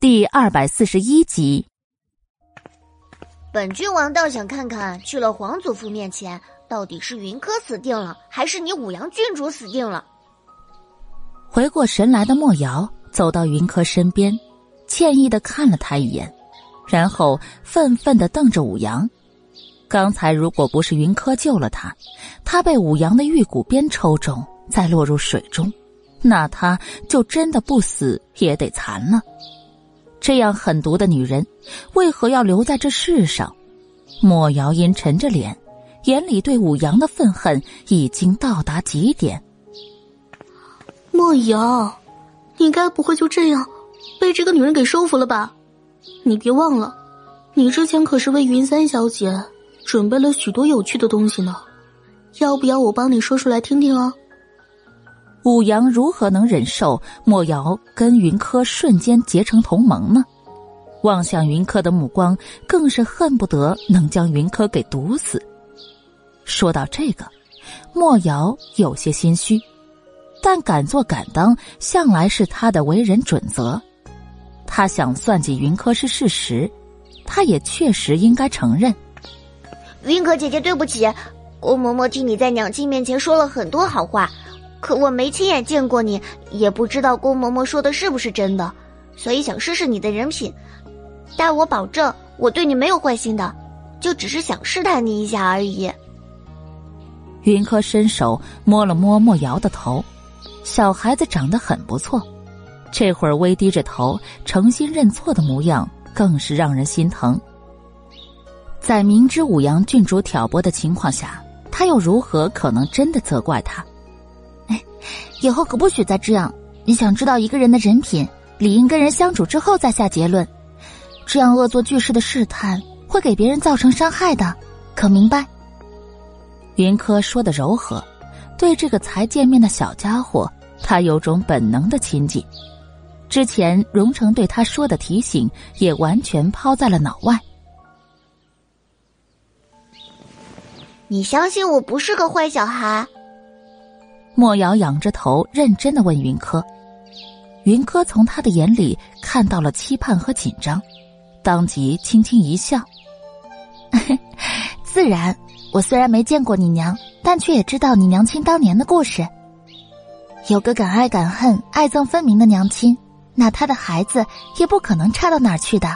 第二百四十一集，本郡王倒想看看，去了皇祖父面前，到底是云柯死定了，还是你五阳郡主死定了？回过神来的莫瑶走到云柯身边，歉意的看了他一眼，然后愤愤的瞪着五阳。刚才如果不是云柯救了他，他被五阳的玉骨鞭抽中，再落入水中，那他就真的不死也得残了。这样狠毒的女人，为何要留在这世上？莫瑶阴沉着脸，眼里对武阳的愤恨已经到达极点。莫瑶，你该不会就这样被这个女人给收服了吧？你别忘了，你之前可是为云三小姐准备了许多有趣的东西呢。要不要我帮你说出来听听啊？武阳如何能忍受莫瑶跟云柯瞬间结成同盟呢？望向云柯的目光更是恨不得能将云柯给毒死。说到这个，莫瑶有些心虚，但敢做敢当向来是他的为人准则。他想算计云柯是事实，他也确实应该承认。云柯姐姐，对不起，郭嬷嬷替你在娘亲面前说了很多好话。可我没亲眼见过你，也不知道郭嬷嬷说的是不是真的，所以想试试你的人品。但我保证，我对你没有坏心的，就只是想试探你一下而已。云柯伸手摸了摸莫瑶的头，小孩子长得很不错，这会儿微低着头，诚心认错的模样，更是让人心疼。在明知五阳郡主挑拨的情况下，他又如何可能真的责怪他？哎 以后可不许再这样！你想知道一个人的人品，理应跟人相处之后再下结论。这样恶作剧式的试探会给别人造成伤害的，可明白？云柯说的柔和，对这个才见面的小家伙，他有种本能的亲近。之前荣成对他说的提醒，也完全抛在了脑外。你相信我不是个坏小孩？莫瑶仰着头，认真的问云柯。云柯从他的眼里看到了期盼和紧张，当即轻轻一笑：“ 自然，我虽然没见过你娘，但却也知道你娘亲当年的故事。有个敢爱敢恨、爱憎分明的娘亲，那她的孩子也不可能差到哪儿去的。”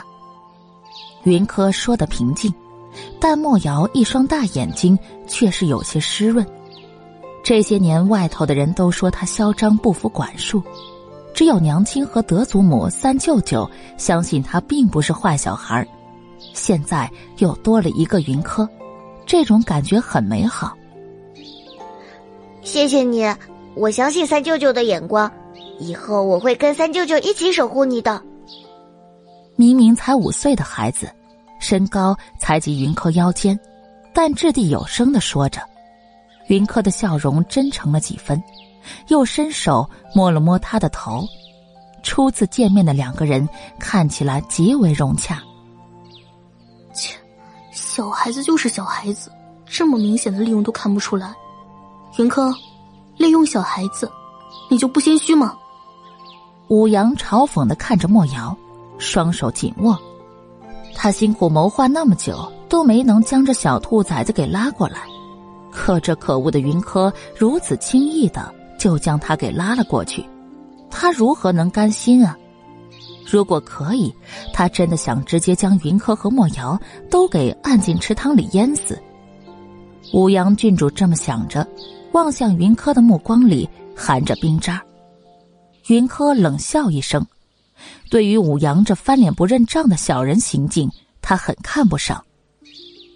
云柯说的平静，但莫瑶一双大眼睛却是有些湿润。这些年，外头的人都说他嚣张不服管束，只有娘亲和德祖母、三舅舅相信他并不是坏小孩现在又多了一个云柯，这种感觉很美好。谢谢你，我相信三舅舅的眼光，以后我会跟三舅舅一起守护你的。明明才五岁的孩子，身高才及云柯腰间，但掷地有声的说着。云柯的笑容真诚了几分，又伸手摸了摸他的头。初次见面的两个人看起来极为融洽。切，小孩子就是小孩子，这么明显的利用都看不出来。云柯，利用小孩子，你就不心虚吗？武阳嘲讽的看着莫瑶，双手紧握。他辛苦谋划那么久，都没能将这小兔崽子给拉过来。可这可恶的云柯如此轻易的就将他给拉了过去，他如何能甘心啊？如果可以，他真的想直接将云柯和莫瑶都给按进池塘里淹死。武阳郡主这么想着，望向云柯的目光里含着冰渣。云柯冷笑一声，对于武阳这翻脸不认账的小人行径，他很看不上。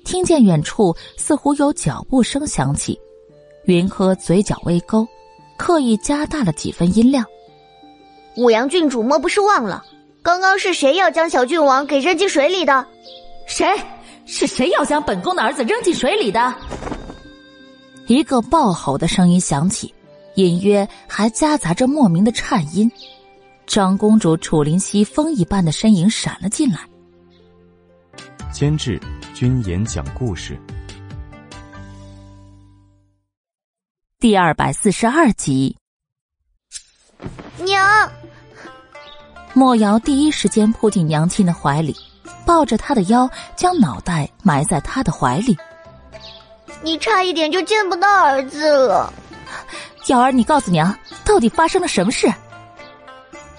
听见远处似乎有脚步声响起，云柯嘴角微勾，刻意加大了几分音量。五阳郡主莫不是忘了，刚刚是谁要将小郡王给扔进水里的？谁？是谁要将本宫的儿子扔进水里的？一个暴吼的声音响起，隐约还夹杂着莫名的颤音。长公主楚灵溪风一般的身影闪了进来。监制。君言讲故事，第二百四十二集。娘，莫瑶第一时间扑进娘亲的怀里，抱着她的腰，将脑袋埋在她的怀里。你差一点就见不到儿子了，瑶儿，你告诉娘，到底发生了什么事？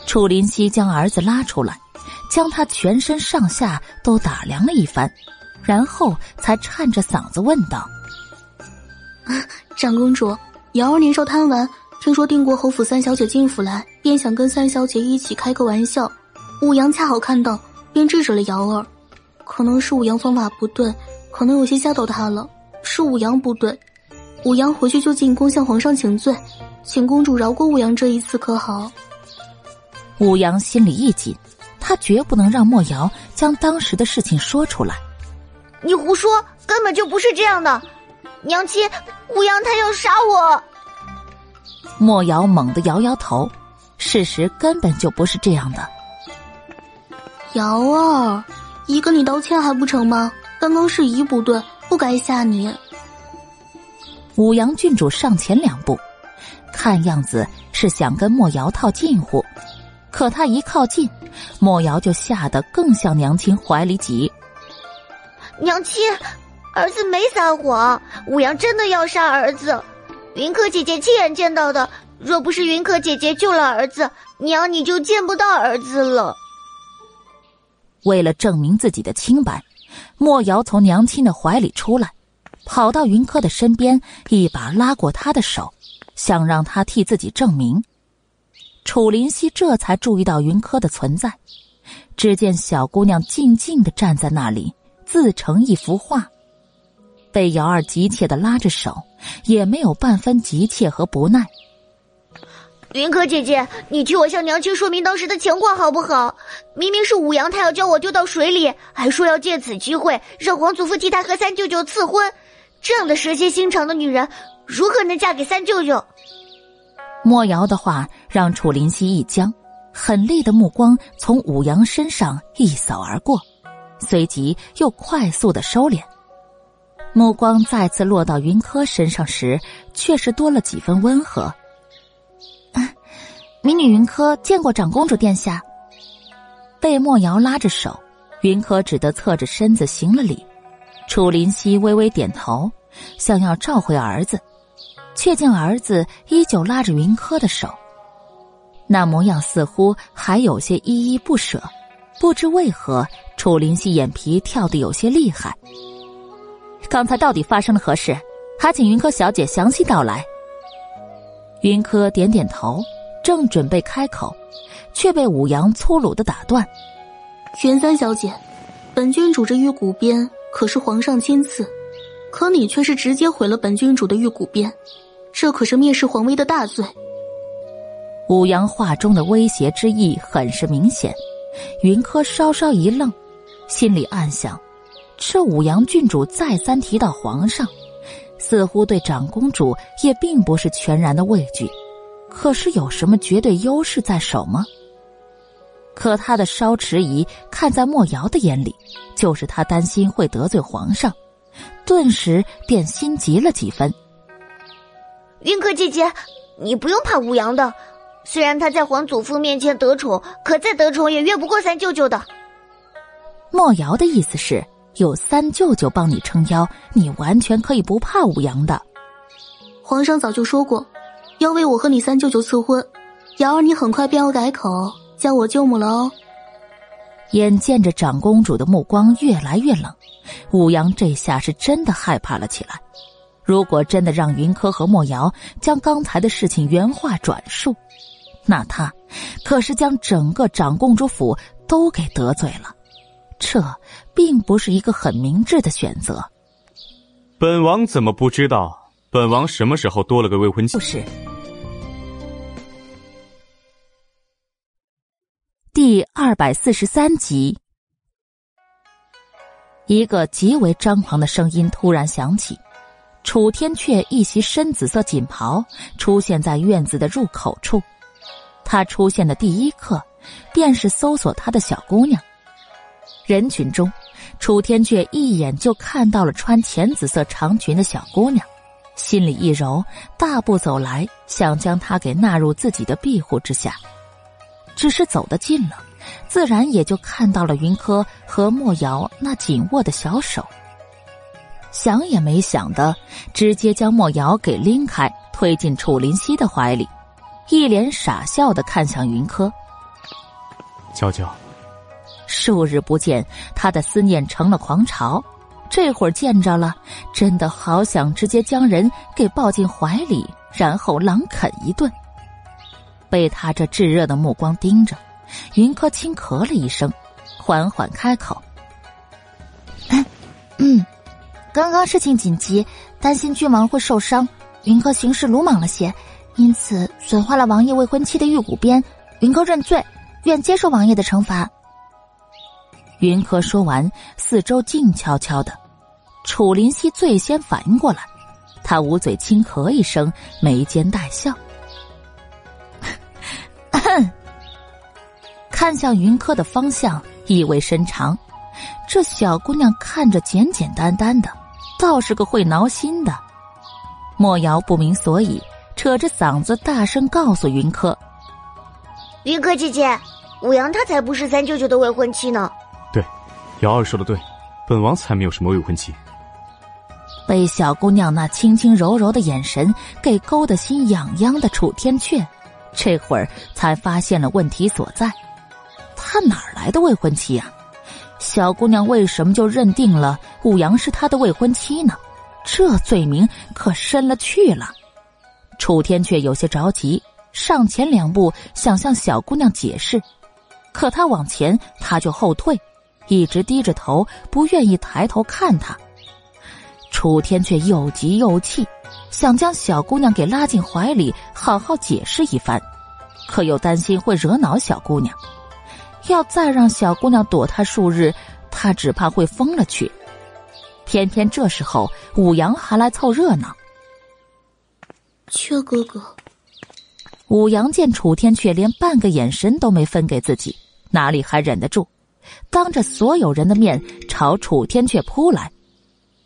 楚林熙将儿子拉出来，将他全身上下都打量了一番，然后才颤着嗓子问道：“啊长公主，瑶儿年少贪玩，听说定国侯府三小姐进府来，便想跟三小姐一起开个玩笑。武阳恰好看到，便制止了瑶儿。可能是武阳方法不对，可能有些吓到他了。”是武阳不对，武阳回去就进宫向皇上请罪，请公主饶过武阳这一次，可好？武阳心里一紧，他绝不能让莫瑶将当时的事情说出来。你胡说，根本就不是这样的，娘亲，武阳他要杀我。莫瑶猛地摇摇头，事实根本就不是这样的。瑶儿，姨跟你道歉还不成吗？刚刚是姨不对。不该吓你。武阳郡主上前两步，看样子是想跟莫瑶套近乎，可他一靠近，莫瑶就吓得更向娘亲怀里挤。娘亲，儿子没撒谎，武阳真的要杀儿子。云柯姐姐亲眼见到的，若不是云柯姐姐救了儿子，娘你就见不到儿子了。为了证明自己的清白。莫瑶从娘亲的怀里出来，跑到云柯的身边，一把拉过她的手，想让她替自己证明。楚林夕这才注意到云柯的存在，只见小姑娘静静的站在那里，自成一幅画。被瑶儿急切的拉着手，也没有半分急切和不耐。云柯姐姐，你替我向娘亲说明当时的情况好不好？明明是武阳，他要将我丢到水里，还说要借此机会让皇祖父替他和三舅舅赐婚。这样的蛇蝎心肠的女人，如何能嫁给三舅舅？莫瑶的话让楚林熙一僵，狠厉的目光从武阳身上一扫而过，随即又快速的收敛。目光再次落到云柯身上时，却是多了几分温和。民女云柯见过长公主殿下。被莫瑶拉着手，云柯只得侧着身子行了礼。楚林熙微微点头，想要召回儿子，却见儿子依旧拉着云柯的手，那模样似乎还有些依依不舍。不知为何，楚灵溪眼皮跳得有些厉害。刚才到底发生了何事？还请云柯小姐详细道来。云柯点点头。正准备开口，却被武阳粗鲁的打断：“玄三小姐，本郡主这玉骨鞭可是皇上亲赐，可你却是直接毁了本郡主的玉骨鞭，这可是蔑视皇威的大罪。”武阳话中的威胁之意很是明显，云柯稍稍一愣，心里暗想：这武阳郡主再三提到皇上，似乎对长公主也并不是全然的畏惧。可是有什么绝对优势在手吗？可他的稍迟疑，看在莫瑶的眼里，就是他担心会得罪皇上，顿时便心急了几分。云柯姐姐，你不用怕武阳的，虽然他在皇祖父面前得宠，可再得宠也越不过三舅舅的。莫瑶的意思是，有三舅舅帮你撑腰，你完全可以不怕武阳的。皇上早就说过。要为我和你三舅舅赐婚，瑶儿，你很快便要改口叫我舅母了哦。眼见着长公主的目光越来越冷，武阳这下是真的害怕了起来。如果真的让云柯和莫瑶将刚才的事情原话转述，那他可是将整个长公主府都给得罪了，这并不是一个很明智的选择。本王怎么不知道？本王什么时候多了个未婚妻？就是。第二百四十三集，一个极为张狂的声音突然响起。楚天阙一袭深紫色锦袍出现在院子的入口处。他出现的第一刻，便是搜索他的小姑娘。人群中，楚天阙一眼就看到了穿浅紫色长裙的小姑娘，心里一柔，大步走来，想将她给纳入自己的庇护之下。只是走得近了，自然也就看到了云柯和莫瑶那紧握的小手。想也没想的，直接将莫瑶给拎开，推进楚林溪的怀里，一脸傻笑的看向云柯。娇娇，数日不见，他的思念成了狂潮。这会儿见着了，真的好想直接将人给抱进怀里，然后狼啃一顿。被他这炙热的目光盯着，云柯轻咳了一声，缓缓开口：“嗯，刚刚事情紧急，担心郡王会受伤，云柯行事鲁莽了些，因此损坏了王爷未婚妻的玉骨鞭。云柯认罪，愿接受王爷的惩罚。”云柯说完，四周静悄悄的。楚林溪最先反应过来，他捂嘴轻咳一声，眉间带笑，看向云柯的方向，意味深长。这小姑娘看着简简单单的，倒是个会挠心的。莫瑶不明所以，扯着嗓子大声告诉云柯：“云柯姐姐，武阳他才不是三舅舅的未婚妻呢。”对瑶儿说的对，本王才没有什么未婚妻。被小姑娘那轻轻柔柔的眼神给勾得心痒痒的楚天阙，这会儿才发现了问题所在。他哪来的未婚妻呀？小姑娘为什么就认定了武阳是他的未婚妻呢？这罪名可深了去了。楚天却有些着急，上前两步想向小姑娘解释，可他往前，他就后退。一直低着头，不愿意抬头看他。楚天却又急又气，想将小姑娘给拉进怀里，好好解释一番，可又担心会惹恼小姑娘。要再让小姑娘躲他数日，他只怕会疯了去。偏偏这时候，武阳还来凑热闹。阙哥哥，武阳见楚天阙连半个眼神都没分给自己，哪里还忍得住？当着所有人的面朝楚天阙扑来，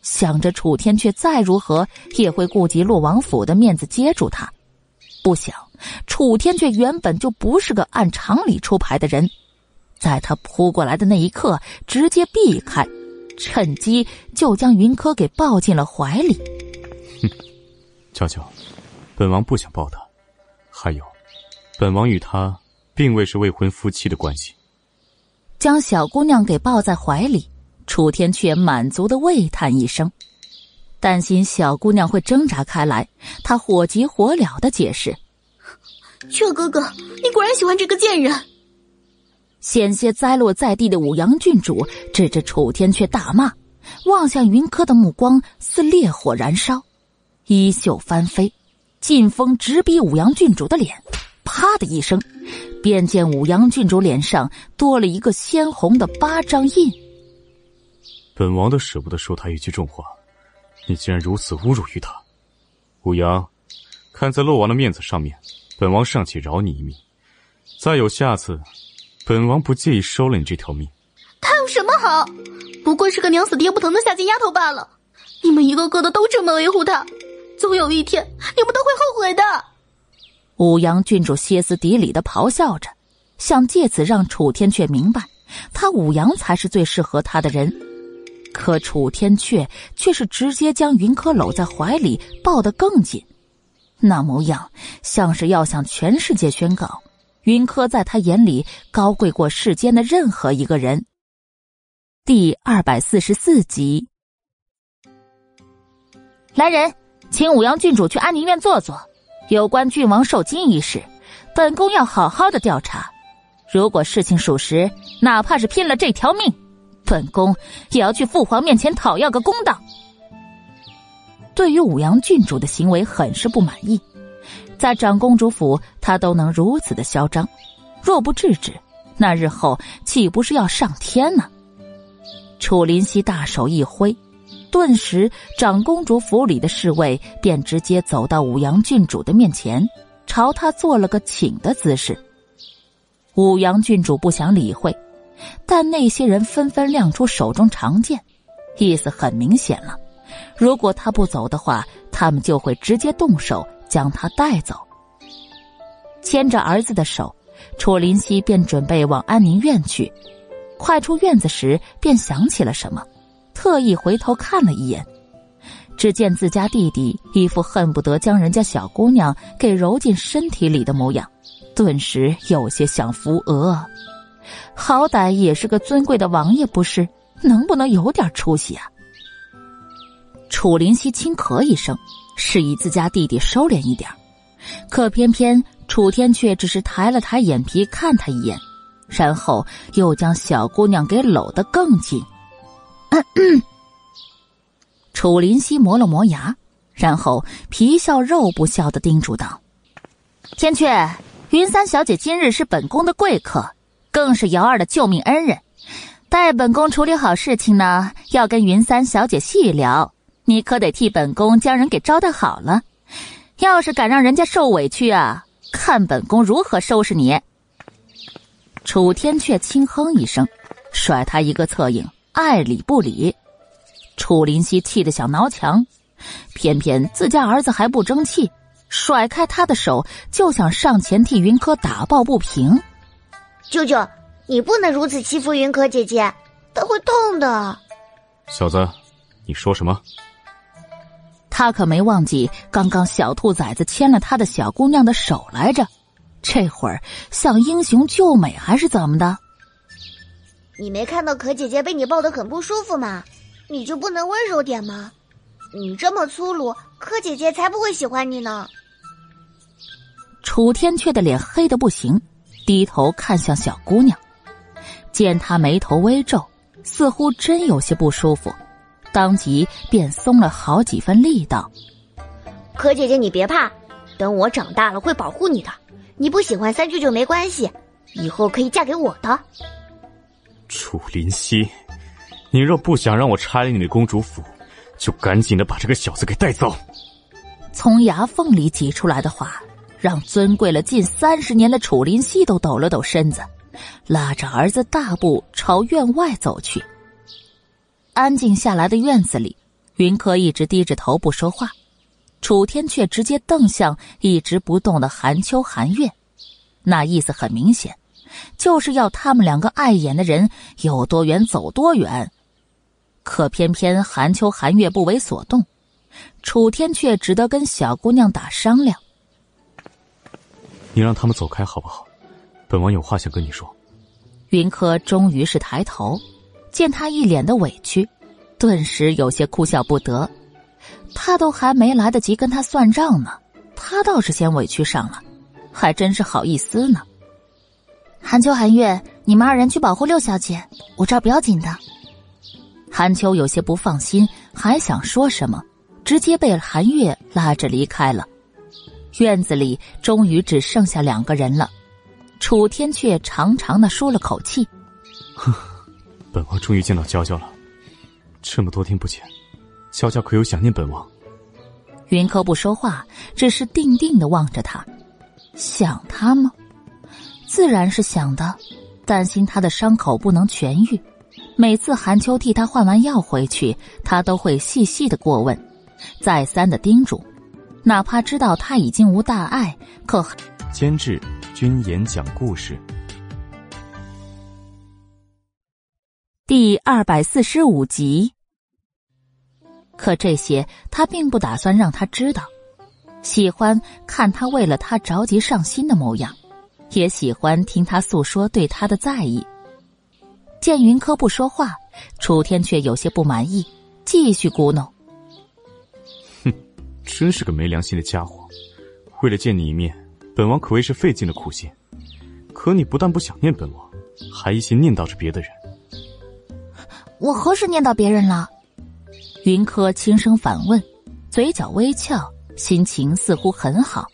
想着楚天阙再如何也会顾及洛王府的面子接住他，不想楚天阙原本就不是个按常理出牌的人，在他扑过来的那一刻直接避开，趁机就将云柯给抱进了怀里。哼，娇娇，本王不想抱他，还有，本王与他并未是未婚夫妻的关系。将小姑娘给抱在怀里，楚天却满足的喟叹一声，担心小姑娘会挣扎开来，他火急火燎的解释：“ 雀哥哥，你果然喜欢这个贱人。”险些栽落在地的武阳郡主指着楚天却大骂，望向云柯的目光似烈火燃烧，衣袖翻飞，劲风直逼武阳郡主的脸，啪的一声。便见武阳郡主脸上多了一个鲜红的巴掌印。本王都舍不得说他一句重话，你竟然如此侮辱于他。武阳，看在洛王的面子上面，本王尚且饶你一命。再有下次，本王不介意收了你这条命。他有什么好？不过是个娘死爹不疼的下贱丫头罢了。你们一个个的都这么维护他，总有一天你们都会后悔的。武阳郡主歇斯底里的咆哮着，想借此让楚天阙明白，他武阳才是最适合他的人。可楚天阙却是直接将云柯搂在怀里，抱得更紧，那模样像是要向全世界宣告，云柯在他眼里高贵过世间的任何一个人。第二百四十四集，来人，请武阳郡主去安宁院坐坐。有关郡王受惊一事，本宫要好好的调查。如果事情属实，哪怕是拼了这条命，本宫也要去父皇面前讨要个公道。对于武阳郡主的行为，很是不满意。在长公主府，他都能如此的嚣张，若不制止，那日后岂不是要上天呢？楚林溪大手一挥。顿时，长公主府里的侍卫便直接走到武阳郡主的面前，朝他做了个请的姿势。武阳郡主不想理会，但那些人纷纷亮出手中长剑，意思很明显了：如果他不走的话，他们就会直接动手将他带走。牵着儿子的手，楚林夕便准备往安宁院去。快出院子时，便想起了什么，特意回头看了一眼，只见自家弟弟一副恨不得将人家小姑娘给揉进身体里的模样，顿时有些想扶额。好歹也是个尊贵的王爷，不是？能不能有点出息啊？楚林夕轻咳一声，示意自家弟弟收敛一点，可偏偏楚天却只是抬了抬眼皮看他一眼。然后又将小姑娘给搂得更紧。楚林溪磨了磨牙，然后皮笑肉不笑的叮嘱道：“天阙，云三小姐今日是本宫的贵客，更是瑶儿的救命恩人。待本宫处理好事情呢，要跟云三小姐细聊。你可得替本宫将人给招待好了。要是敢让人家受委屈啊，看本宫如何收拾你。”楚天却轻哼一声，甩他一个侧影，爱理不理。楚林夕气得想挠墙，偏偏自家儿子还不争气，甩开他的手就想上前替云柯打抱不平。舅舅，你不能如此欺负云柯姐姐，她会痛的。小子，你说什么？他可没忘记刚刚小兔崽子牵了他的小姑娘的手来着。这会儿像英雄救美还是怎么的？你没看到可姐姐被你抱得很不舒服吗？你就不能温柔点吗？你这么粗鲁，可姐姐才不会喜欢你呢。楚天阙的脸黑的不行，低头看向小姑娘，见她眉头微皱，似乎真有些不舒服，当即便松了好几分力道。可姐姐，你别怕，等我长大了会保护你的。你不喜欢三舅舅没关系，以后可以嫁给我的。楚林溪，你若不想让我拆了你的公主府，就赶紧的把这个小子给带走。从牙缝里挤出来的话，让尊贵了近三十年的楚林溪都抖了抖身子，拉着儿子大步朝院外走去。安静下来的院子里，云柯一直低着头不说话。楚天却直接瞪向一直不动的韩秋、韩月，那意思很明显，就是要他们两个碍眼的人有多远走多远。可偏偏韩秋、韩月不为所动，楚天却只得跟小姑娘打商量：“你让他们走开好不好？本王有话想跟你说。”云柯终于是抬头，见他一脸的委屈，顿时有些哭笑不得。他都还没来得及跟他算账呢，他倒是先委屈上了，还真是好意思呢。韩秋、韩月，你们二人去保护六小姐，我这儿不要紧的。韩秋有些不放心，还想说什么，直接被韩月拉着离开了。院子里终于只剩下两个人了，楚天却长长的舒了口气：“哼，本王终于见到娇娇了，这么多天不见。”娇娇可有想念本王？云柯不说话，只是定定的望着他，想他吗？自然是想的，担心他的伤口不能痊愈。每次韩秋替他换完药回去，他都会细细的过问，再三的叮嘱，哪怕知道他已经无大碍，可监制君言讲故事，第二百四十五集。可这些他并不打算让他知道，喜欢看他为了他着急上心的模样，也喜欢听他诉说对他的在意。见云柯不说话，楚天却有些不满意，继续咕哝：“哼，真是个没良心的家伙！为了见你一面，本王可谓是费尽了苦心。可你不但不想念本王，还一心念叨着别的人。我何时念叨别人了？”云柯轻声反问，嘴角微翘，心情似乎很好。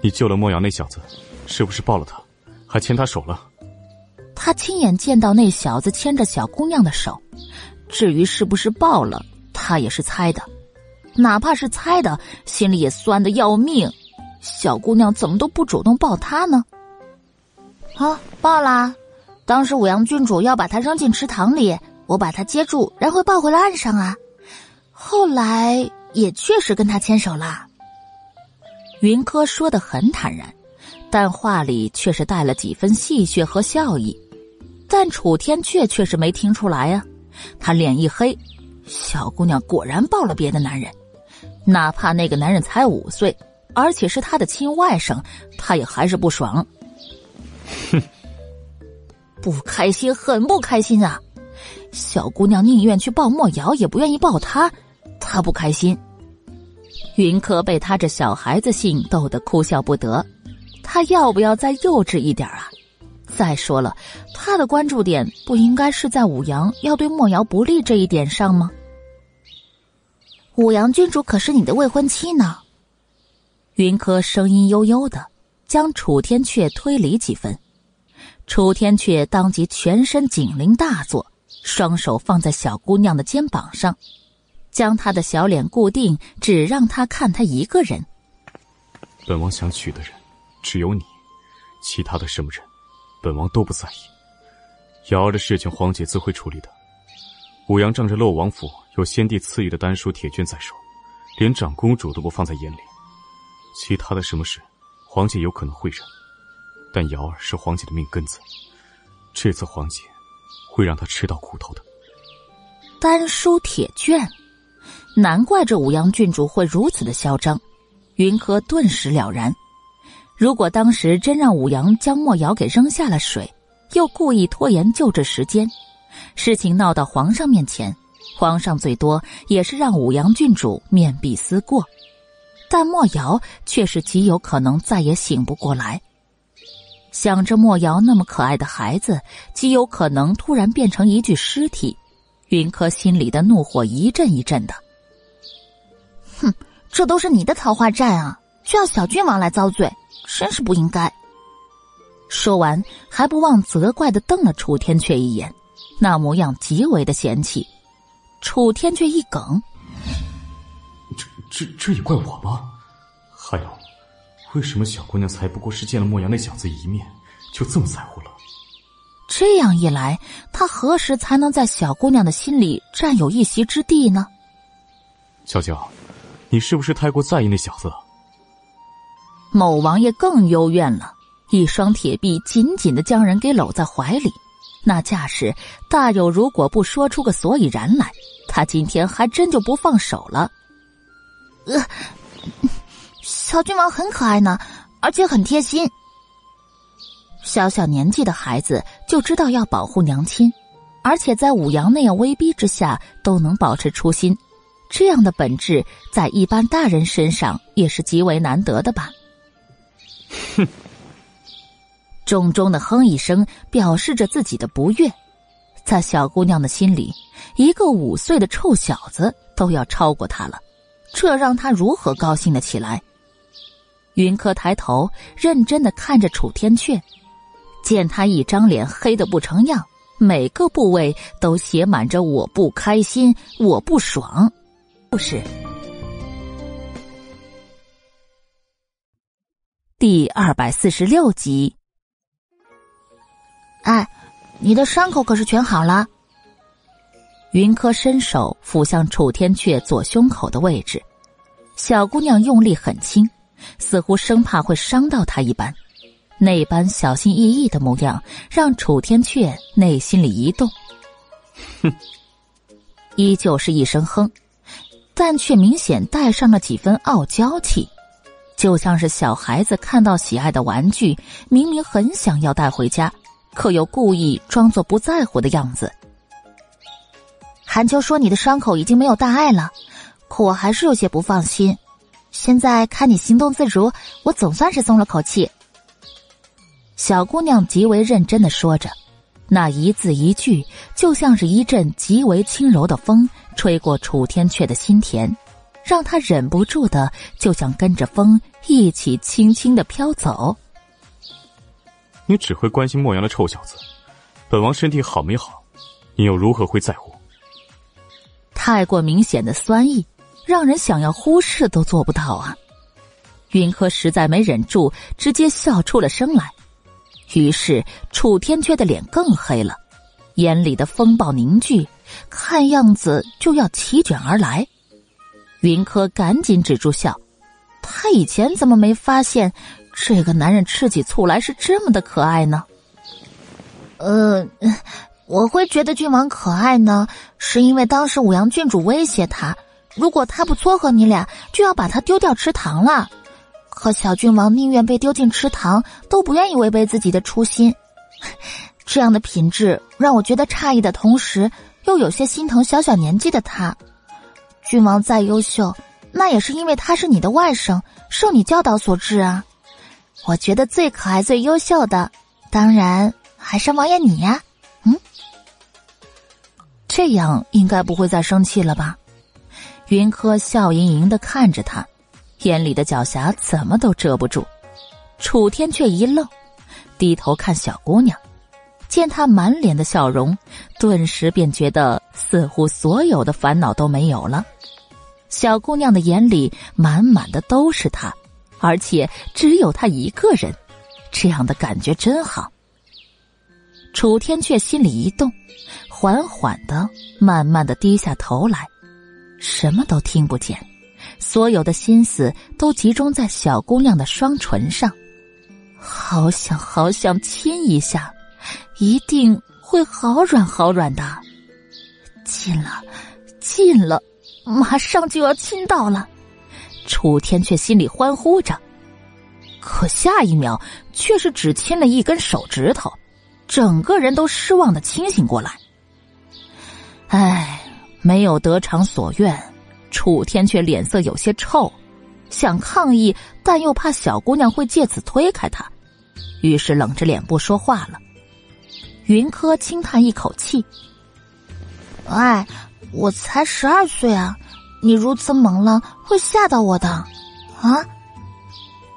你救了莫阳那小子，是不是抱了他，还牵他手了？他亲眼见到那小子牵着小姑娘的手，至于是不是抱了，他也是猜的。哪怕是猜的，心里也酸的要命。小姑娘怎么都不主动抱他呢？啊，抱啦！当时五阳郡主要把他扔进池塘里。我把他接住，然后抱回了岸上啊。后来也确实跟他牵手了。云柯说的很坦然，但话里却是带了几分戏谑和笑意。但楚天阙却是没听出来啊，他脸一黑，小姑娘果然抱了别的男人，哪怕那个男人才五岁，而且是他的亲外甥，他也还是不爽。哼，不开心，很不开心啊！小姑娘宁愿去抱莫瑶，也不愿意抱他，他不开心。云柯被他这小孩子性逗得哭笑不得，他要不要再幼稚一点啊？再说了，他的关注点不应该是在武阳要对莫瑶不利这一点上吗？武阳郡主可是你的未婚妻呢。云柯声音悠悠的，将楚天阙推离几分。楚天阙当即全身警铃大作，双手放在小姑娘的肩膀上，将她的小脸固定，只让她看他一个人。本王想娶的人，只有你，其他的什么人？本王都不在意，瑶儿的事情，皇姐自会处理的。武阳仗着洛王府有先帝赐予的丹书铁卷在手，连长公主都不放在眼里。其他的什么事，皇姐有可能会忍，但瑶儿是皇姐的命根子，这次皇姐会让他吃到苦头的。丹书铁卷，难怪这武阳郡主会如此的嚣张。云柯顿时了然。如果当时真让武阳将莫瑶给扔下了水，又故意拖延救治时间，事情闹到皇上面前，皇上最多也是让武阳郡主面壁思过，但莫瑶却是极有可能再也醒不过来。想着莫瑶那么可爱的孩子，极有可能突然变成一具尸体，云柯心里的怒火一阵一阵的。哼，这都是你的桃花债啊，却要小郡王来遭罪。真是不应该！说完，还不忘责怪的瞪了楚天阙一眼，那模样极为的嫌弃。楚天阙一梗：“这、这、这也怪我吗？还有，为什么小姑娘才不过是见了莫阳那小子一面，就这么在乎了？这样一来，他何时才能在小姑娘的心里占有一席之地呢？”娇娇，你是不是太过在意那小子了？某王爷更幽怨了，一双铁臂紧紧的将人给搂在怀里，那架势大有如果不说出个所以然来，他今天还真就不放手了。呃，小郡王很可爱呢，而且很贴心。小小年纪的孩子就知道要保护娘亲，而且在武阳那样威逼之下都能保持初心，这样的本质在一般大人身上也是极为难得的吧。哼！重重的哼一声，表示着自己的不悦。在小姑娘的心里，一个五岁的臭小子都要超过她了，这让她如何高兴的起来？云柯抬头，认真的看着楚天阙，见他一张脸黑的不成样，每个部位都写满着“我不开心，我不爽”，不是。第二百四十六集。哎，你的伤口可是全好了？云柯伸手抚向楚天阙左胸口的位置，小姑娘用力很轻，似乎生怕会伤到他一般。那般小心翼翼的模样，让楚天阙内心里一动。哼，依旧是一声哼，但却明显带上了几分傲娇气。就像是小孩子看到喜爱的玩具，明明很想要带回家，可又故意装作不在乎的样子。韩秋说你的伤口已经没有大碍了，可我还是有些不放心。现在看你行动自如，我总算是松了口气。小姑娘极为认真的说着，那一字一句就像是一阵极为轻柔的风，吹过楚天阙的心田。让他忍不住的就想跟着风一起轻轻的飘走。你只会关心莫阳的臭小子，本王身体好没好，你又如何会在乎？太过明显的酸意，让人想要忽视都做不到啊！云柯实在没忍住，直接笑出了声来。于是楚天阙的脸更黑了，眼里的风暴凝聚，看样子就要席卷而来。云柯赶紧止住笑，他以前怎么没发现这个男人吃起醋来是这么的可爱呢？呃，我会觉得郡王可爱呢，是因为当时五阳郡主威胁他，如果他不撮合你俩，就要把他丢掉池塘了。可小郡王宁愿被丢进池塘，都不愿意违背自己的初心。这样的品质让我觉得诧异的同时，又有些心疼小小年纪的他。郡王再优秀，那也是因为他是你的外甥，受你教导所致啊。我觉得最可爱、最优秀的，当然还是王爷你呀。嗯，这样应该不会再生气了吧？云柯笑盈盈的看着他，眼里的狡黠怎么都遮不住。楚天却一愣，低头看小姑娘。见她满脸的笑容，顿时便觉得似乎所有的烦恼都没有了。小姑娘的眼里满满的都是他，而且只有他一个人，这样的感觉真好。楚天却心里一动，缓缓的、慢慢的低下头来，什么都听不见，所有的心思都集中在小姑娘的双唇上，好想好想亲一下。一定会好软好软的，近了，近了，马上就要亲到了。楚天却心里欢呼着，可下一秒却是只亲了一根手指头，整个人都失望的清醒过来。唉，没有得偿所愿，楚天却脸色有些臭，想抗议，但又怕小姑娘会借此推开他，于是冷着脸不说话了。云柯轻叹一口气：“哎，我才十二岁啊，你如此猛浪会吓到我的，啊！”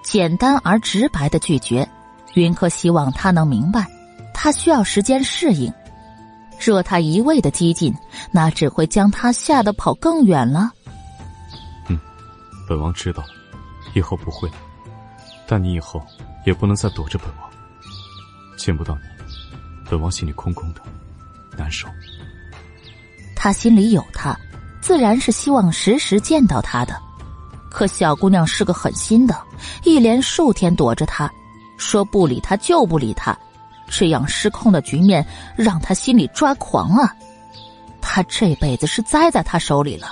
简单而直白的拒绝，云柯希望他能明白，他需要时间适应。若他一味的激进，那只会将他吓得跑更远了。嗯，本王知道了，以后不会了。但你以后也不能再躲着本王，见不到你。本王心里空空的，难受。他心里有他，自然是希望时时见到他的。可小姑娘是个狠心的，一连数天躲着他，说不理他就不理他，这样失控的局面让他心里抓狂啊！他这辈子是栽在他手里了，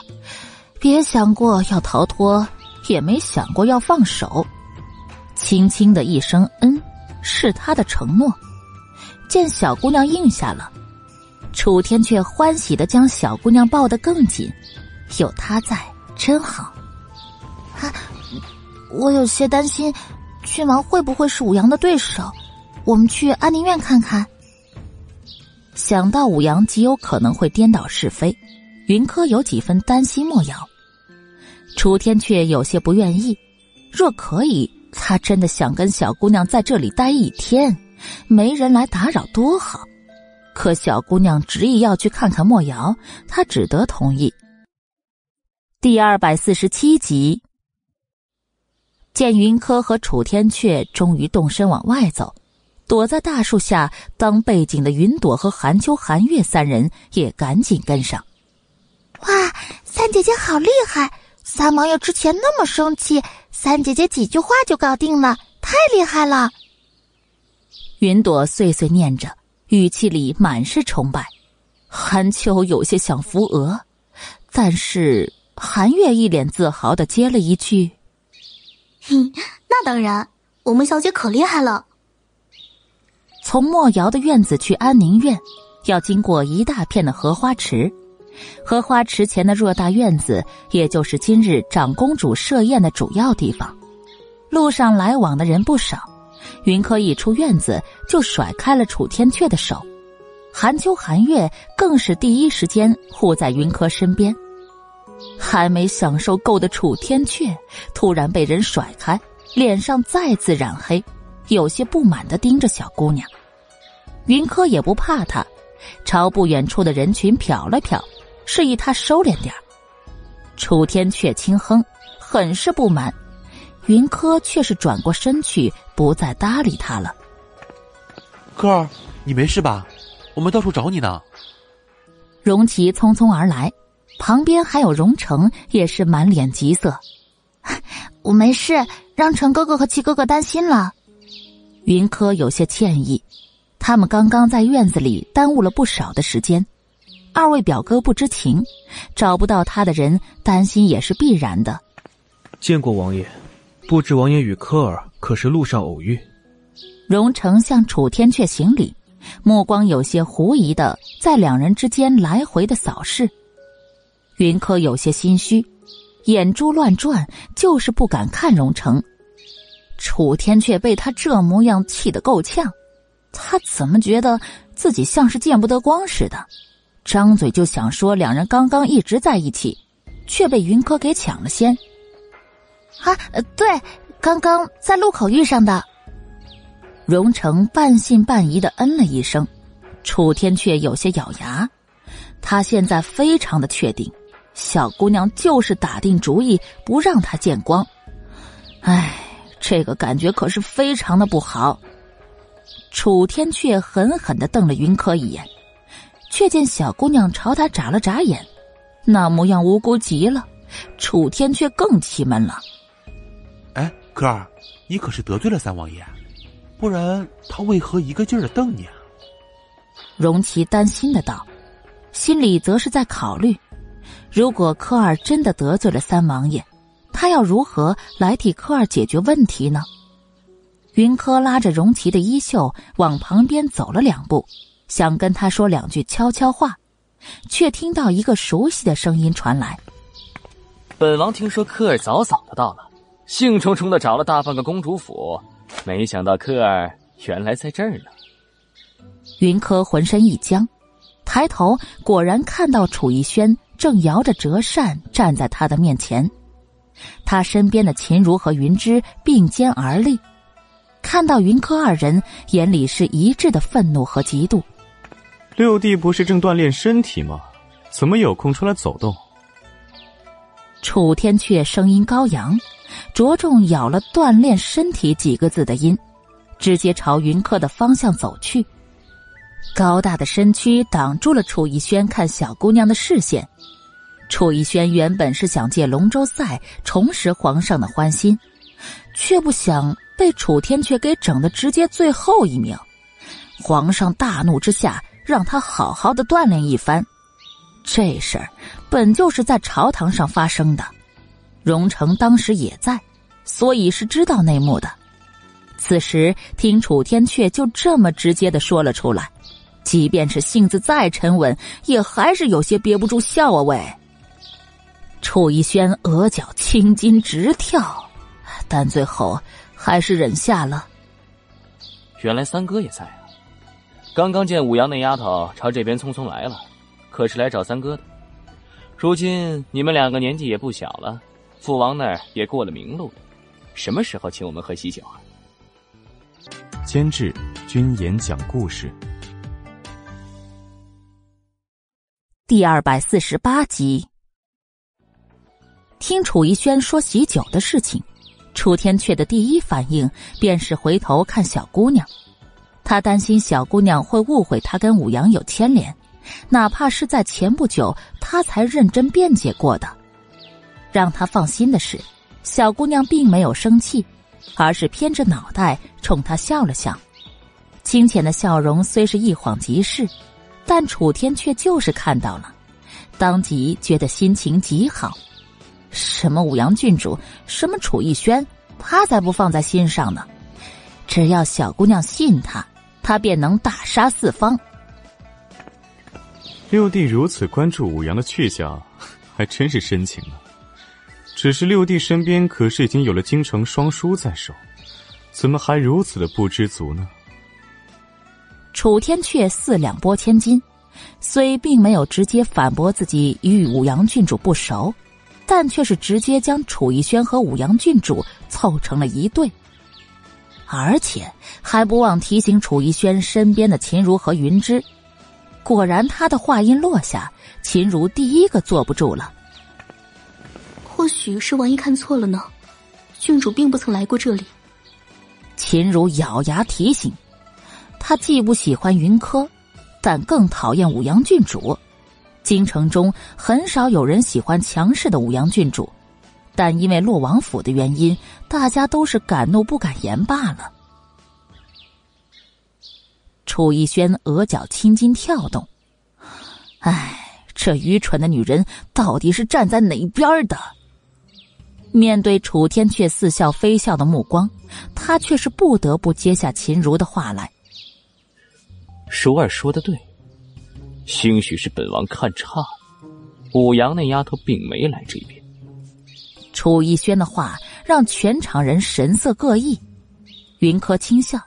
别想过要逃脱，也没想过要放手。轻轻的一声“嗯”，是他的承诺。见小姑娘应下了，楚天却欢喜的将小姑娘抱得更紧，有他在真好。啊，我有些担心，郡王会不会是武阳的对手？我们去安宁院看看。想到武阳极有可能会颠倒是非，云柯有几分担心莫瑶。楚天却有些不愿意，若可以，他真的想跟小姑娘在这里待一天。没人来打扰多好，可小姑娘执意要去看看莫瑶，他只得同意。第二百四十七集，见云柯和楚天阙终于动身往外走，躲在大树下当背景的云朵和寒秋、寒月三人也赶紧跟上。哇，三姐姐好厉害！三王爷之前那么生气，三姐姐几句话就搞定了，太厉害了！云朵碎碎念着，语气里满是崇拜。韩秋有些想扶额，但是韩月一脸自豪的接了一句：“哼，那当然，我们小姐可厉害了。”从莫瑶的院子去安宁院，要经过一大片的荷花池。荷花池前的偌大院子，也就是今日长公主设宴的主要地方。路上来往的人不少。云柯一出院子，就甩开了楚天阙的手，寒秋、寒月更是第一时间护在云柯身边。还没享受够的楚天阙，突然被人甩开，脸上再次染黑，有些不满的盯着小姑娘。云柯也不怕他，朝不远处的人群瞟了瞟，示意他收敛点楚天却轻哼，很是不满。云柯却是转过身去，不再搭理他了。柯儿，你没事吧？我们到处找你呢。荣琪匆匆而来，旁边还有荣成，也是满脸急色。我没事，让陈哥哥和七哥哥担心了。云柯有些歉意，他们刚刚在院子里耽误了不少的时间。二位表哥不知情，找不到他的人，担心也是必然的。见过王爷，不知王爷与科尔可是路上偶遇？荣成向楚天阙行礼，目光有些狐疑的在两人之间来回的扫视。云柯有些心虚，眼珠乱转，就是不敢看荣成。楚天阙被他这模样气得够呛，他怎么觉得自己像是见不得光似的？张嘴就想说两人刚刚一直在一起，却被云柯给抢了先。啊，对，刚刚在路口遇上的。荣成半信半疑的嗯了一声，楚天却有些咬牙，他现在非常的确定。小姑娘就是打定主意不让他见光，唉，这个感觉可是非常的不好。楚天阙狠狠的瞪了云柯一眼，却见小姑娘朝他眨了眨眼，那模样无辜极了。楚天阙更气闷了。哎，柯儿，你可是得罪了三王爷？不然他为何一个劲儿的瞪你啊？荣琪担心的道，心里则是在考虑。如果柯儿真的得罪了三王爷，他要如何来替柯儿解决问题呢？云柯拉着荣琪的衣袖往旁边走了两步，想跟他说两句悄悄话，却听到一个熟悉的声音传来：“本王听说科尔早早的到了，兴冲冲的找了大半个公主府，没想到科尔原来在这儿呢。”云柯浑身一僵，抬头果然看到楚逸轩。正摇着折扇站在他的面前，他身边的秦如和云芝并肩而立，看到云柯二人，眼里是一致的愤怒和嫉妒。六弟不是正锻炼身体吗？怎么有空出来走动？楚天阙声音高扬，着重咬了“锻炼身体”几个字的音，直接朝云柯的方向走去。高大的身躯挡住了楚逸轩看小姑娘的视线。楚逸轩原本是想借龙舟赛重拾皇上的欢心，却不想被楚天阙给整的直接最后一名。皇上大怒之下，让他好好的锻炼一番。这事儿本就是在朝堂上发生的，荣成当时也在，所以是知道内幕的。此时听楚天阙就这么直接的说了出来。即便是性子再沉稳，也还是有些憋不住笑啊！喂，楚逸轩额角青筋直跳，但最后还是忍下了。原来三哥也在啊！刚刚见武阳那丫头朝这边匆匆来了，可是来找三哥的。如今你们两个年纪也不小了，父王那儿也过了明路，什么时候请我们喝喜酒啊？监制：君言讲故事。第二百四十八集，听楚逸轩说喜酒的事情，楚天阙的第一反应便是回头看小姑娘。他担心小姑娘会误会他跟武阳有牵连，哪怕是在前不久他才认真辩解过的。让他放心的是，小姑娘并没有生气，而是偏着脑袋冲他笑了笑，清浅的笑容虽是一晃即逝。但楚天却就是看到了，当即觉得心情极好。什么武阳郡主，什么楚逸轩，他才不放在心上呢。只要小姑娘信他，他便能大杀四方。六弟如此关注武阳的去向，还真是深情啊。只是六弟身边可是已经有了京城双叔在手，怎么还如此的不知足呢？楚天阙四两拨千斤，虽并没有直接反驳自己与武阳郡主不熟，但却是直接将楚逸轩和武阳郡主凑成了一对，而且还不忘提醒楚逸轩身边的秦如和云芝。果然，他的话音落下，秦如第一个坐不住了。或许是王爷看错了呢，郡主并不曾来过这里。秦如咬牙提醒。他既不喜欢云柯，但更讨厌武阳郡主。京城中很少有人喜欢强势的武阳郡主，但因为洛王府的原因，大家都是敢怒不敢言罢了。楚逸轩额角青筋跳动，唉，这愚蠢的女人到底是站在哪边的？面对楚天阙似笑非笑的目光，他却是不得不接下秦如的话来：“舒儿说的对，兴许是本王看差了，五阳那丫头并没来这边。”楚逸轩的话让全场人神色各异。云柯轻笑。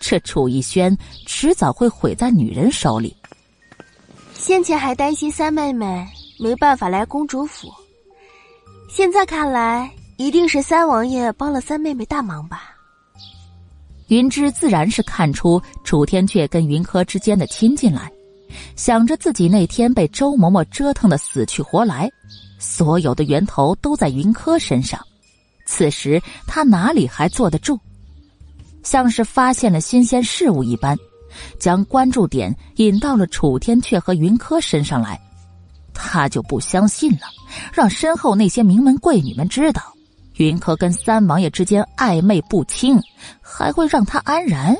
这楚逸轩迟早会毁在女人手里。先前还担心三妹妹没办法来公主府，现在看来一定是三王爷帮了三妹妹大忙吧。云芝自然是看出楚天阙跟云柯之间的亲近来，想着自己那天被周嬷嬷折腾的死去活来，所有的源头都在云柯身上，此时他哪里还坐得住？像是发现了新鲜事物一般，将关注点引到了楚天阙和云柯身上来。他就不相信了，让身后那些名门贵女们知道，云柯跟三王爷之间暧昧不清，还会让他安然？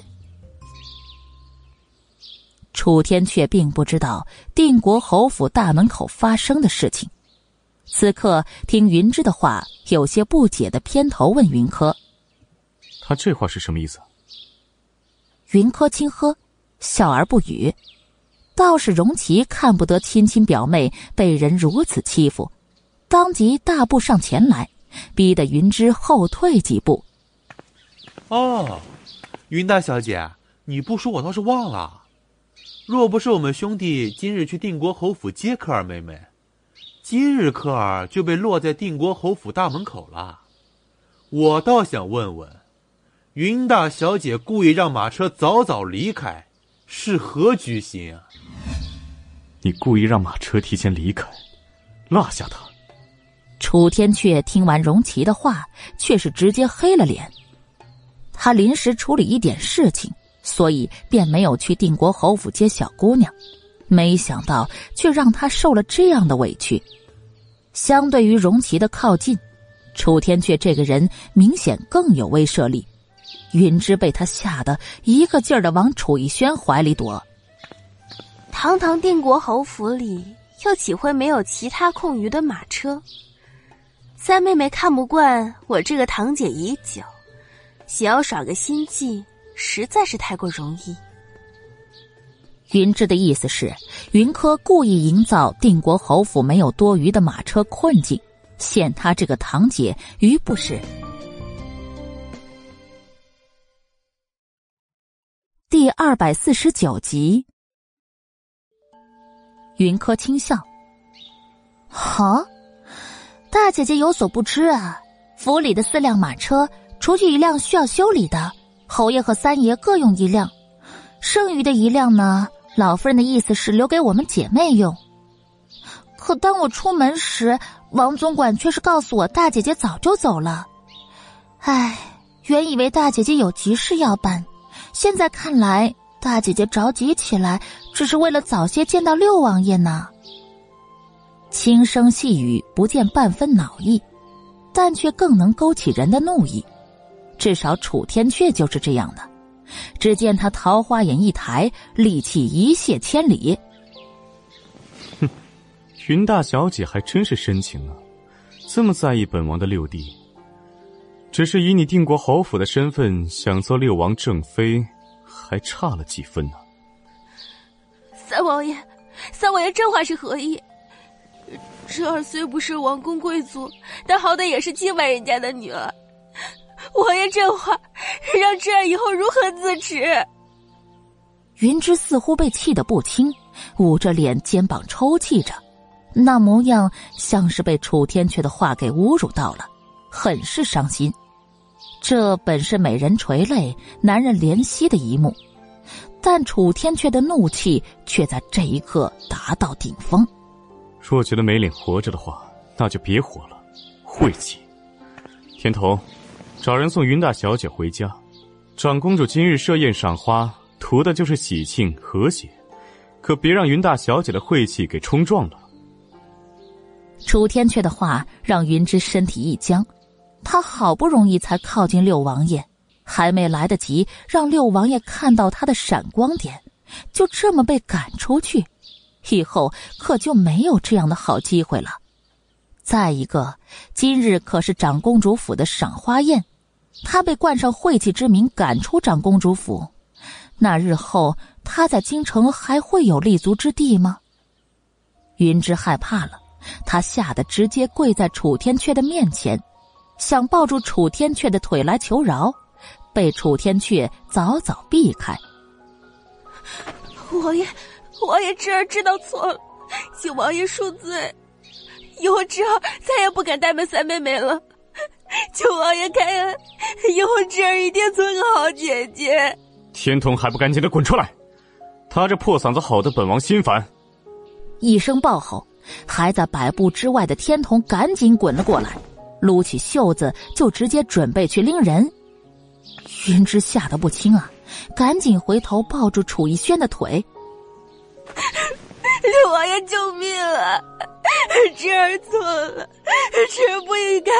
楚天却并不知道定国侯府大门口发生的事情，此刻听云芝的话，有些不解的偏头问云柯。他这话是什么意思？云柯轻呵，笑而不语。倒是荣琪看不得亲亲表妹被人如此欺负，当即大步上前来，逼得云芝后退几步。哦，云大小姐，你不说我倒是忘了。若不是我们兄弟今日去定国侯府接科尔妹妹，今日科尔就被落在定国侯府大门口了。我倒想问问。云大小姐故意让马车早早离开，是何居心啊？你故意让马车提前离开，落下他。楚天阙听完荣琪的话，却是直接黑了脸。他临时处理一点事情，所以便没有去定国侯府接小姑娘，没想到却让他受了这样的委屈。相对于荣琪的靠近，楚天阙这个人明显更有威慑力。云芝被他吓得一个劲儿的往楚逸轩怀里躲。堂堂定国侯府里，又岂会没有其他空余的马车？三妹妹看不惯我这个堂姐已久，想要耍个心计，实在是太过容易。云芝的意思是，云柯故意营造定国侯府没有多余的马车困境，陷他这个堂姐于不是。第二百四十九集，云柯轻笑：“好，大姐姐有所不知啊，府里的四辆马车，除去一辆需要修理的，侯爷和三爷各用一辆，剩余的一辆呢，老夫人的意思是留给我们姐妹用。可当我出门时，王总管却是告诉我大姐姐早就走了。唉，原以为大姐姐有急事要办。”现在看来，大姐姐着急起来，只是为了早些见到六王爷呢。轻声细语，不见半分恼意，但却更能勾起人的怒意。至少楚天阙就是这样的。只见他桃花眼一抬，戾气一泻千里。哼，云大小姐还真是深情啊，这么在意本王的六弟。只是以你定国侯府的身份，想做六王正妃，还差了几分呢。三王爷，三王爷这话是何意？侄儿虽不是王公贵族，但好歹也是亲外人家的女儿。王爷这话，让这儿以后如何自持？云芝似乎被气得不轻，捂着脸，肩膀抽泣着，那模样像是被楚天阙的话给侮辱到了。很是伤心，这本是美人垂泪、男人怜惜的一幕，但楚天阙的怒气却在这一刻达到顶峰。若觉得没脸活着的话，那就别活了，晦气！天童，找人送云大小姐回家。长公主今日设宴赏花，图的就是喜庆和谐，可别让云大小姐的晦气给冲撞了。楚天阙的话让云芝身体一僵，他好不容易才靠近六王爷，还没来得及让六王爷看到他的闪光点，就这么被赶出去，以后可就没有这样的好机会了。再一个，今日可是长公主府的赏花宴，他被冠上晦气之名赶出长公主府，那日后他在京城还会有立足之地吗？云芝害怕了。他吓得直接跪在楚天阙的面前，想抱住楚天阙的腿来求饶，被楚天阙早早避开。王爷，王爷侄儿知道错了，请王爷恕罪，以后侄儿再也不敢怠慢三妹妹了。求王爷开恩，以后侄儿一定做个好姐姐。天童还不赶紧的滚出来！他这破嗓子吼的本王心烦。一声暴吼。还在百步之外的天童赶紧滚了过来，撸起袖子就直接准备去拎人。云芝吓得不轻啊，赶紧回头抱住楚逸轩的腿。六王爷救命啊！侄儿错了，侄儿不应该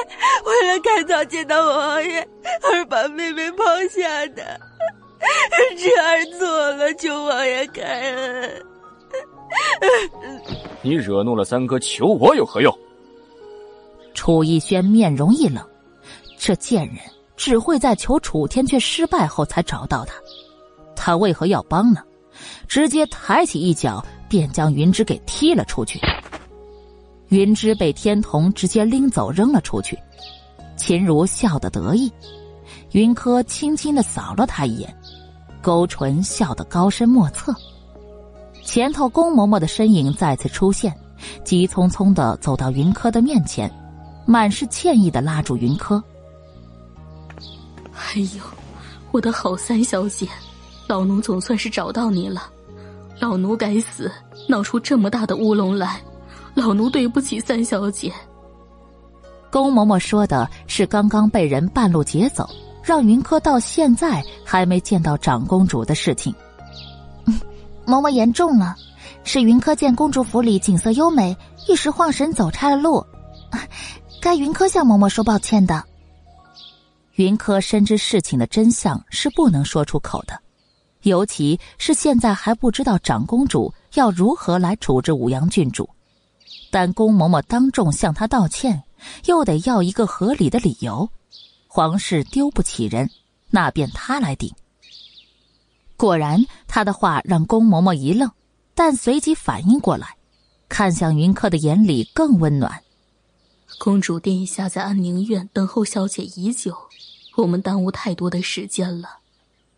为了赶早见到王爷而把妹妹抛下的。侄儿错了，求王爷开恩。你惹怒了三哥，求我有何用？楚逸轩面容一冷，这贱人只会在求楚天阙失败后才找到他，他为何要帮呢？直接抬起一脚便将云芝给踢了出去。云芝被天童直接拎走扔了出去，秦如笑得得意，云柯轻轻的扫了他一眼，勾唇笑得高深莫测。前头宫嬷嬷的身影再次出现，急匆匆的走到云柯的面前，满是歉意的拉住云柯。哎呦，我的好三小姐，老奴总算是找到你了。老奴该死，闹出这么大的乌龙来，老奴对不起三小姐。宫嬷嬷说的是刚刚被人半路劫走，让云柯到现在还没见到长公主的事情。嬷嬷言重了，是云柯见公主府里景色优美，一时晃神走岔了路，该云柯向嬷嬷说抱歉的。云柯深知事情的真相是不能说出口的，尤其是现在还不知道长公主要如何来处置武阳郡主，但宫嬷嬷当众向她道歉，又得要一个合理的理由。皇室丢不起人，那便他来顶。果然，他的话让宫嬷嬷一愣，但随即反应过来，看向云客的眼里更温暖。公主殿下在安宁院等候小姐已久，我们耽误太多的时间了，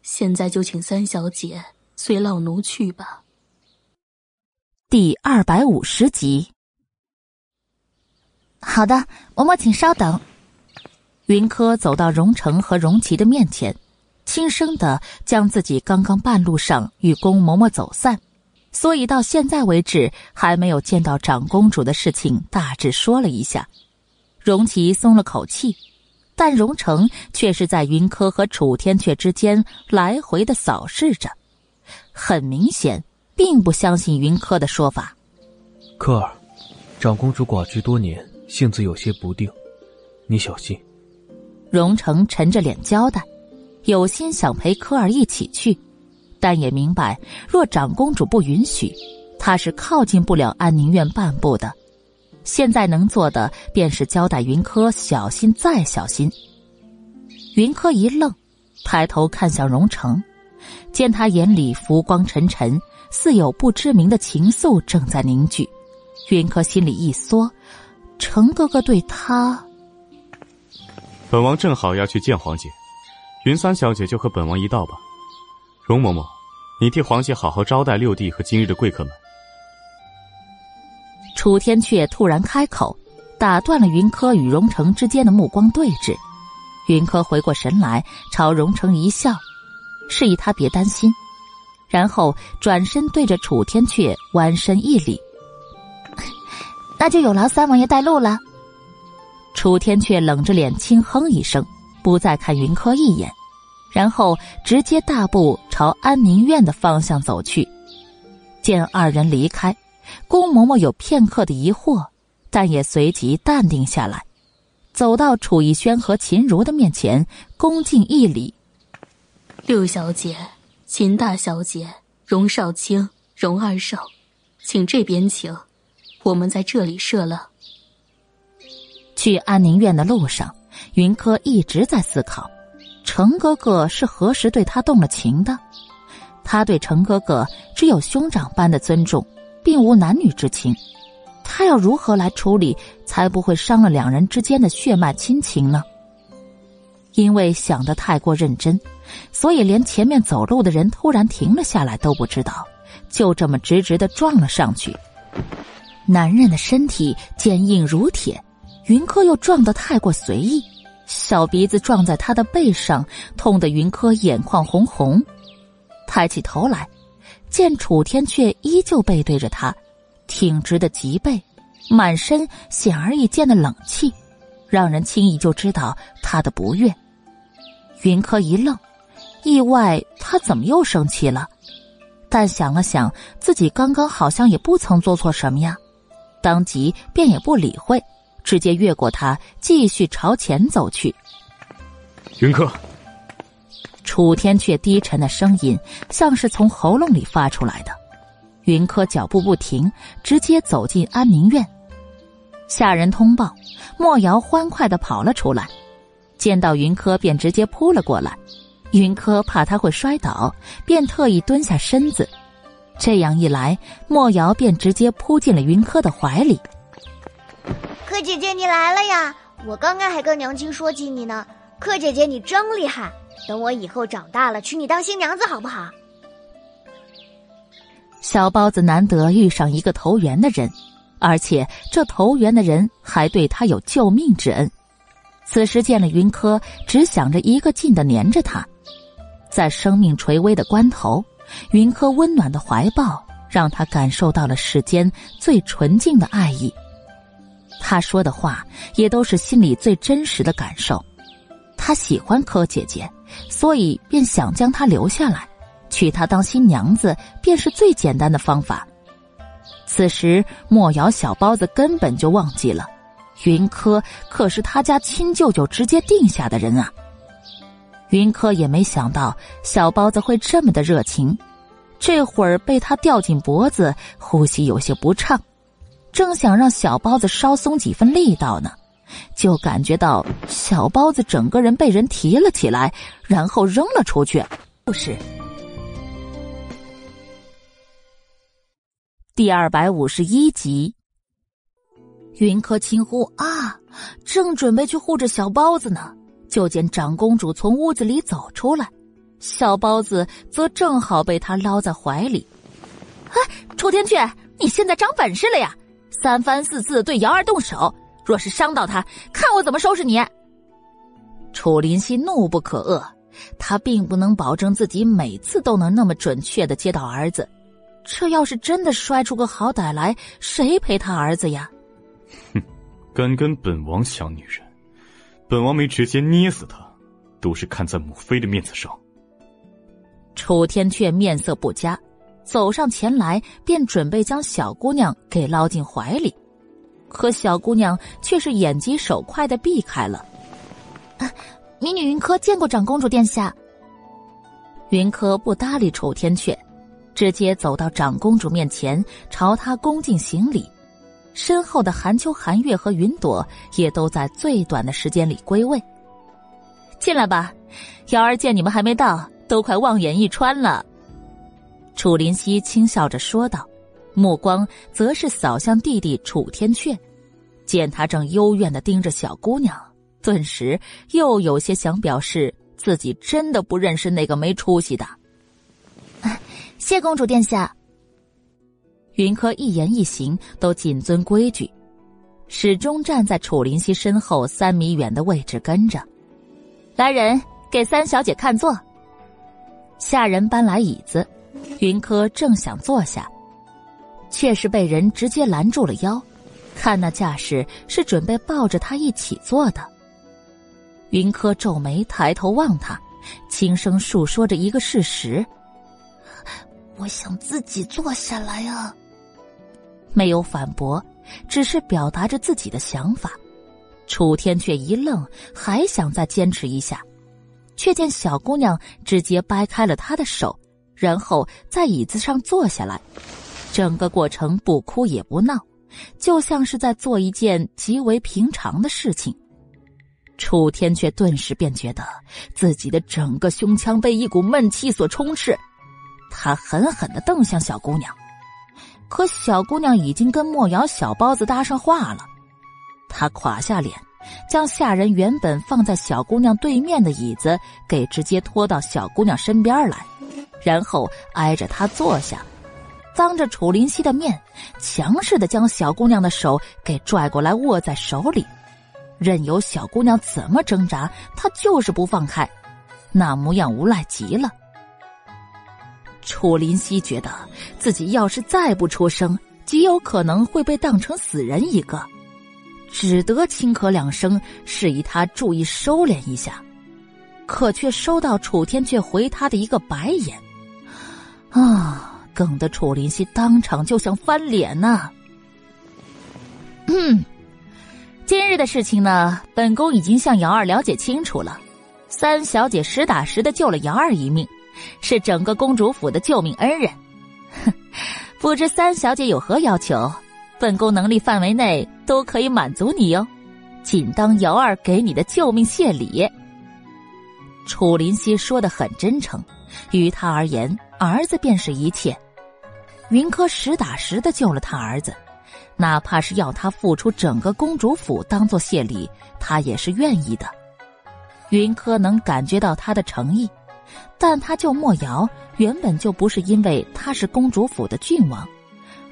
现在就请三小姐随老奴去吧。第二百五十集。好的，嬷嬷请稍等。云柯走到荣成和荣琪的面前。轻声的将自己刚刚半路上与宫嬷嬷走散，所以到现在为止还没有见到长公主的事情大致说了一下。荣琪松了口气，但荣成却是在云柯和楚天阙之间来回的扫视着，很明显并不相信云柯的说法。柯儿，长公主寡居多年，性子有些不定，你小心。荣成沉着脸交代。有心想陪柯儿一起去，但也明白若长公主不允许，他是靠近不了安宁院半步的。现在能做的便是交代云柯小心再小心。云柯一愣，抬头看向荣成，见他眼里浮光沉沉，似有不知名的情愫正在凝聚。云柯心里一缩，程哥哥对他，本王正好要去见皇姐。云三小姐就和本王一道吧，容嬷嬷，你替皇姐好好招待六弟和今日的贵客们。楚天阙突然开口，打断了云柯与荣成之间的目光对峙。云柯回过神来，朝荣成一笑，示意他别担心，然后转身对着楚天阙弯身一礼：“ 那就有劳三王爷带路了。”楚天阙冷着脸轻哼一声。不再看云柯一眼，然后直接大步朝安宁院的方向走去。见二人离开，宫嬷嬷有片刻的疑惑，但也随即淡定下来，走到楚逸轩和秦如的面前，恭敬一礼：“六小姐、秦大小姐、荣少卿、荣二少，请这边请，我们在这里设了。”去安宁院的路上，云柯一直在思考，程哥哥是何时对他动了情的？他对程哥哥只有兄长般的尊重，并无男女之情。他要如何来处理，才不会伤了两人之间的血脉亲情呢？因为想得太过认真，所以连前面走路的人突然停了下来都不知道，就这么直直的撞了上去。男人的身体坚硬如铁。云柯又撞得太过随意，小鼻子撞在他的背上，痛得云柯眼眶红红。抬起头来，见楚天却依旧背对着他，挺直的脊背，满身显而易见的冷气，让人轻易就知道他的不悦。云柯一愣，意外他怎么又生气了？但想了想，自己刚刚好像也不曾做错什么呀，当即便也不理会。直接越过他，继续朝前走去。云柯，楚天却低沉的声音像是从喉咙里发出来的。云柯脚步不停，直接走进安宁院。下人通报，莫瑶欢快的跑了出来，见到云柯便直接扑了过来。云柯怕他会摔倒，便特意蹲下身子。这样一来，莫瑶便直接扑进了云柯的怀里。柯姐姐，你来了呀！我刚刚还跟娘亲说起你呢。柯姐姐，你真厉害！等我以后长大了，娶你当新娘子好不好？小包子难得遇上一个投缘的人，而且这投缘的人还对他有救命之恩。此时见了云柯，只想着一个劲的黏着他。在生命垂危的关头，云柯温暖的怀抱让他感受到了世间最纯净的爱意。他说的话也都是心里最真实的感受，他喜欢柯姐姐，所以便想将她留下来，娶她当新娘子，便是最简单的方法。此时莫瑶小包子根本就忘记了，云柯可是他家亲舅舅直接定下的人啊。云柯也没想到小包子会这么的热情，这会儿被他吊紧脖子，呼吸有些不畅。正想让小包子稍松几分力道呢，就感觉到小包子整个人被人提了起来，然后扔了出去。不是。第二百五十一集，云柯轻呼啊，正准备去护着小包子呢，就见长公主从屋子里走出来，小包子则正好被她捞在怀里。哎，楚天阙，你现在长本事了呀！三番四次对瑶儿动手，若是伤到他，看我怎么收拾你！楚林溪怒不可遏，他并不能保证自己每次都能那么准确的接到儿子，这要是真的摔出个好歹来，谁陪他儿子呀？哼，敢跟本王抢女人，本王没直接捏死他，都是看在母妃的面子上。楚天阙面色不佳。走上前来，便准备将小姑娘给捞进怀里，可小姑娘却是眼疾手快的避开了。啊民女云柯见过长公主殿下。云柯不搭理楚天阙，直接走到长公主面前，朝她恭敬行礼。身后的寒秋、寒月和云朵也都在最短的时间里归位。进来吧，瑶儿见你们还没到，都快望眼欲穿了。楚林溪轻笑着说道，目光则是扫向弟弟楚天阙，见他正幽怨的盯着小姑娘，顿时又有些想表示自己真的不认识那个没出息的。谢公主殿下。云柯一言一行都谨遵规矩，始终站在楚灵溪身后三米远的位置跟着。来人，给三小姐看座。下人搬来椅子。云柯正想坐下，却是被人直接拦住了腰，看那架势是准备抱着他一起坐的。云柯皱眉抬头望他，轻声述说着一个事实：“我想自己坐下来啊。”没有反驳，只是表达着自己的想法。楚天却一愣，还想再坚持一下，却见小姑娘直接掰开了他的手，然后在椅子上坐下来。整个过程不哭也不闹，就像是在做一件极为平常的事情。楚天却顿时便觉得自己的整个胸腔被一股闷气所充斥，他狠狠的瞪向小姑娘，可小姑娘已经跟莫瑶小包子搭上话了。他垮下脸，将下人原本放在小姑娘对面的椅子给直接拖到小姑娘身边来，然后挨着她坐下，当着楚林夕的面，强势的将小姑娘的手给拽过来握在手里，任由小姑娘怎么挣扎，他就是不放开，那模样无赖极了。楚林夕觉得自己要是再不出声，极有可能会被当成死人一个。只得轻咳两声，示意他注意收敛一下，可却收到楚天却回他的一个白眼，啊！梗得楚林溪当场就想翻脸呐。嗯，今日的事情呢，本宫已经向瑶儿了解清楚了。三小姐实打实的救了瑶儿一命，是整个公主府的救命恩人。哼，不知三小姐有何要求？本宫能力范围内都可以满足你哟，仅当瑶儿给你的救命谢礼。楚林溪说的很真诚，于他而言，儿子便是一切。云柯实打实的救了他儿子，哪怕是要他付出整个公主府当做谢礼，他也是愿意的。云柯能感觉到他的诚意，但他救莫瑶原本就不是因为他是公主府的郡王。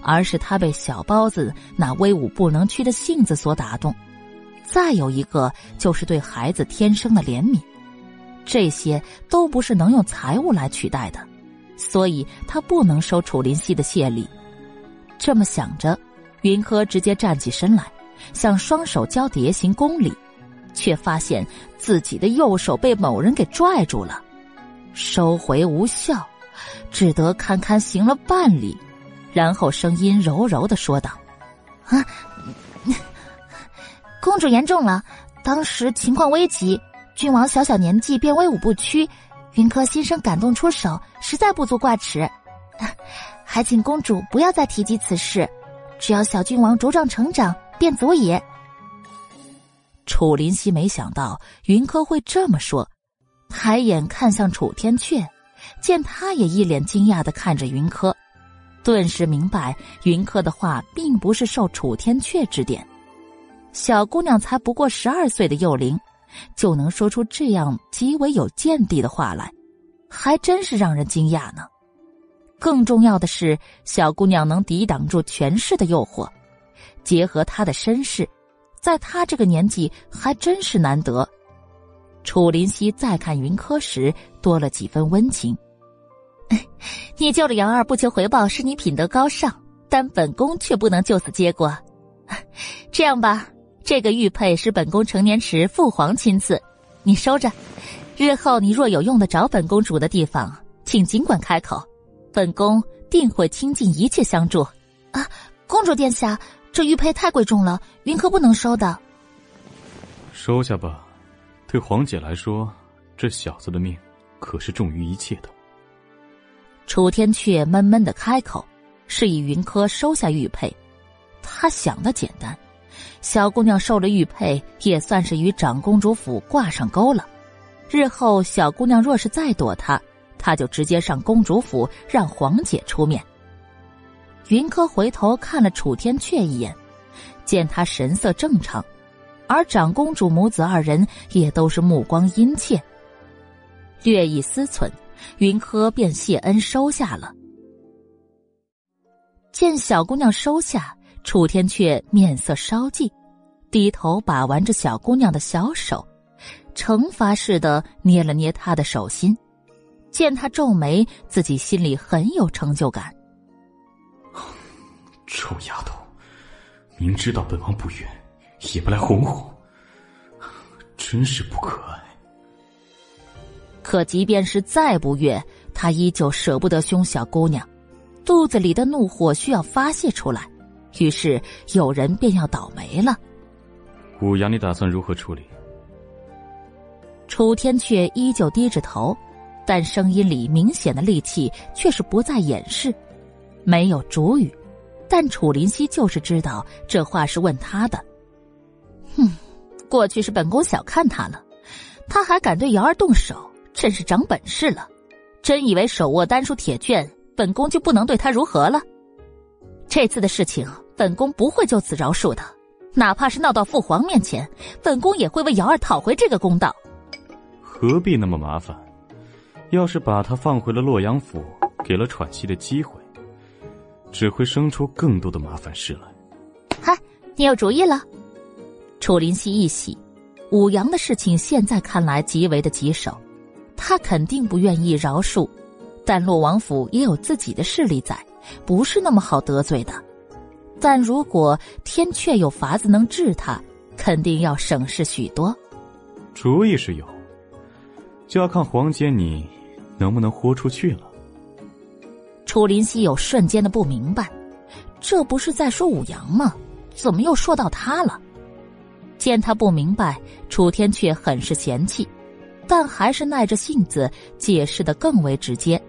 而是他被小包子那威武不能屈的性子所打动，再有一个就是对孩子天生的怜悯，这些都不是能用财物来取代的，所以他不能收楚林溪的谢礼。这么想着，云柯直接站起身来，想双手交叠行公礼，却发现自己的右手被某人给拽住了，收回无效，只得堪堪行了半礼。然后声音柔柔的说道：“啊，公主言重了。当时情况危急，君王小小年纪便威武不屈，云柯心生感动出手，实在不足挂齿。还请公主不要再提及此事，只要小郡王茁壮成长便足矣。”楚林溪没想到云柯会这么说，抬眼看向楚天阙，见他也一脸惊讶的看着云柯。顿时明白，云柯的话并不是受楚天阙指点。小姑娘才不过十二岁的幼龄，就能说出这样极为有见地的话来，还真是让人惊讶呢。更重要的是，小姑娘能抵挡住权势的诱惑，结合她的身世，在她这个年纪还真是难得。楚林夕再看云柯时，多了几分温情。你救了杨二不求回报，是你品德高尚，但本宫却不能就此结果。这样吧，这个玉佩是本宫成年时父皇亲赐，你收着。日后你若有用得着本公主的地方，请尽管开口，本宫定会倾尽一切相助。啊，公主殿下，这玉佩太贵重了，云柯不能收的。收下吧，对皇姐来说，这小子的命可是重于一切的。楚天阙闷闷的开口，示意云柯收下玉佩。他想的简单，小姑娘受了玉佩，也算是与长公主府挂上钩了。日后小姑娘若是再躲他，他就直接上公主府让皇姐出面。云柯回头看了楚天阙一眼，见他神色正常，而长公主母子二人也都是目光殷切，略一思忖。云柯便谢恩收下了。见小姑娘收下，楚天却面色稍霁，低头把玩着小姑娘的小手，惩罚似的捏了捏她的手心。见她皱眉，自己心里很有成就感。臭丫头，明知道本王不悦，也不来哄哄，真是不可爱。可即便是再不悦，他依旧舍不得凶小姑娘，肚子里的怒火需要发泄出来，于是有人便要倒霉了。五阳，你打算如何处理？楚天却依旧低着头，但声音里明显的戾气却是不再掩饰，没有主语。但楚林夕就是知道这话是问他的。哼，过去是本宫小看他了，他还敢对瑶儿动手，真是长本事了。真以为手握丹书铁卷，本宫就不能对他如何了？这次的事情，本宫不会就此饶恕的，哪怕是闹到父皇面前，本宫也会为瑶儿讨回这个公道。何必那么麻烦？要是把他放回了洛阳府，给了喘息的机会。只会生出更多的麻烦事来。嗨，你有主意了？楚林溪一喜，武阳的事情现在看来极为的棘手，他肯定不愿意饶恕，但洛王府也有自己的势力在，不是那么好得罪的。但如果天阙有法子能治他，肯定要省事许多。主意是有，就要看黄姐你能不能豁出去了。楚林溪有瞬间的不明白，这不是在说武阳吗？怎么又说到他了？见他不明白，楚天却很是嫌弃，但还是耐着性子解释的更为直接。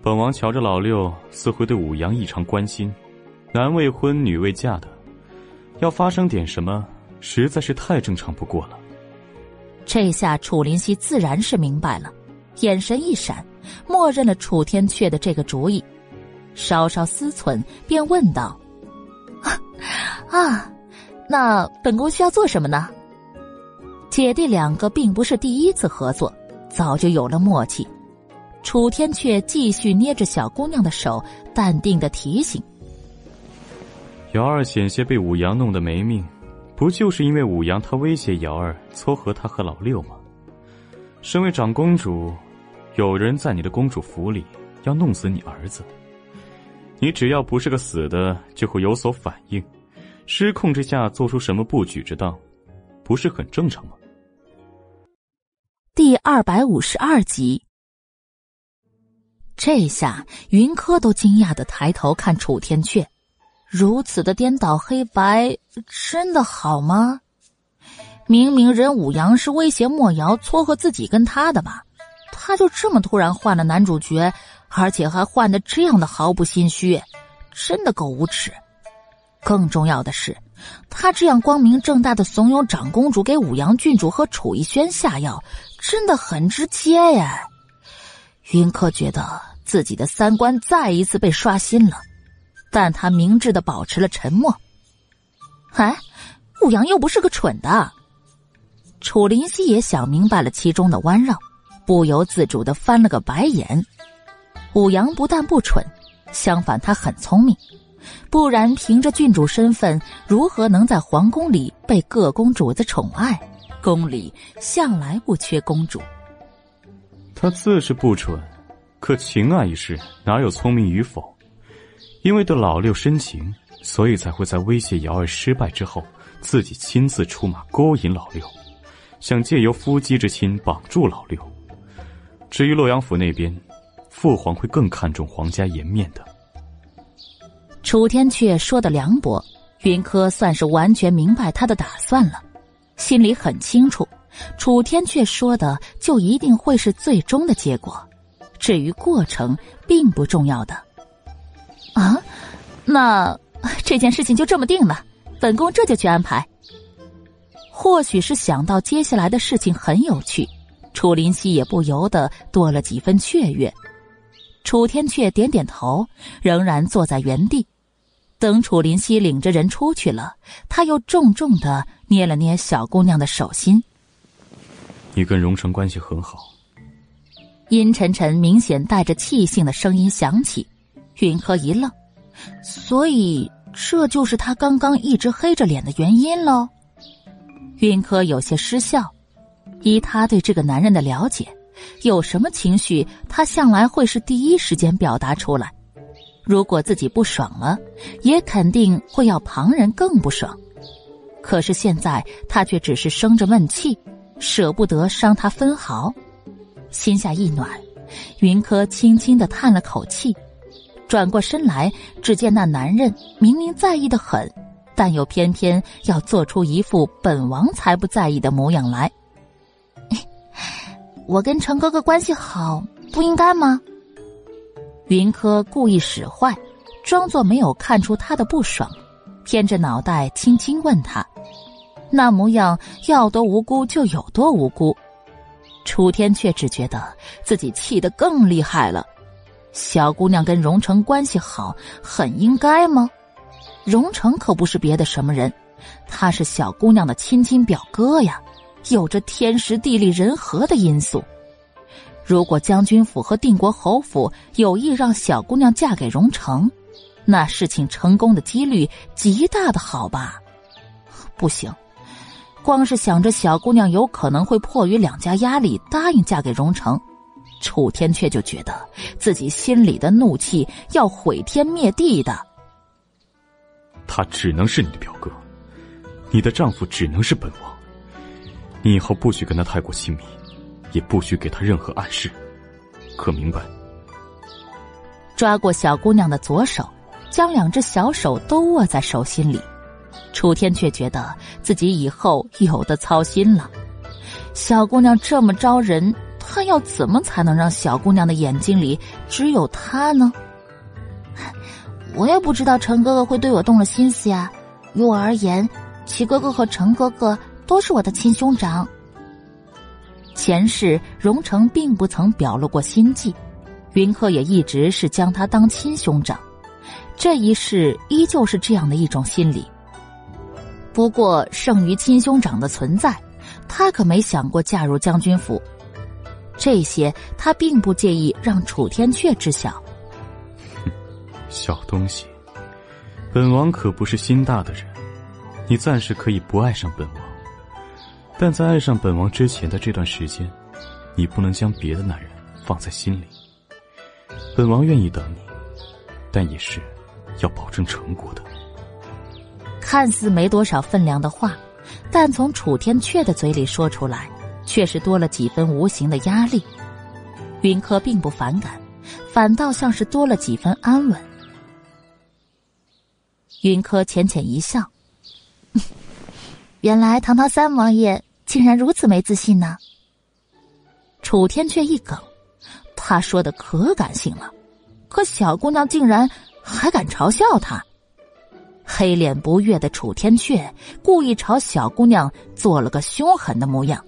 本王瞧着老六似乎对武阳异常关心，男未婚女未嫁的，要发生点什么，实在是太正常不过了。这下楚林夕自然是明白了，眼神一闪。默认了楚天阙的这个主意，稍稍思忖，便问道：“ 啊，那本宫需要做什么呢？”姐弟两个并不是第一次合作，早就有了默契。楚天阙继续捏着小姑娘的手，淡定的提醒：“瑶儿险些被武阳弄得没命，不就是因为武阳他威胁瑶儿撮合他和老六吗？身为长公主。”有人在你的公主府里要弄死你儿子，你只要不是个死的，就会有所反应，失控之下做出什么不举之当，不是很正常吗？第二百五十二集，这下云柯都惊讶的抬头看楚天阙，如此的颠倒黑白，真的好吗？明明任武阳是威胁莫瑶撮合自己跟他的吧？他就这么突然换了男主角，而且还换的这样的毫不心虚，真的够无耻。更重要的是，他这样光明正大的怂恿长公主给武阳郡主和楚逸轩下药，真的很直接呀。云柯觉得自己的三观再一次被刷新了，但他明智的保持了沉默。哎，武阳又不是个蠢的。楚林溪也想明白了其中的弯绕。不由自主的翻了个白眼，武阳不但不蠢，相反他很聪明，不然凭着郡主身份，如何能在皇宫里被各公主子宠爱？宫里向来不缺公主。他自是不蠢，可情爱一事哪有聪明与否？因为对老六深情，所以才会在威胁瑶儿失败之后，自己亲自出马勾引老六，想借由夫妻之亲绑住老六。至于洛阳府那边，父皇会更看重皇家颜面的。楚天阙说的凉薄，云柯算是完全明白他的打算了，心里很清楚，楚天阙说的就一定会是最终的结果，至于过程并不重要的。啊，那这件事情就这么定了，本宫这就去安排。或许是想到接下来的事情很有趣。楚林溪也不由得多了几分雀跃，楚天阙点点头，仍然坐在原地。等楚林溪领着人出去了，他又重重的捏了捏小姑娘的手心。你跟荣成关系很好。阴沉沉、明显带着气性的声音响起，云柯一愣，所以这就是他刚刚一直黑着脸的原因喽。云柯有些失笑。依他对这个男人的了解，有什么情绪，他向来会是第一时间表达出来。如果自己不爽了，也肯定会要旁人更不爽。可是现在他却只是生着闷气，舍不得伤他分毫，心下一暖。云柯轻轻的叹了口气，转过身来，只见那男人明明在意的很，但又偏偏要做出一副本王才不在意的模样来。我跟程哥哥关系好，不应该吗？云柯故意使坏，装作没有看出他的不爽，偏着脑袋轻轻问他，那模样要多无辜就有多无辜。楚天却只觉得自己气得更厉害了。小姑娘跟荣成关系好，很应该吗？荣成可不是别的什么人，他是小姑娘的亲亲表哥呀，有着天时地利人和的因素。如果将军府和定国侯府有意让小姑娘嫁给荣成，那事情成功的几率极大的好吧？不行，光是想着小姑娘有可能会迫于两家压力答应嫁给荣成。楚天却就觉得自己心里的怒气要毁天灭地的。他只能是你的表哥，你的丈夫只能是本王。你以后不许跟他太过亲密，也不许给他任何暗示，可明白？抓过小姑娘的左手，将两只小手都握在手心里。楚天却觉得自己以后有的操心了。小姑娘这么招人。他要怎么才能让小姑娘的眼睛里只有他呢？我也不知道陈哥哥会对我动了心思呀。于我而言，齐哥哥和陈哥哥都是我的亲兄长。前世荣成并不曾表露过心迹，云鹤也一直是将他当亲兄长，这一世依旧是这样的一种心理。不过胜于亲兄长的存在，他可没想过嫁入将军府。这些他并不介意让楚天阙知晓。小东西，本王可不是心大的人，你暂时可以不爱上本王，但在爱上本王之前的这段时间，你不能将别的男人放在心里。本王愿意等你，但也是要保证成果的。看似没多少分量的话，但从楚天阙的嘴里说出来。却是多了几分无形的压力，云柯并不反感，反倒像是多了几分安稳。云柯浅浅一笑，原来堂堂三王爷竟然如此没自信呢。楚天却一梗，他说的可感性了，可小姑娘竟然还敢嘲笑他。黑脸不悦的楚天阙故意朝小姑娘做了个凶狠的模样。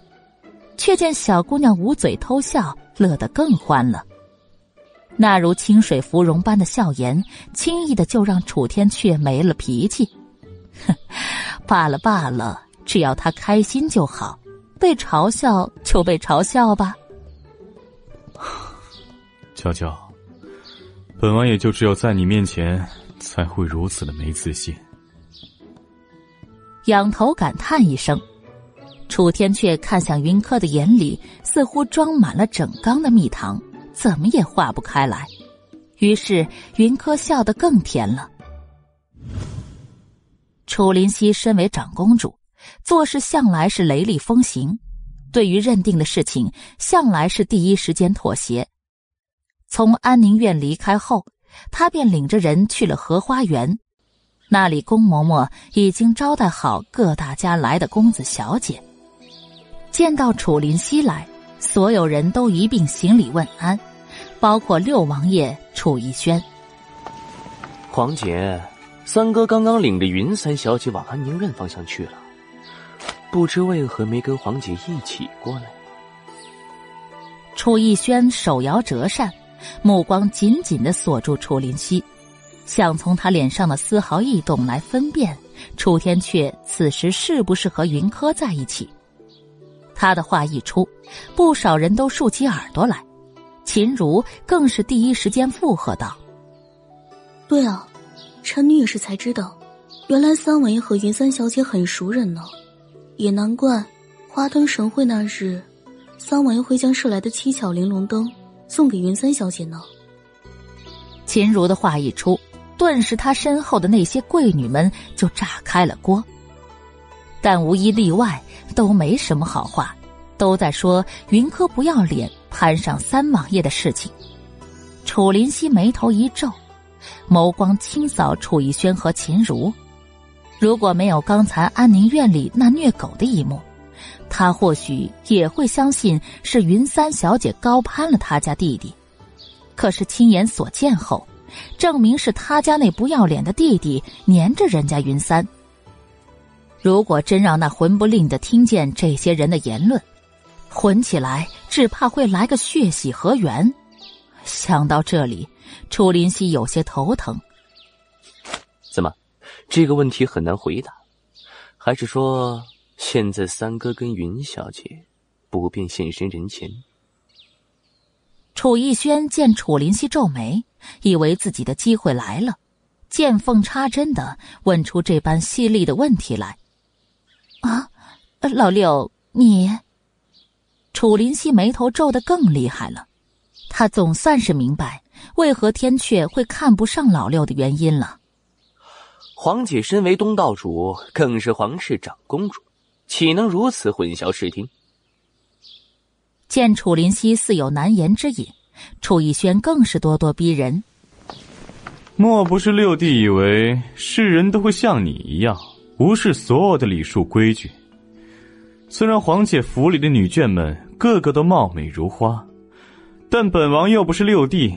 却见小姑娘捂嘴偷笑，乐得更欢了。那如清水芙蓉般的笑颜，轻易的就让楚天阙没了脾气。哼，罢了罢了，只要他开心就好，被嘲笑就被嘲笑吧。娇娇，本王也就只有在你面前才会如此的没自信。仰头感叹一声。楚天却看向云柯的眼里，似乎装满了整缸的蜜糖，怎么也化不开来。于是云柯笑得更甜了。楚林溪身为长公主，做事向来是雷厉风行，对于认定的事情，向来是第一时间妥协。从安宁院离开后，他便领着人去了荷花园，那里宫嬷嬷已经招待好各大家来的公子小姐。见到楚林熙来，所有人都一并行礼问安，包括六王爷楚逸轩。皇姐，三哥刚刚领着云三小姐往安宁院方向去了，不知为何没跟皇姐一起过来。楚逸轩手摇折扇，目光紧紧的锁住楚林熙，想从他脸上的丝毫异动来分辨楚天阙此时是不是和云柯在一起。他的话一出，不少人都竖起耳朵来，秦如更是第一时间附和道：“对啊，臣女也是才知道，原来三王爷和云三小姐很熟人呢，也难怪花灯神会那日，三王爷会将射来的七巧玲珑灯送给云三小姐呢。”秦如的话一出，顿时他身后的那些贵女们就炸开了锅，但无一例外。都没什么好话，都在说云柯不要脸攀上三王爷的事情。楚林熙眉头一皱，眸光清扫楚逸轩和秦如。如果没有刚才安宁院里那虐狗的一幕，他或许也会相信是云三小姐高攀了他家弟弟。可是亲眼所见后，证明是他家那不要脸的弟弟黏着人家云三。如果真让那魂不吝的听见这些人的言论，混起来只怕会来个血洗河源。想到这里，楚林熙有些头疼。怎么，这个问题很难回答？还是说，现在三哥跟云小姐不便现身人前？楚逸轩见楚林熙皱眉，以为自己的机会来了，见缝插针的问出这般犀利的问题来。啊，老六，你？楚林熙眉头皱得更厉害了，他总算是明白为何天阙会看不上老六的原因了。皇姐身为东道主，更是皇室长公主，岂能如此混淆视听？见楚林熙似有难言之隐，楚逸轩更是咄咄逼人。莫不是六弟以为世人都会像你一样无视所有的礼数规矩？虽然皇姐府里的女眷们个个都貌美如花，但本王又不是六弟，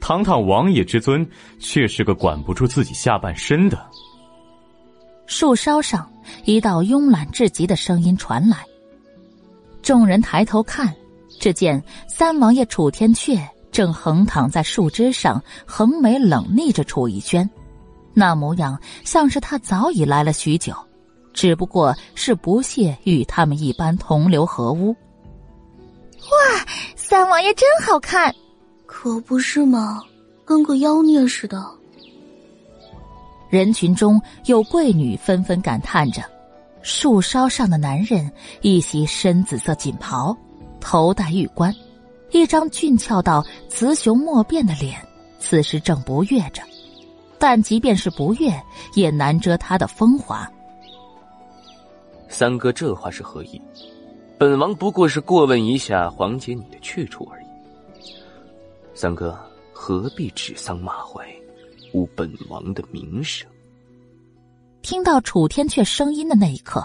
堂堂王爷之尊，却是个管不住自己下半身的。树梢上，一道慵懒至极的声音传来。众人抬头看。只见三王爷楚天阙正横躺在树枝上，横眉冷睨着楚逸轩，那模样像是他早已来了许久，只不过是不屑与他们一般同流合污。哇，三王爷真好看，可不是吗？跟个妖孽似的。人群中有贵女纷纷感叹着，树梢上的男人一袭深紫色锦袍。头戴玉冠，一张俊俏到雌雄莫辨的脸，此时正不悦着。但即便是不悦，也难遮他的风华。三哥这话是何意？本王不过是过问一下黄姐你的去处而已。三哥何必指桑骂槐，污本王的名声？听到楚天阙声音的那一刻，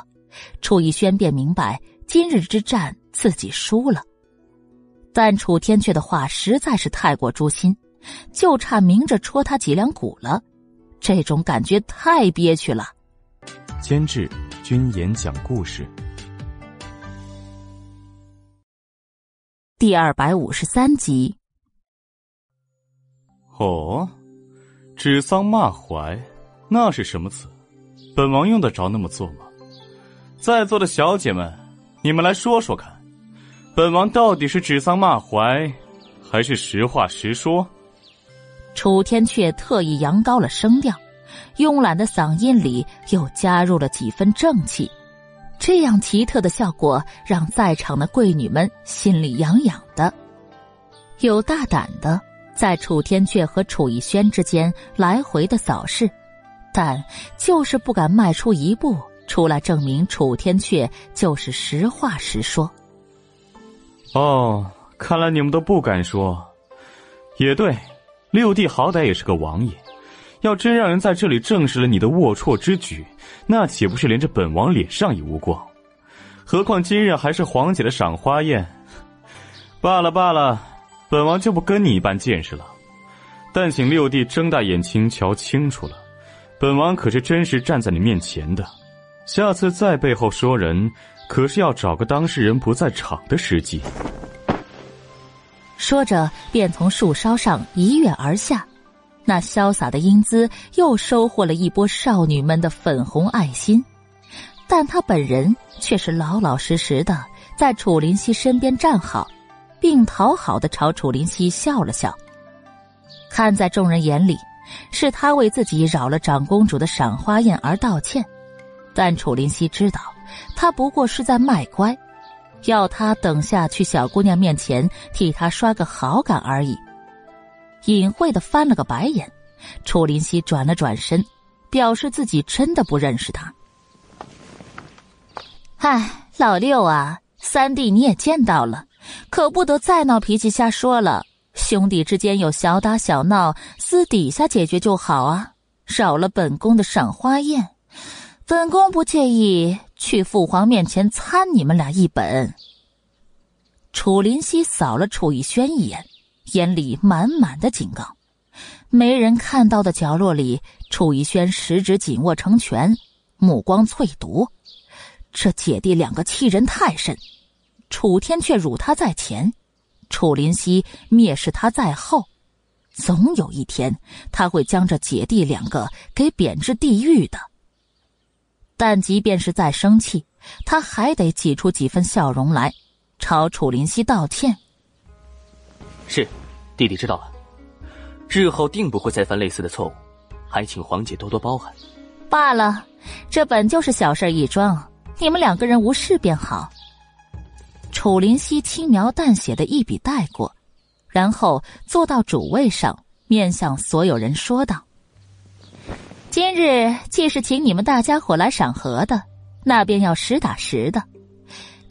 楚逸轩便明白今日之战。自己输了，但楚天阙的话实在是太过诛心，就差明着戳他脊梁骨了。这种感觉太憋屈了。监制：君言讲故事，第二百五十三集。哦，指桑骂槐，那是什么词？本王用得着那么做吗？在座的小姐们，你们来说说看。本王到底是指桑骂槐，还是实话实说？楚天阙特意扬高了声调，慵懒的嗓音里又加入了几分正气，这样奇特的效果让在场的贵女们心里痒痒的。有大胆的在楚天阙和楚逸轩之间来回的扫视，但就是不敢迈出一步出来证明楚天阙就是实话实说。哦，看来你们都不敢说。也对，六弟好歹也是个王爷，要真让人在这里证实了你的龌龊之举，那岂不是连着本王脸上也无光？何况今日还是皇姐的赏花宴。罢了罢了，本王就不跟你一般见识了。但请六弟睁大眼睛瞧清楚了，本王可是真实站在你面前的。下次再背后说人。可是要找个当事人不在场的时机。说着，便从树梢上一跃而下，那潇洒的英姿又收获了一波少女们的粉红爱心。但他本人却是老老实实的在楚林熙身边站好，并讨好的朝楚林熙笑了笑。看在众人眼里，是他为自己扰了长公主的赏花宴而道歉，但楚林熙知道。他不过是在卖乖，要他等下去小姑娘面前替他刷个好感而已。隐晦的翻了个白眼，楚林夕转了转身，表示自己真的不认识他。唉，老六啊，三弟你也见到了，可不得再闹脾气瞎说了。兄弟之间有小打小闹，私底下解决就好啊，少了本宫的赏花宴。本宫不介意去父皇面前参你们俩一本。楚林溪扫了楚逸轩一眼，眼里满满的警告。没人看到的角落里，楚逸轩十指紧握成拳，目光淬毒。这姐弟两个欺人太甚，楚天却辱他在前，楚林溪蔑视他在后。总有一天，他会将这姐弟两个给贬至地狱的。但即便是再生气，他还得挤出几分笑容来。朝楚林溪道歉。是，弟弟知道了，日后定不会再犯类似的错误，还请皇姐多多包涵。罢了，这本就是小事一桩，你们两个人无事便好。楚林溪轻描淡写的一笔带过，然后坐到主位上，面向所有人说道：“今日既是请你们大家伙来赏荷的，那便要实打实的。”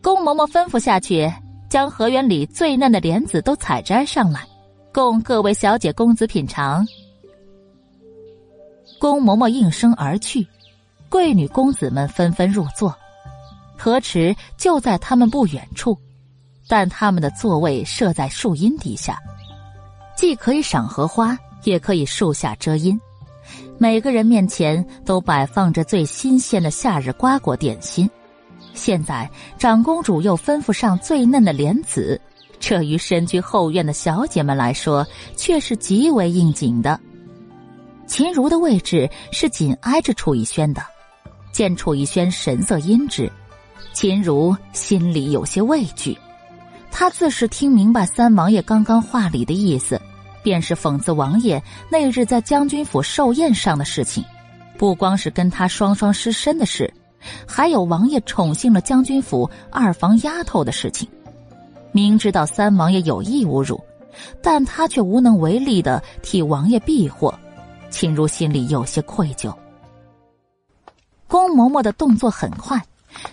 宫嬷嬷吩咐下去，将荷园里最嫩的莲子都采摘上来，供各位小姐公子品尝。宫嬷嬷应声而去，贵女公子们纷纷入座。荷池就在他们不远处，但他们的座位设在树荫底下，既可以赏荷花，也可以树下遮阴。每个人面前都摆放着最新鲜的夏日瓜果点心。现在长公主又吩咐上最嫩的莲子，这于身居后院的小姐们来说，却是极为应景的。秦如的位置是紧挨着楚逸轩的，见楚逸轩神色阴鸷，秦如心里有些畏惧。他自是听明白三王爷刚刚话里的意思，便是讽刺王爷那日在将军府寿宴上的事情，不光是跟他双双失身的事。还有王爷宠幸了将军府二房丫头的事情，明知道三王爷有意侮辱，但他却无能为力的替王爷避祸，秦如心里有些愧疚。宫嬷嬷的动作很快，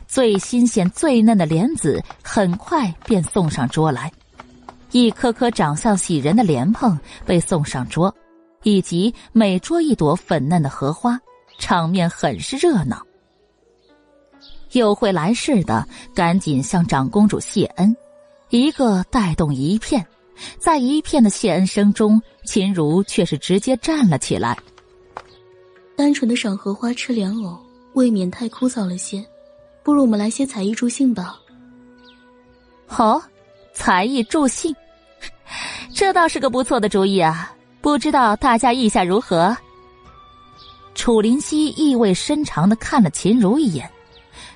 最新鲜、最嫩的莲子很快便送上桌来，一颗颗长相喜人的莲蓬被送上桌，以及每桌一朵粉嫩的荷花，场面很是热闹。有会来事的，赶紧向长公主谢恩，一个带动一片，在一片的谢恩声中，秦如却是直接站了起来。单纯的赏荷花、吃莲藕，未免太枯燥了些，不如我们来些才艺助兴吧。好，才艺助兴，这倒是个不错的主意啊！不知道大家意下如何？楚灵溪意味深长的看了秦如一眼。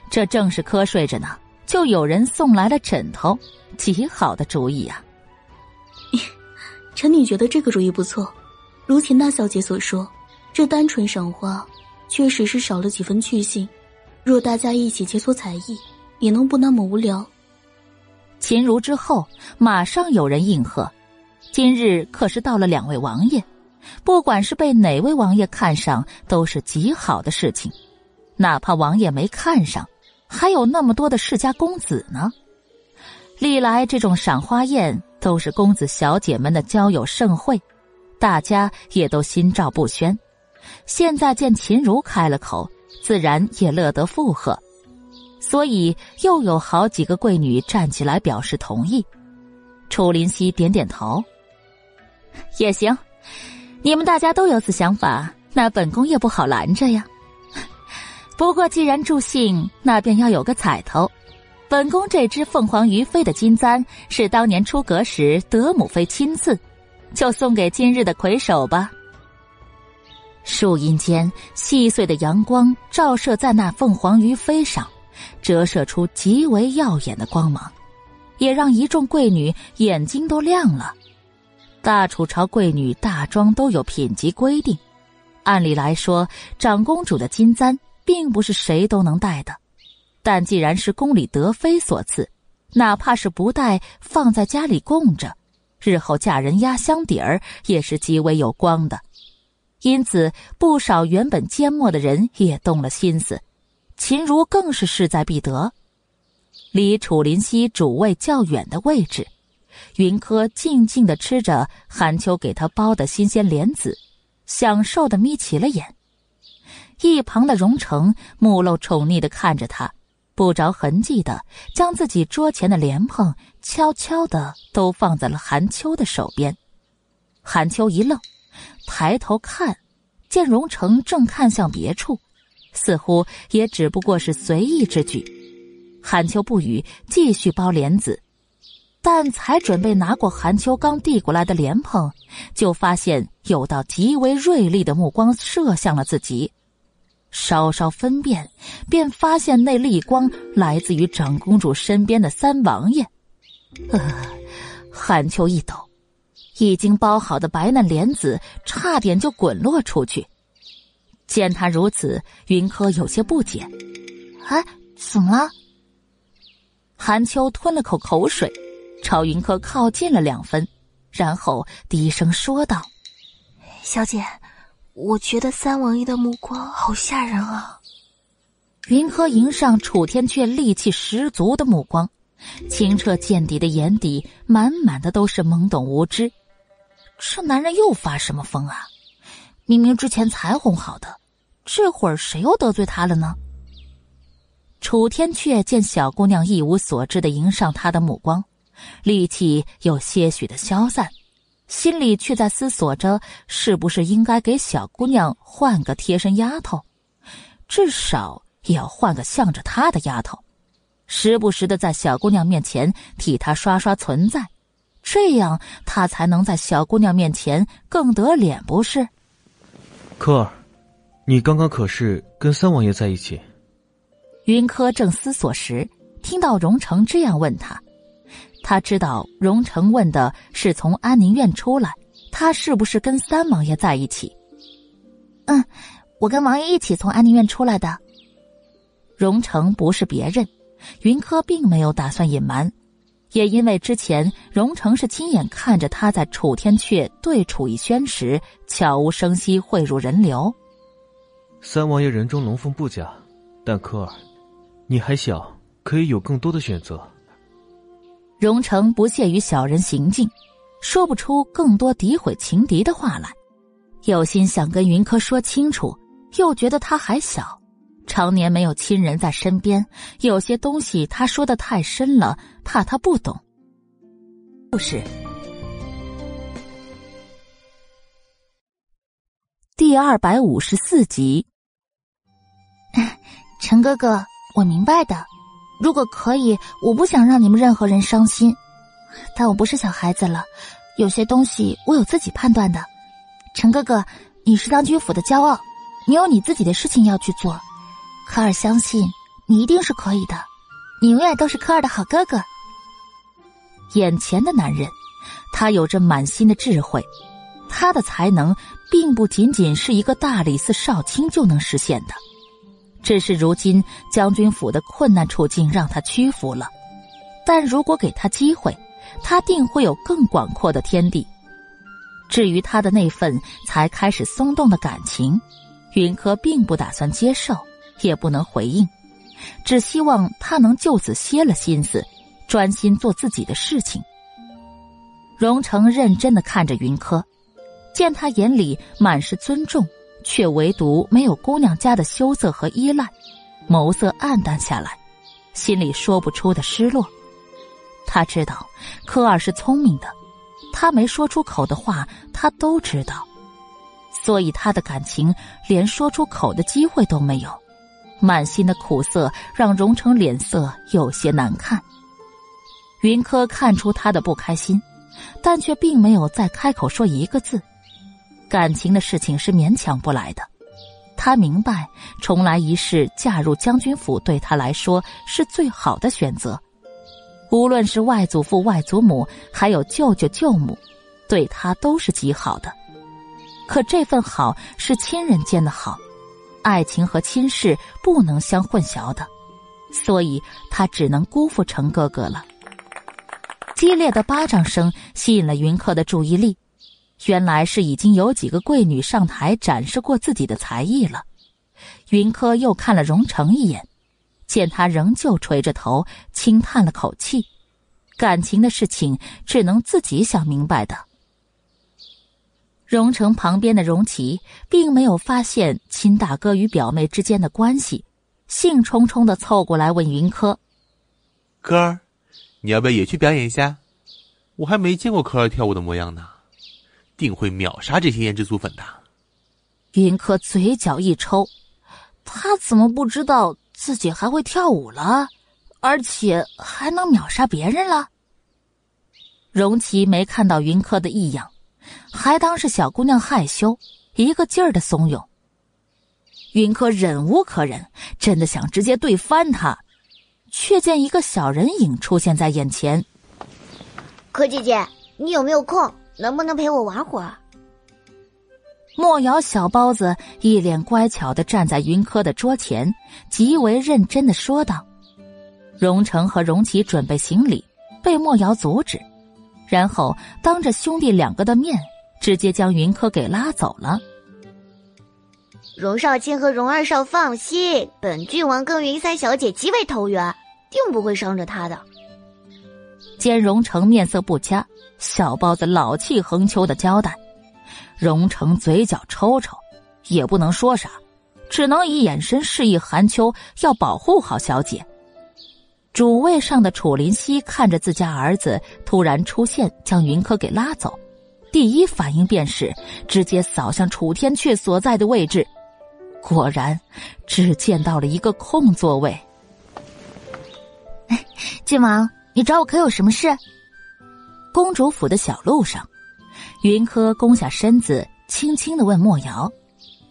这正是瞌睡着呢，就有人送来了枕头，极好的主意啊！臣女觉得这个主意不错。如秦大小姐所说，这单纯赏花，确实是少了几分趣性。若大家一起切磋才艺，也能不那么无聊。秦如之后，马上有人应和。今日可是到了两位王爷，不管是被哪位王爷看上，都是极好的事情。哪怕王爷没看上。还有那么多的世家公子呢。历来这种赏花宴都是公子小姐们的交友盛会，大家也都心照不宣。现在见秦如开了口，自然也乐得附和，所以又有好几个贵女站起来表示同意。楚林夕点点头，也行。你们大家都有此想法，那本宫也不好拦着呀。不过，既然助兴，那便要有个彩头。本宫这只凤凰于飞的金簪是当年出阁时德母妃亲赐，就送给今日的魁首吧。树荫间，细碎的阳光照射在那凤凰于飞上，折射出极为耀眼的光芒，也让一众贵女眼睛都亮了。大楚朝贵女大装都有品级规定，按理来说，长公主的金簪。并不是谁都能戴的，但既然是宫里德妃所赐，哪怕是不戴，放在家里供着，日后嫁人压箱底儿也是极为有光的。因此，不少原本缄默的人也动了心思。秦如更是势在必得，离楚林溪主位较远的位置，云柯静静的吃着韩秋给他包的新鲜莲子，享受的眯起了眼。一旁的荣成目露宠溺的看着他，不着痕迹的将自己桌前的莲蓬悄悄的都放在了韩秋的手边。韩秋一愣，抬头看，见荣成正看向别处，似乎也只不过是随意之举。韩秋不语，继续剥莲子。但才准备拿过韩秋刚递过来的莲蓬，就发现有道极为锐利的目光射向了自己。稍稍分辨，便发现那厉光来自于长公主身边的三王爷。呃，韩秋一抖，已经包好的白嫩莲子差点就滚落出去。见他如此，云柯有些不解：“哎，怎么了？”韩秋吞了口口水。朝云柯靠近了两分，然后低声说道：“小姐，我觉得三王爷的目光好吓人啊。”云柯迎上楚天阙戾气十足的目光，清澈见底的眼底满满的都是懵懂无知。这男人又发什么疯啊？明明之前才哄好的，这会儿谁又得罪他了呢？楚天阙见小姑娘一无所知的迎上他的目光。力气有些许的消散，心里却在思索着，是不是应该给小姑娘换个贴身丫头，至少也要换个向着她的丫头，时不时的在小姑娘面前替她刷刷存在，这样她才能在小姑娘面前更得脸，不是？科儿，你刚刚可是跟三王爷在一起？云柯正思索时，听到荣成这样问他。他知道荣成问的是从安宁院出来，他是不是跟三王爷在一起？嗯，我跟王爷一起从安宁院出来的。荣成不是别人，云柯并没有打算隐瞒，也因为之前荣成是亲眼看着他在楚天阙对楚逸轩时悄无声息汇入人流。三王爷人中龙凤不假，但柯儿，你还小，可以有更多的选择。荣成不屑于小人行径，说不出更多诋毁情敌的话来，有心想跟云柯说清楚，又觉得他还小，常年没有亲人在身边，有些东西他说的太深了，怕他不懂。故事第二百五十四集，陈哥哥，我明白的。如果可以，我不想让你们任何人伤心，但我不是小孩子了，有些东西我有自己判断的。陈哥哥，你是当军府的骄傲，你有你自己的事情要去做。科尔相信你一定是可以的，你永远都是科尔的好哥哥。眼前的男人，他有着满心的智慧，他的才能并不仅仅是一个大理寺少卿就能实现的。只是如今将军府的困难处境让他屈服了，但如果给他机会，他定会有更广阔的天地。至于他的那份才开始松动的感情，云柯并不打算接受，也不能回应，只希望他能就此歇了心思，专心做自己的事情。荣成认真的看着云柯，见他眼里满是尊重。却唯独没有姑娘家的羞涩和依赖，眸色暗淡下来，心里说不出的失落。他知道科尔是聪明的，他没说出口的话，他都知道，所以他的感情连说出口的机会都没有。满心的苦涩让荣成脸色有些难看。云柯看出他的不开心，但却并没有再开口说一个字。感情的事情是勉强不来的，他明白重来一世嫁入将军府对他来说是最好的选择，无论是外祖父、外祖母，还有舅舅、舅母，对他都是极好的。可这份好是亲人间的好，爱情和亲事不能相混淆的，所以他只能辜负程哥哥了。激烈的巴掌声吸引了云客的注意力。原来是已经有几个贵女上台展示过自己的才艺了。云柯又看了荣成一眼，见他仍旧垂着头，轻叹了口气。感情的事情只能自己想明白的。荣成旁边的荣琪并没有发现亲大哥与表妹之间的关系，兴冲冲的凑过来问云柯：“柯儿，你要不要也去表演一下？我还没见过柯儿跳舞的模样呢，定会秒杀这些胭脂酥粉的。”云柯嘴角一抽，他怎么不知道自己还会跳舞了，而且还能秒杀别人了？荣琪没看到云柯的异样，还当是小姑娘害羞，一个劲儿的怂恿。云柯忍无可忍，真的想直接对翻他，却见一个小人影出现在眼前。柯姐姐，你有没有空？能不能陪我玩会儿？莫瑶小包子一脸乖巧的站在云柯的桌前，极为认真的说道：“荣成和荣琪准备行礼，被莫瑶阻止，然后当着兄弟两个的面，直接将云柯给拉走了。”荣少卿和荣二少放心，本郡王跟云三小姐极为投缘，定不会伤着他的。见荣成面色不佳，小包子老气横秋的交代。荣成嘴角抽抽，也不能说啥，只能以眼神示意韩秋要保护好小姐。主位上的楚林熙看着自家儿子突然出现，将云柯给拉走，第一反应便是直接扫向楚天阙所在的位置，果然只见到了一个空座位。哎郡王，你找我可有什么事？公主府的小路上。云柯弓下身子，轻轻的问莫瑶，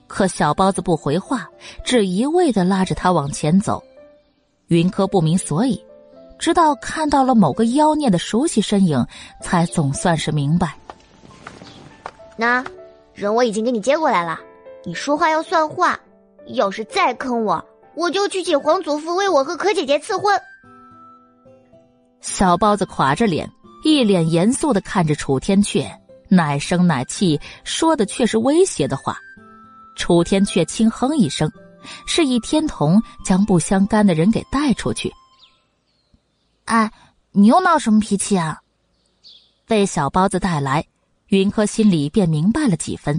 可小包子不回话，只一味的拉着他往前走。云柯不明所以，直到看到了某个妖孽的熟悉身影，才总算是明白。那人我已经给你接过来了，你说话要算话，要是再坑我，我就去请皇祖父为我和可姐姐赐婚。小包子垮着脸，一脸严肃的看着楚天阙。奶声奶气说的却是威胁的话，楚天却轻哼一声，示意天童将不相干的人给带出去。哎，你又闹什么脾气啊？被小包子带来，云柯心里便明白了几分。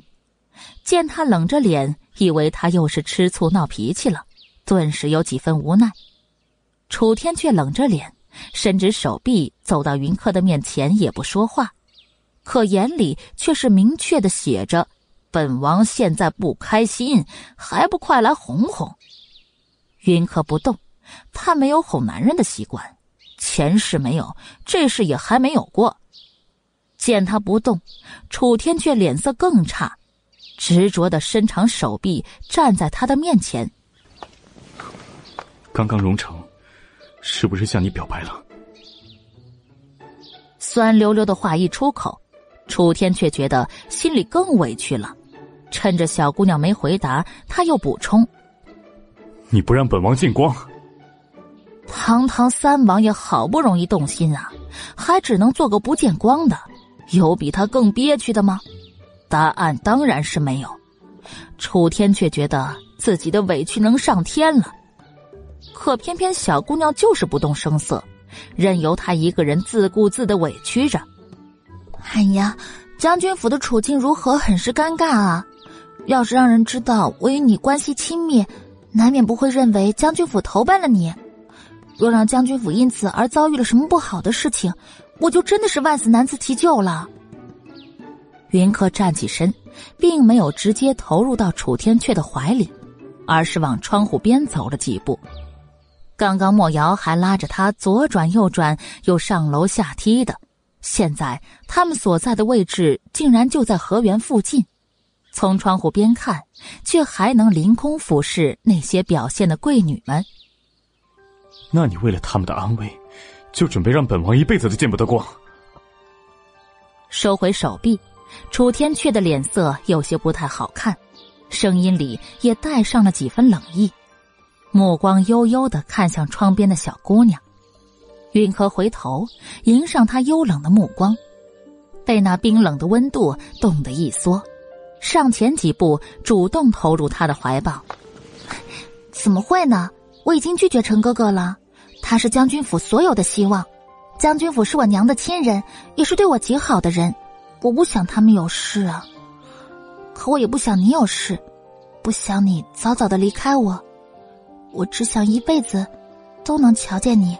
见他冷着脸，以为他又是吃醋闹脾气了，顿时有几分无奈。楚天却冷着脸，伸直手臂走到云客的面前，也不说话。可眼里却是明确的写着：“本王现在不开心，还不快来哄哄。”云客不动，他没有哄男人的习惯，前世没有，这事也还没有过。见他不动，楚天却脸色更差，执着的伸长手臂站在他的面前。刚刚荣成，是不是向你表白了？酸溜溜的话一出口。楚天却觉得心里更委屈了，趁着小姑娘没回答，他又补充：“你不让本王见光。”堂堂三王爷好不容易动心啊，还只能做个不见光的，有比他更憋屈的吗？答案当然是没有。楚天却觉得自己的委屈能上天了，可偏偏小姑娘就是不动声色，任由他一个人自顾自的委屈着。哎呀，将军府的处境如何，很是尴尬啊！要是让人知道我与你关系亲密，难免不会认为将军府投奔了你。若让将军府因此而遭遇了什么不好的事情，我就真的是万死难辞其咎了。云柯站起身，并没有直接投入到楚天阙的怀里，而是往窗户边走了几步。刚刚莫瑶还拉着他左转右转，又上楼下梯的。现在他们所在的位置竟然就在河源附近，从窗户边看，却还能凌空俯视那些表现的贵女们。那你为了他们的安危，就准备让本王一辈子都见不得光？收回手臂，楚天阙的脸色有些不太好看，声音里也带上了几分冷意，目光悠悠的看向窗边的小姑娘。云柯回头迎上他幽冷的目光，被那冰冷的温度冻得一缩，上前几步主动投入他的怀抱。怎么会呢？我已经拒绝陈哥哥了，他是将军府所有的希望，将军府是我娘的亲人，也是对我极好的人，我不想他们有事啊。可我也不想你有事，不想你早早的离开我，我只想一辈子都能瞧见你。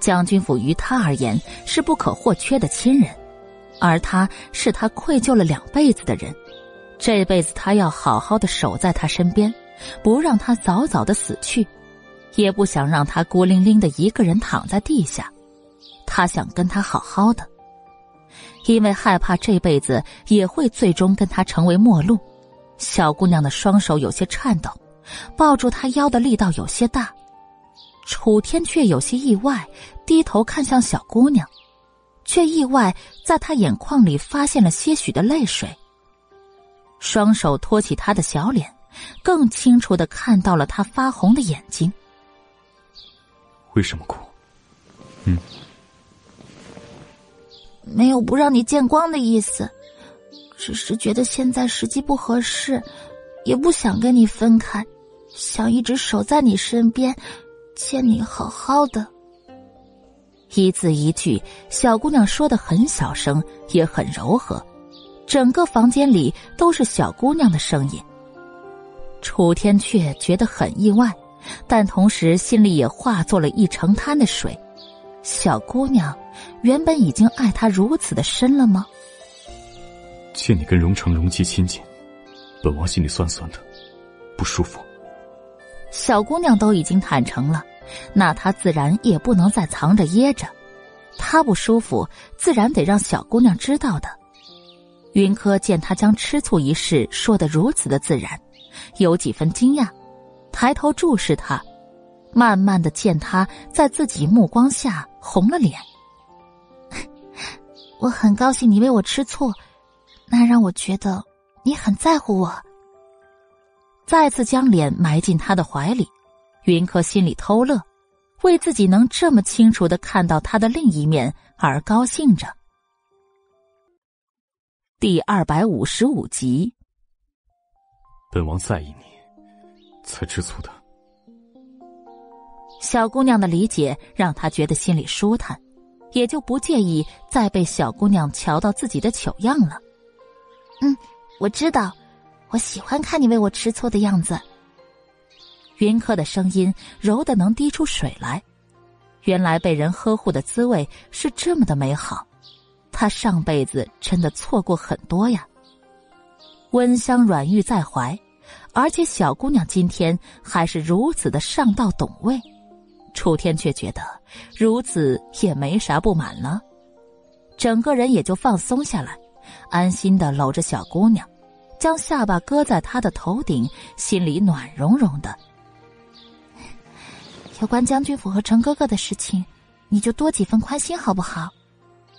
将军府于他而言是不可或缺的亲人，而他是他愧疚了两辈子的人，这辈子他要好好的守在他身边，不让他早早的死去。也不想让他孤零零的一个人躺在地下，他想跟他好好的，因为害怕这辈子也会最终跟他成为陌路。小姑娘的双手有些颤抖，抱住他腰的力道有些大。楚天却有些意外，低头看向小姑娘，却意外在她眼眶里发现了些许的泪水。双手托起她的小脸，更清楚的看到了她发红的眼睛。为什么哭？嗯，没有不让你见光的意思，只是觉得现在时机不合适，也不想跟你分开，想一直守在你身边，见你好好的。一字一句，小姑娘说的很小声，也很柔和，整个房间里都是小姑娘的声音。楚天却觉得很意外。但同时，心里也化作了一成滩的水。小姑娘，原本已经爱他如此的深了吗？见你跟荣成、荣姬亲近，本王心里酸酸的，不舒服。小姑娘都已经坦诚了，那她自然也不能再藏着掖着。她不舒服，自然得让小姑娘知道的。云柯见他将吃醋一事说得如此的自然，有几分惊讶。抬头注视他，慢慢的见他在自己目光下红了脸。我很高兴你为我吃醋，那让我觉得你很在乎我。再次将脸埋进他的怀里，云柯心里偷乐，为自己能这么清楚的看到他的另一面而高兴着。第二百五十五集，本王在意你。才吃醋的。小姑娘的理解让他觉得心里舒坦，也就不介意再被小姑娘瞧到自己的糗样了。嗯，我知道，我喜欢看你为我吃醋的样子。云柯的声音柔的能滴出水来，原来被人呵护的滋味是这么的美好，他上辈子真的错过很多呀。温香软玉在怀。而且小姑娘今天还是如此的上道懂味，楚天却觉得如此也没啥不满了，整个人也就放松下来，安心的搂着小姑娘，将下巴搁在他的头顶，心里暖融融的。有关将军府和程哥哥的事情，你就多几分宽心好不好？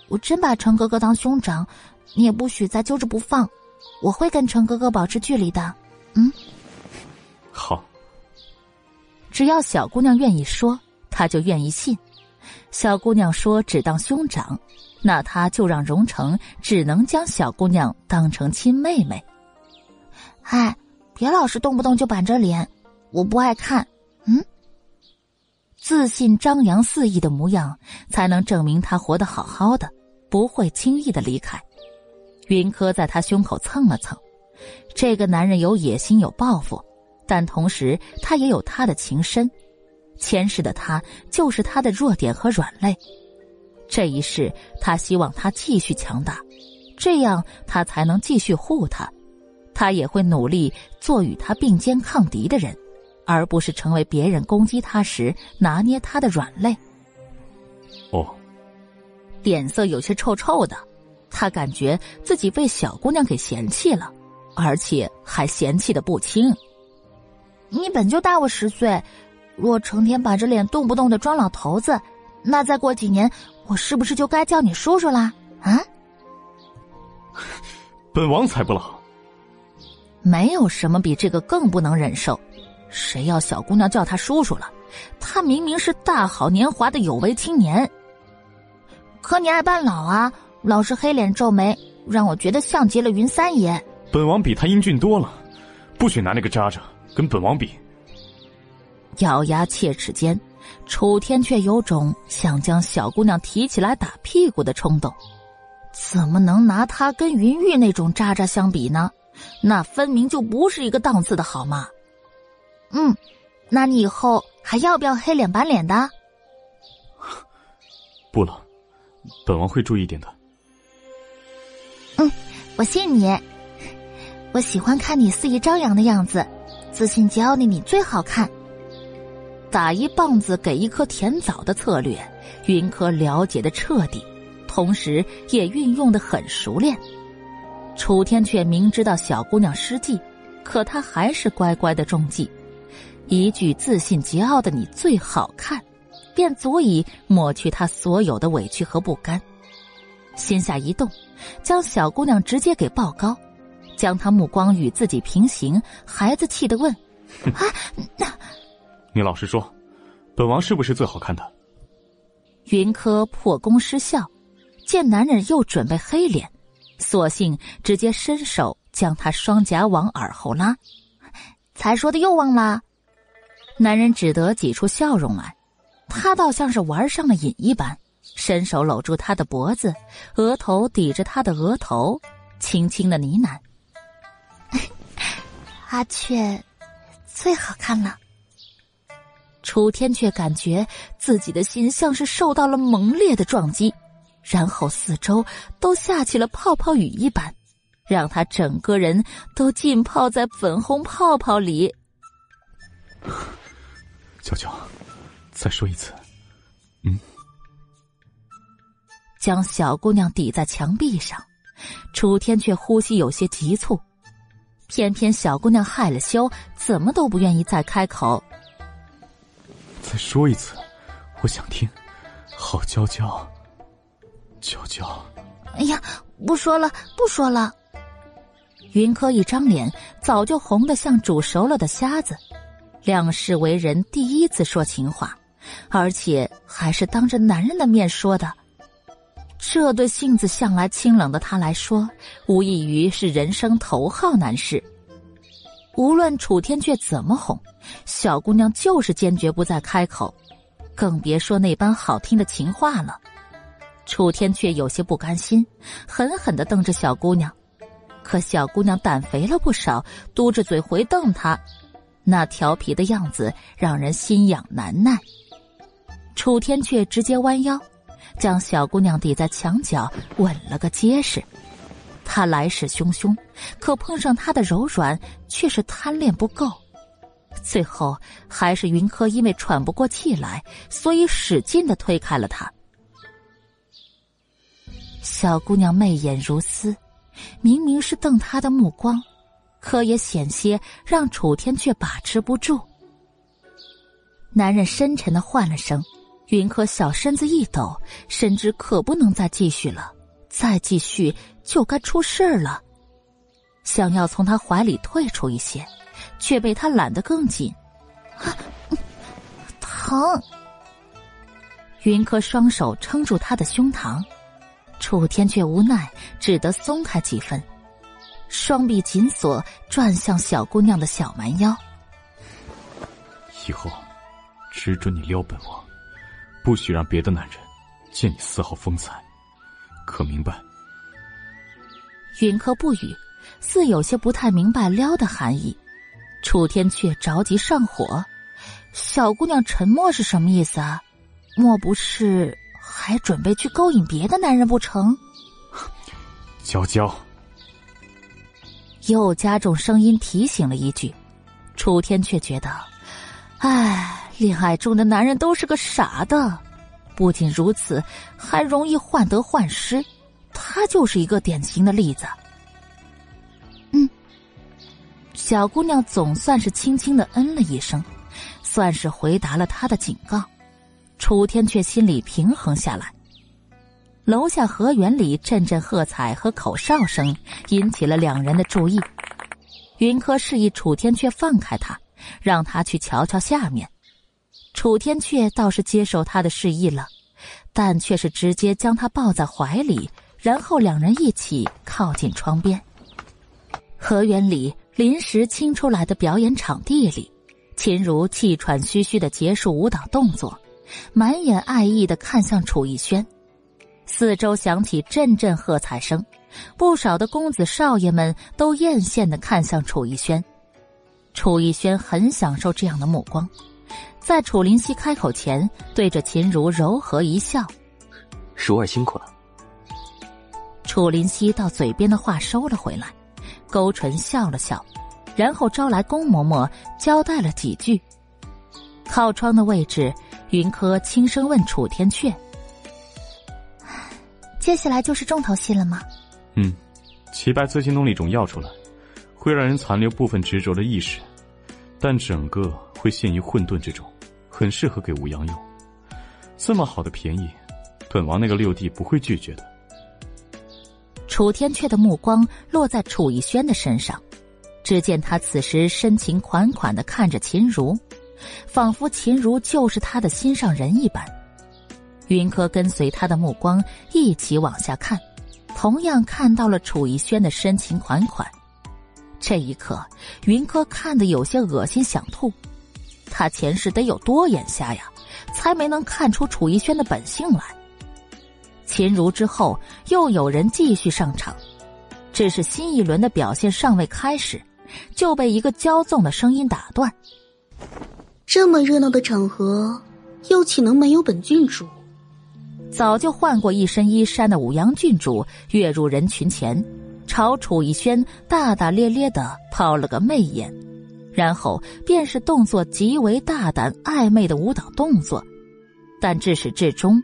我真把程哥哥当兄长，你也不许再揪着不放，我会跟程哥哥保持距离的。嗯，好。只要小姑娘愿意说，他就愿意信。小姑娘说只当兄长，那他就让荣成只能将小姑娘当成亲妹妹。哎，别老是动不动就板着脸，我不爱看。嗯，自信张扬肆意的模样，才能证明他活得好好的，不会轻易的离开。云柯在他胸口蹭了蹭。这个男人有野心，有抱负，但同时他也有他的情深。前世的他就是他的弱点和软肋，这一世他希望他继续强大，这样他才能继续护他。他也会努力做与他并肩抗敌的人，而不是成为别人攻击他时拿捏他的软肋。哦，脸色有些臭臭的，他感觉自己被小姑娘给嫌弃了。而且还嫌弃的不轻。你本就大我十岁，若成天板着脸，动不动的装老头子，那再过几年，我是不是就该叫你叔叔啦？啊？本王才不老。没有什么比这个更不能忍受。谁要小姑娘叫他叔叔了？他明明是大好年华的有为青年。可你爱扮老啊，老是黑脸皱眉，让我觉得像极了云三爷。本王比他英俊多了，不许拿那个渣渣跟本王比。咬牙切齿间，楚天却有种想将小姑娘提起来打屁股的冲动。怎么能拿他跟云玉那种渣渣相比呢？那分明就不是一个档次的好吗？嗯，那你以后还要不要黑脸白脸的？不了，本王会注意点的。嗯，我信你。我喜欢看你肆意张扬的样子，自信骄傲的你最好看。打一棒子给一颗甜枣的策略，云柯了解的彻底，同时也运用的很熟练。楚天却明知道小姑娘失计，可他还是乖乖的中计。一句自信桀骜的你最好看，便足以抹去他所有的委屈和不甘。心下一动，将小姑娘直接给抱高。将她目光与自己平行，孩子气的问：“啊，那你老实说，本王是不是最好看的？”云柯破功失笑，见男人又准备黑脸，索性直接伸手将他双颊往耳后拉。才说的又忘了，男人只得挤出笑容来。他倒像是玩上了瘾一般，伸手搂住他的脖子，额头抵着他的额头，轻轻的呢喃。阿雀最好看了。楚天却感觉自己的心像是受到了猛烈的撞击，然后四周都下起了泡泡雨一般，让他整个人都浸泡在粉红泡泡里。娇娇，再说一次，嗯。将小姑娘抵在墙壁上，楚天却呼吸有些急促。偏偏小姑娘害了羞，怎么都不愿意再开口。再说一次，我想听。好，娇娇，娇娇。哎呀，不说了，不说了。云柯一张脸早就红得像煮熟了的虾子，两世为人第一次说情话，而且还是当着男人的面说的。这对性子向来清冷的他来说，无异于是人生头号难事。无论楚天阙怎么哄，小姑娘就是坚决不再开口，更别说那般好听的情话了。楚天阙有些不甘心，狠狠的瞪着小姑娘，可小姑娘胆肥了不少，嘟着嘴回瞪他，那调皮的样子让人心痒难耐。楚天阙直接弯腰。将小姑娘抵在墙角，吻了个结实。他来势汹汹，可碰上他的柔软，却是贪恋不够。最后还是云柯因为喘不过气来，所以使劲的推开了他。小姑娘媚眼如丝，明明是瞪他的目光，可也险些让楚天却把持不住。男人深沉的唤了声。云柯小身子一抖，深知可不能再继续了，再继续就该出事儿了。想要从他怀里退出一些，却被他揽得更紧。啊疼！云柯双手撑住他的胸膛，楚天却无奈，只得松开几分，双臂紧锁，转向小姑娘的小蛮腰。以后，只准你撩本王。不许让别的男人见你丝毫风采，可明白？云柯不语，似有些不太明白“撩”的含义。楚天却着急上火，小姑娘沉默是什么意思啊？莫不是还准备去勾引别的男人不成？娇娇，又加重声音提醒了一句。楚天却觉得，唉。恋爱中的男人都是个傻的，不仅如此，还容易患得患失。他就是一个典型的例子。嗯，小姑娘总算是轻轻的嗯了一声，算是回答了他的警告。楚天却心里平衡下来。楼下河园里阵阵喝彩和口哨声引起了两人的注意。云柯示意楚天却放开他，让他去瞧瞧下面。楚天阙倒是接受他的示意了，但却是直接将他抱在怀里，然后两人一起靠近窗边。河园里临时清出来的表演场地里，秦如气喘吁吁的结束舞蹈动作，满眼爱意的看向楚逸轩，四周响起阵阵喝彩声，不少的公子少爷们都艳羡的看向楚逸轩。楚逸轩很享受这样的目光，在楚林熙开口前，对着秦如柔和一笑：“如儿辛苦了。”楚林熙到嘴边的话收了回来，勾唇笑了笑。然后招来宫嬷嬷，交代了几句。靠窗的位置，云柯轻声问楚天阙：“接下来就是重头戏了吗？”“嗯，齐白自行弄了一种药出来，会让人残留部分执着的意识，但整个会陷于混沌之中，很适合给吴阳用。这么好的便宜，本王那个六弟不会拒绝的。”楚天阙的目光落在楚逸轩的身上。只见他此时深情款款的看着秦如，仿佛秦如就是他的心上人一般。云柯跟随他的目光一起往下看，同样看到了楚逸轩的深情款款。这一刻，云柯看得有些恶心，想吐。他前世得有多眼瞎呀，才没能看出楚逸轩的本性来。秦如之后，又有人继续上场，只是新一轮的表现尚未开始。就被一个骄纵的声音打断。这么热闹的场合，又岂能没有本郡主？早就换过一身衣衫的武阳郡主跃入人群前，朝楚逸轩大大咧咧的抛了个媚眼，然后便是动作极为大胆暧昧的舞蹈动作。但至始至终，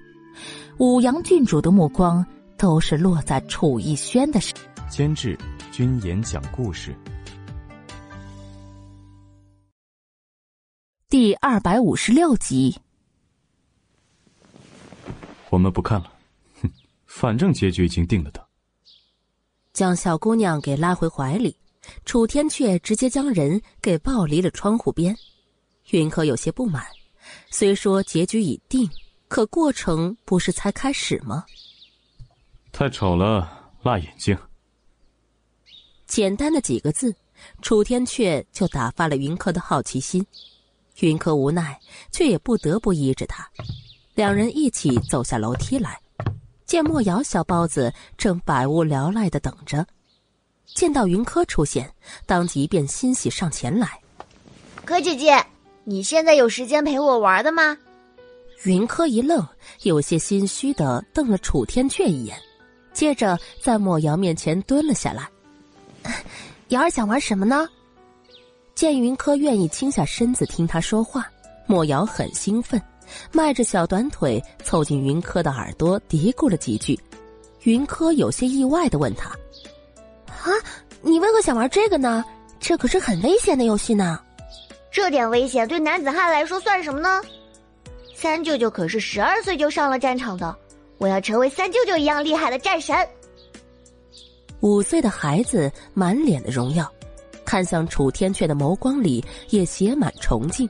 武阳郡主的目光都是落在楚逸轩的身。监制：君言讲故事。第二百五十六集，我们不看了，哼，反正结局已经定了的。将小姑娘给拉回怀里，楚天阙直接将人给抱离了窗户边。云柯有些不满，虽说结局已定，可过程不是才开始吗？太丑了，辣眼睛。简单的几个字，楚天阙就打发了云柯的好奇心。云柯无奈，却也不得不依着他。两人一起走下楼梯来，见莫瑶小包子正百无聊赖的等着，见到云柯出现，当即便欣喜上前来：“柯姐姐，你现在有时间陪我玩的吗？”云柯一愣，有些心虚的瞪了楚天阙一眼，接着在莫瑶面前蹲了下来：“ 瑶儿想玩什么呢？”见云柯愿意倾下身子听他说话，莫瑶很兴奋，迈着小短腿凑近云柯的耳朵嘀咕了几句。云柯有些意外的问他：“啊，你为何想玩这个呢？这可是很危险的游戏呢。这点危险对男子汉来说算什么呢？三舅舅可是十二岁就上了战场的，我要成为三舅舅一样厉害的战神。”五岁的孩子满脸的荣耀。看向楚天阙的眸光里也写满崇敬，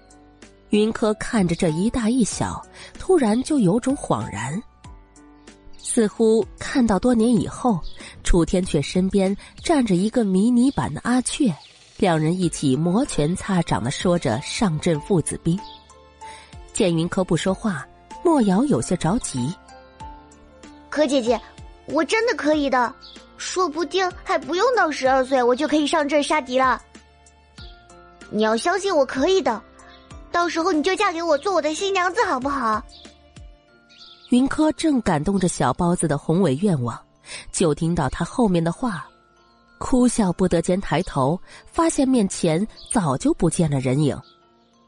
云柯看着这一大一小，突然就有种恍然，似乎看到多年以后，楚天阙身边站着一个迷你版的阿雀，两人一起摩拳擦掌的说着上阵父子兵。见云柯不说话，莫瑶有些着急。柯姐姐，我真的可以的。说不定还不用到十二岁，我就可以上阵杀敌了。你要相信我可以的，到时候你就嫁给我做我的新娘子，好不好？云柯正感动着小包子的宏伟愿望，就听到他后面的话，哭笑不得间抬头，发现面前早就不见了人影。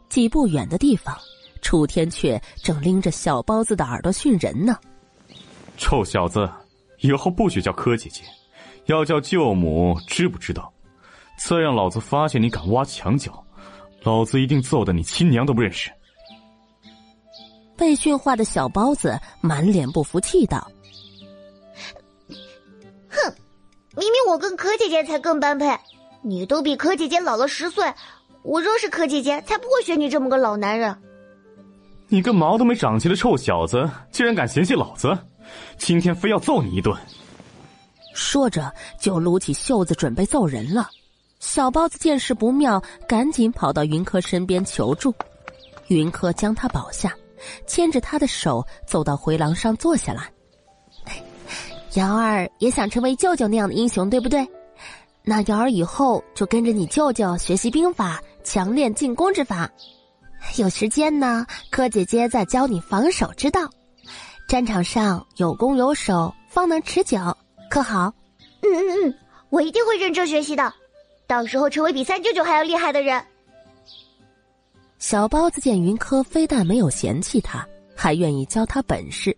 几步远的地方，楚天阙正拎着小包子的耳朵训人呢。臭小子，以后不许叫柯姐姐。要叫舅母，知不知道？再让老子发现你敢挖墙脚，老子一定揍的你亲娘都不认识！被训话的小包子满脸不服气道：“哼，明明我跟柯姐姐才更般配，你都比柯姐姐老了十岁，我若是柯姐姐，才不会选你这么个老男人！你个毛都没长齐的臭小子，竟然敢嫌弃老子！今天非要揍你一顿！”说着，就撸起袖子准备揍人了。小包子见势不妙，赶紧跑到云柯身边求助。云柯将他保下，牵着他的手走到回廊上坐下来。瑶儿也想成为舅舅那样的英雄，对不对？那瑶儿以后就跟着你舅舅学习兵法，强练进攻之法。有时间呢，柯姐姐再教你防守之道。战场上有攻有守，方能持久，可好？嗯嗯嗯，我一定会认真学习的，到时候成为比三舅舅还要厉害的人。小包子见云柯非但没有嫌弃他。还愿意教他本事，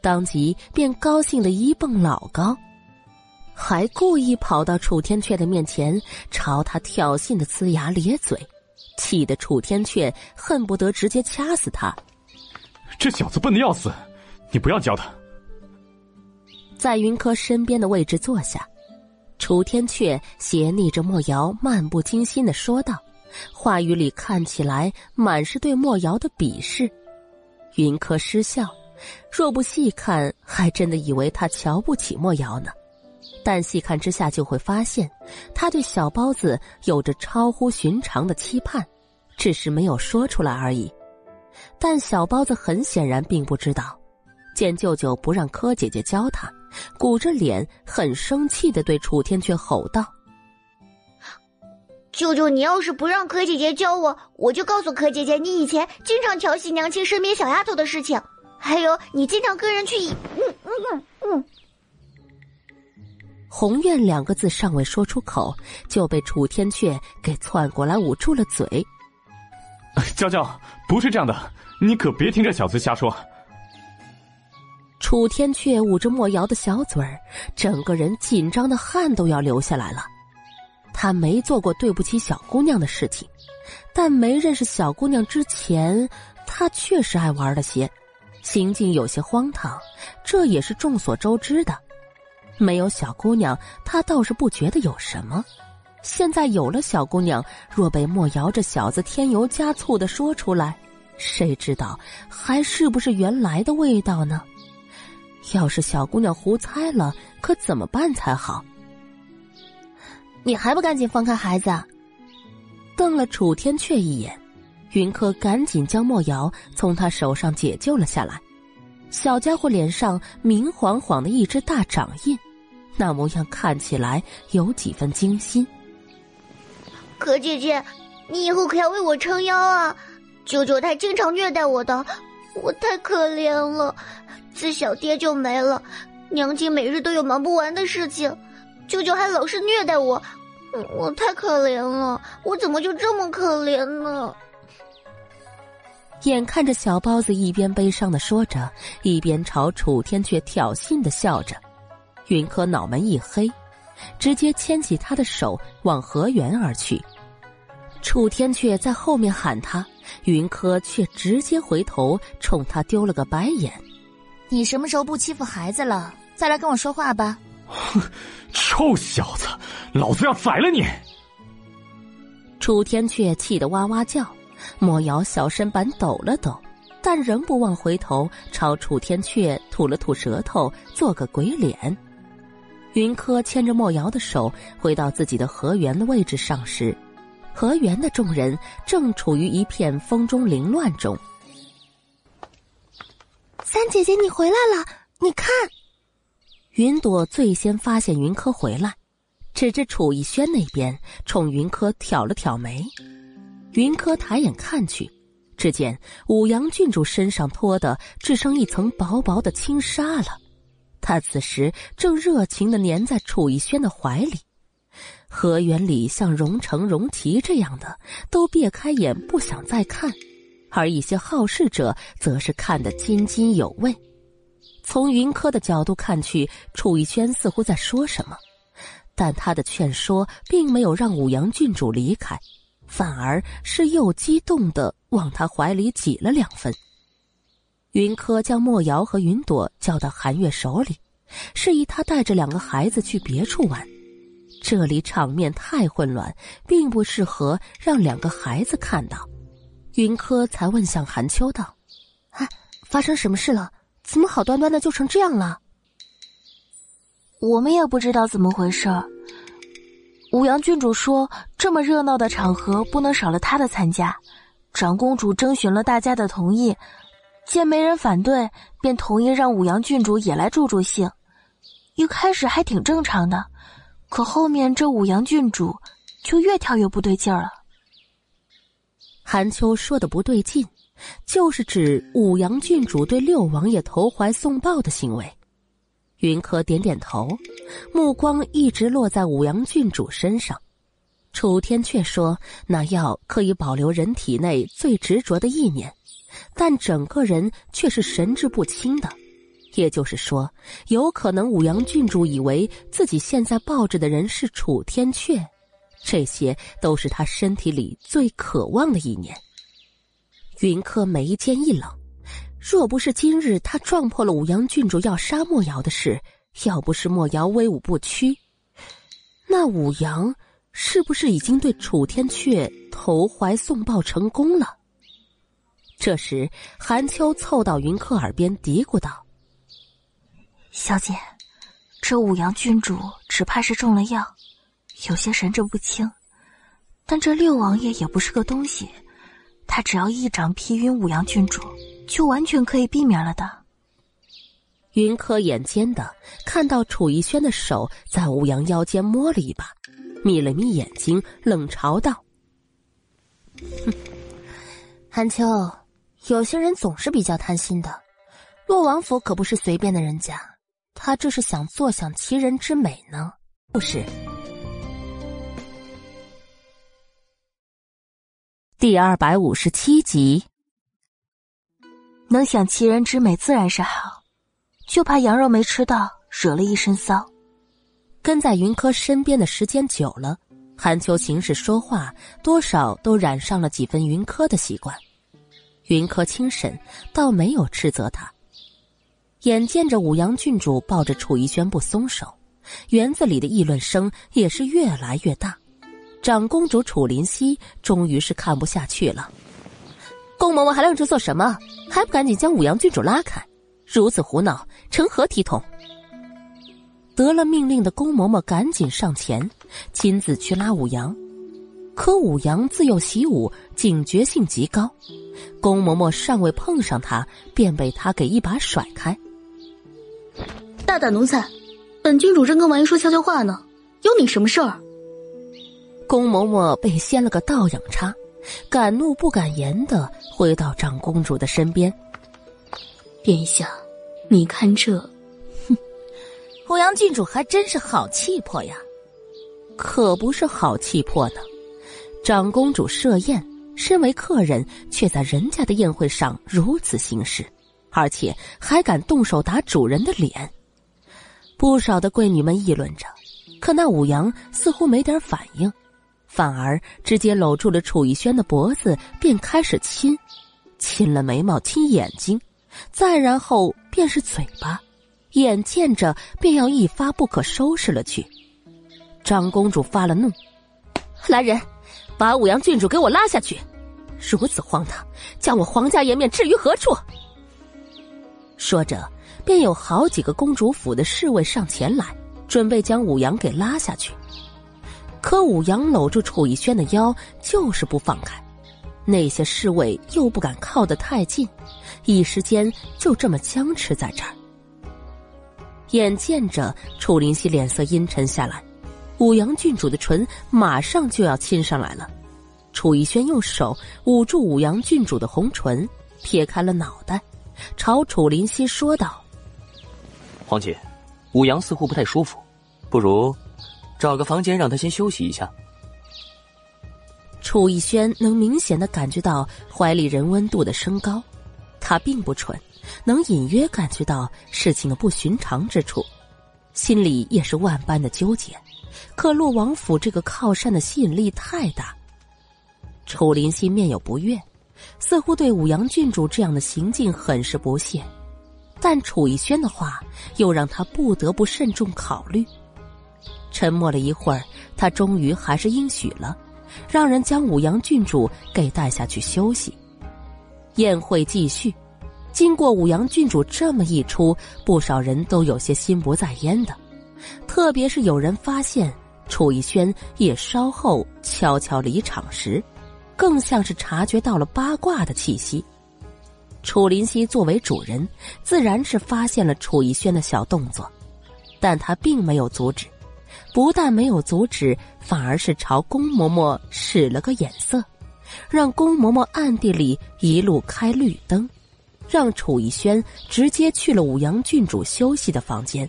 当即便高兴的一蹦老高，还故意跑到楚天阙的面前，朝他挑衅的呲牙咧嘴，气得楚天阙恨不得直接掐死他。这小子笨的要死，你不要教他。在云柯身边的位置坐下，楚天阙斜睨着莫瑶，漫不经心的说道，话语里看起来满是对莫瑶的鄙视。云柯失笑，若不细看，还真的以为他瞧不起莫瑶呢。但细看之下，就会发现他对小包子有着超乎寻常的期盼，只是没有说出来而已。但小包子很显然并不知道，见舅舅不让柯姐姐教他，鼓着脸很生气的对楚天阙吼道：“舅舅，你要是不让柯姐姐教我，我就告诉柯姐姐，你以前经常调戏娘亲身边小丫头的事情，还有你经常跟人去……嗯嗯嗯嗯。宏愿两个字尚未说出口，就被楚天阙给窜过来捂住了嘴。娇娇，不是这样的，你可别听这小子瞎说。楚天却捂着莫瑶的小嘴儿，整个人紧张的汗都要流下来了。他没做过对不起小姑娘的事情，但没认识小姑娘之前，他确实爱玩了些，行径有些荒唐，这也是众所周知的。没有小姑娘，他倒是不觉得有什么。现在有了小姑娘，若被莫瑶这小子添油加醋的说出来，谁知道还是不是原来的味道呢？要是小姑娘胡猜了，可怎么办才好？你还不赶紧放开孩子！瞪了楚天阙一眼，云柯赶紧将莫瑶从他手上解救了下来。小家伙脸上明晃晃的一只大掌印，那模样看起来有几分惊心。可姐姐，你以后可要为我撑腰啊！舅舅他经常虐待我的，我太可怜了。自小爹就没了，娘亲每日都有忙不完的事情。舅舅还老是虐待我，我太可怜了，我怎么就这么可怜呢？眼看着小包子一边悲伤的说着，一边朝楚天阙挑衅的笑着，云柯脑门一黑，直接牵起他的手往河源而去。楚天阙在后面喊他，云柯却直接回头冲他丢了个白眼：“你什么时候不欺负孩子了？再来跟我说话吧。”哼，臭小子，老子要宰了你！楚天阙气得哇哇叫，莫瑶小身板抖了抖，但仍不忘回头朝楚天阙吐了吐舌头，做个鬼脸。云柯牵着莫瑶的手回到自己的河源的位置上时，河源的众人正处于一片风中凌乱中。三姐姐，你回来了，你看。云朵最先发现云柯回来，指着楚逸轩那边，冲云柯挑了挑眉。云柯抬眼看去，只见五阳郡主身上脱的只剩一层薄薄的轻纱了。他此时正热情的粘在楚逸轩的怀里。河园里像荣成、荣琪这样的，都别开眼不想再看；而一些好事者，则是看得津津有味。从云柯的角度看去，楚逸轩似乎在说什么，但他的劝说并没有让五阳郡主离开，反而是又激动的往他怀里挤了两分。云柯将莫瑶和云朵叫到韩月手里，示意他带着两个孩子去别处玩，这里场面太混乱，并不适合让两个孩子看到。云柯才问向韩秋道：“啊，发生什么事了？”怎么好端端的就成这样了？我们也不知道怎么回事五阳郡主说，这么热闹的场合不能少了她的参加。长公主征询了大家的同意，见没人反对，便同意让五阳郡主也来助助兴。一开始还挺正常的，可后面这五阳郡主就越跳越不对劲儿了。韩秋说的不对劲，就是指五阳郡主对六王爷投怀送抱的行为。云柯点点头，目光一直落在五阳郡主身上。楚天却说，那药可以保留人体内最执着的意念，但整个人却是神志不清的。也就是说，有可能五阳郡主以为自己现在抱着的人是楚天阙，这些都是他身体里最渴望的一年。云柯眉间一冷。若不是今日他撞破了五阳郡主要杀莫瑶的事，要不是莫瑶威武不屈，那五阳是不是已经对楚天阙投怀送抱成功了？这时，韩秋凑到云柯耳边嘀咕道：“小姐，这五阳郡主只怕是中了药，有些神志不清。但这六王爷也不是个东西，他只要一掌劈晕五阳郡主。”就完全可以避免了的。云柯眼尖的看到楚逸轩的手在吴阳腰间摸了一把，眯了眯眼睛，冷嘲道：“哼，韩秋，有些人总是比较贪心的。洛王府可不是随便的人家，他这是想坐享其人之美呢。”不是。第二百五十七集。能享其人之美自然是好，就怕羊肉没吃到，惹了一身骚。跟在云柯身边的时间久了，韩秋行事说话多少都染上了几分云柯的习惯。云柯轻审，倒没有斥责他。眼见着五阳郡主抱着楚逸轩不松手，园子里的议论声也是越来越大。长公主楚林熙终于是看不下去了。宫嬷嬷还愣着做什么？还不赶紧将五阳郡主拉开！如此胡闹，成何体统？得了命令的宫嬷嬷赶紧上前，亲自去拉五阳。可五阳自幼习武，警觉性极高，宫嬷嬷尚未碰上他，便被他给一把甩开。大胆奴才！本郡主正跟王爷说悄悄话呢，有你什么事儿？宫嬷嬷被掀了个倒仰叉。敢怒不敢言的回到长公主的身边。殿下，你看这，哼，欧阳郡主还真是好气魄呀！可不是好气魄呢。长公主设宴，身为客人，却在人家的宴会上如此行事，而且还敢动手打主人的脸。不少的贵女们议论着，可那五阳似乎没点反应。反而直接搂住了楚逸轩的脖子，便开始亲，亲了眉毛，亲眼睛，再然后便是嘴巴，眼见着便要一发不可收拾了去。张公主发了怒：“来人，把五阳郡主给我拉下去！如此荒唐，将我皇家颜面置于何处？”说着，便有好几个公主府的侍卫上前来，准备将五阳给拉下去。可武阳搂住楚逸轩的腰，就是不放开。那些侍卫又不敢靠得太近，一时间就这么僵持在这儿。眼见着楚灵溪脸色阴沉下来，武阳郡主的唇马上就要亲上来了。楚逸轩用手捂住武阳郡主的红唇，撇开了脑袋，朝楚灵溪说道：“皇姐，武阳似乎不太舒服，不如……”找个房间让他先休息一下。楚逸轩能明显的感觉到怀里人温度的升高，他并不蠢，能隐约感觉到事情的不寻常之处，心里也是万般的纠结。可洛王府这个靠山的吸引力太大，楚林心面有不悦，似乎对五阳郡主这样的行径很是不屑，但楚逸轩的话又让他不得不慎重考虑。沉默了一会儿，他终于还是应许了，让人将五阳郡主给带下去休息。宴会继续，经过五阳郡主这么一出，不少人都有些心不在焉的，特别是有人发现楚逸轩也稍后悄悄离场时，更像是察觉到了八卦的气息。楚林熙作为主人，自然是发现了楚逸轩的小动作，但他并没有阻止，不但没有阻止，反而是朝宫嬷嬷使了个眼色，让宫嬷嬷暗地里一路开绿灯，让楚逸轩直接去了武阳郡主休息的房间。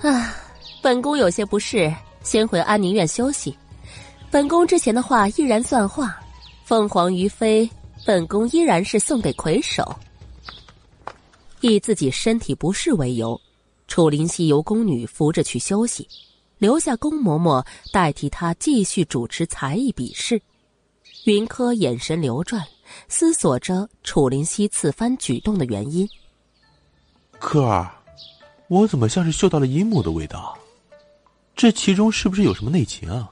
啊，本宫有些不适，先回安宁院休息。本宫之前的话依然算话，凤凰于飞。本宫依然是送给魁首。以自己身体不适为由，楚灵溪由宫女扶着去休息，留下宫嬷嬷代替他继续主持才艺比试。云柯眼神流转，思索着楚林溪此番举动的原因。柯儿，我怎么像是嗅到了阴谋的味道？这其中是不是有什么内情啊？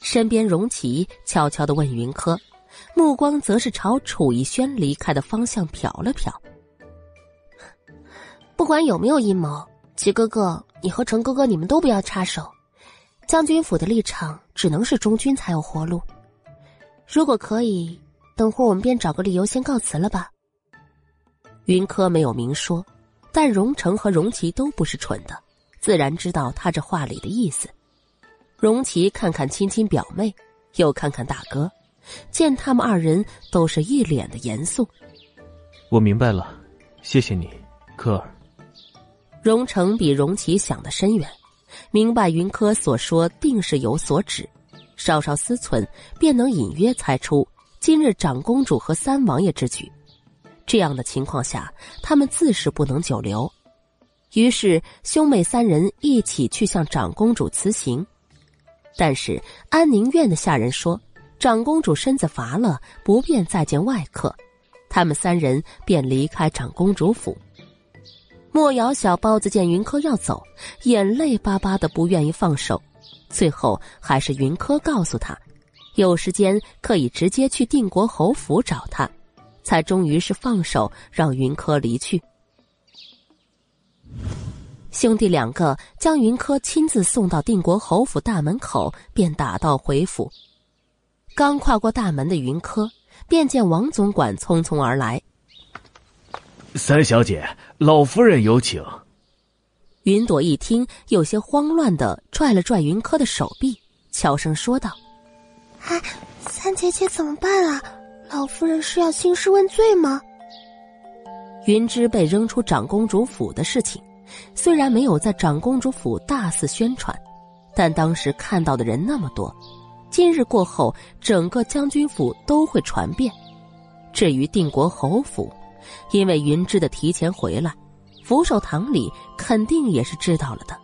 身边荣琪悄悄的问云柯。目光则是朝楚逸轩离开的方向瞟了瞟。不管有没有阴谋，齐哥哥，你和程哥哥，你们都不要插手。将军府的立场只能是中军才有活路。如果可以，等会儿我们便找个理由先告辞了吧。云柯没有明说，但荣成和荣琪都不是蠢的，自然知道他这话里的意思。荣琪看看亲亲表妹，又看看大哥。见他们二人都是一脸的严肃，我明白了，谢谢你，柯儿。荣成比荣琪想的深远，明白云柯所说定是有所指，稍稍思忖，便能隐约猜出今日长公主和三王爷之举。这样的情况下，他们自是不能久留。于是兄妹三人一起去向长公主辞行，但是安宁院的下人说。长公主身子乏了，不便再见外客，他们三人便离开长公主府。莫瑶小包子见云柯要走，眼泪巴巴的，不愿意放手。最后还是云柯告诉他，有时间可以直接去定国侯府找他，才终于是放手让云柯离去。兄弟两个将云柯亲自送到定国侯府大门口，便打道回府。刚跨过大门的云柯，便见王总管匆匆而来。三小姐，老夫人有请。云朵一听，有些慌乱的拽了拽云柯的手臂，悄声说道：“哎，三姐姐怎么办啊？老夫人是要兴师问罪吗？”云芝被扔出长公主府的事情，虽然没有在长公主府大肆宣传，但当时看到的人那么多。今日过后，整个将军府都会传遍。至于定国侯府，因为云芝的提前回来，福寿堂里肯定也是知道了的。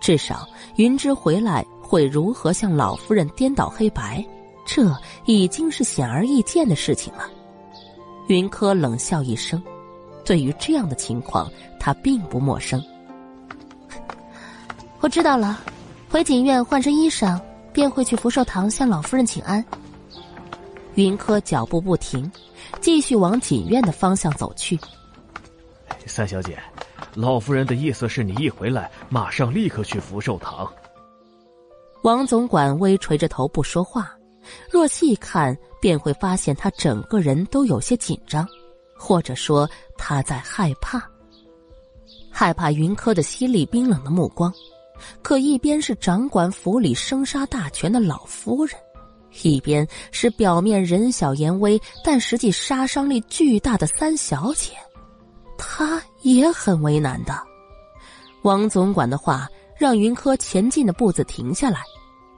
至少云芝回来会如何向老夫人颠倒黑白，这已经是显而易见的事情了。云柯冷笑一声，对于这样的情况，他并不陌生。我知道了，回锦院换身衣裳。便会去福寿堂向老夫人请安。云柯脚步不停，继续往锦院的方向走去。三小姐，老夫人的意思是你一回来，马上立刻去福寿堂。王总管微垂着头不说话，若细看便会发现他整个人都有些紧张，或者说他在害怕，害怕云柯的犀利冰冷的目光。可一边是掌管府里生杀大权的老夫人，一边是表面人小言微但实际杀伤力巨大的三小姐，她也很为难的。王总管的话让云柯前进的步子停下来，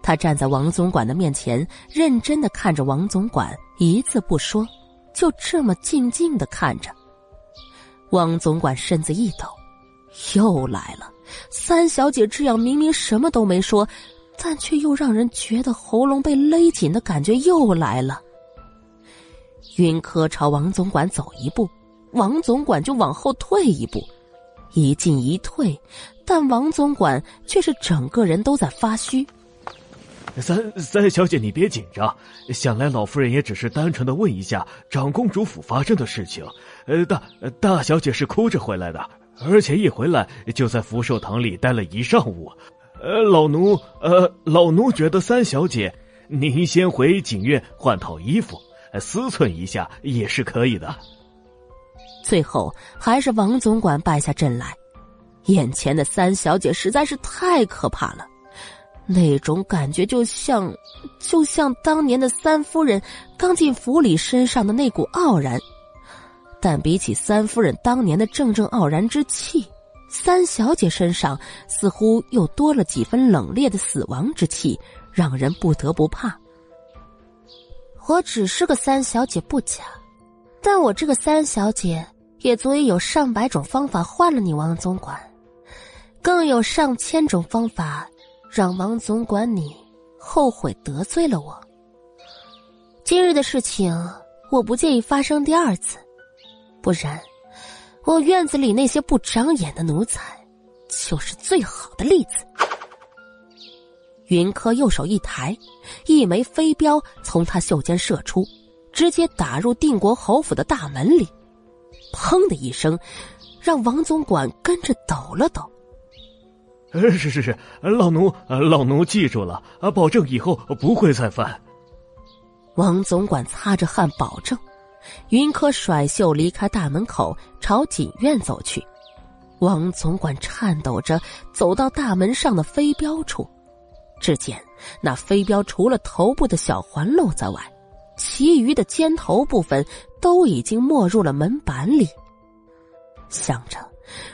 他站在王总管的面前，认真的看着王总管，一字不说，就这么静静的看着。王总管身子一抖，又来了。三小姐这样明明什么都没说，但却又让人觉得喉咙被勒紧的感觉又来了。云柯朝王总管走一步，王总管就往后退一步，一进一退，但王总管却是整个人都在发虚。三三小姐，你别紧张，想来老夫人也只是单纯的问一下长公主府发生的事情。呃，大大小姐是哭着回来的。而且一回来就在福寿堂里待了一上午，呃，老奴，呃，老奴觉得三小姐，您先回锦院换套衣服，思忖一下也是可以的。最后还是王总管败下阵来，眼前的三小姐实在是太可怕了，那种感觉就像，就像当年的三夫人刚进府里身上的那股傲然，但比起三夫人当年的正正傲然之气。三小姐身上似乎又多了几分冷冽的死亡之气，让人不得不怕。我只是个三小姐不假，但我这个三小姐也足以有上百种方法换了你王总管，更有上千种方法让王总管你后悔得罪了我。今日的事情，我不介意发生第二次，不然。我院子里那些不长眼的奴才，就是最好的例子。云柯右手一抬，一枚飞镖从他袖间射出，直接打入定国侯府的大门里。砰的一声，让王总管跟着抖了抖。呃，是是是，老奴，老奴记住了，保证以后不会再犯。王总管擦着汗保证。云柯甩袖离开大门口，朝锦院走去。王总管颤抖着走到大门上的飞镖处，只见那飞镖除了头部的小环露在外，其余的尖头部分都已经没入了门板里。想着，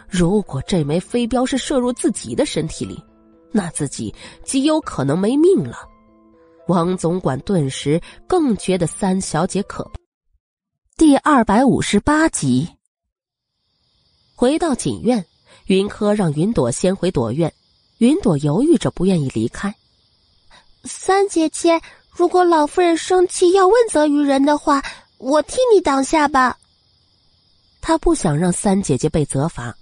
如果这枚飞镖是射入自己的身体里，那自己极有可能没命了。王总管顿时更觉得三小姐可怕。第二百五十八集。回到锦院，云柯让云朵先回朵院。云朵犹豫着不愿意离开。三姐姐，如果老夫人生气要问责于人的话，我替你挡下吧。他不想让三姐姐被责罚。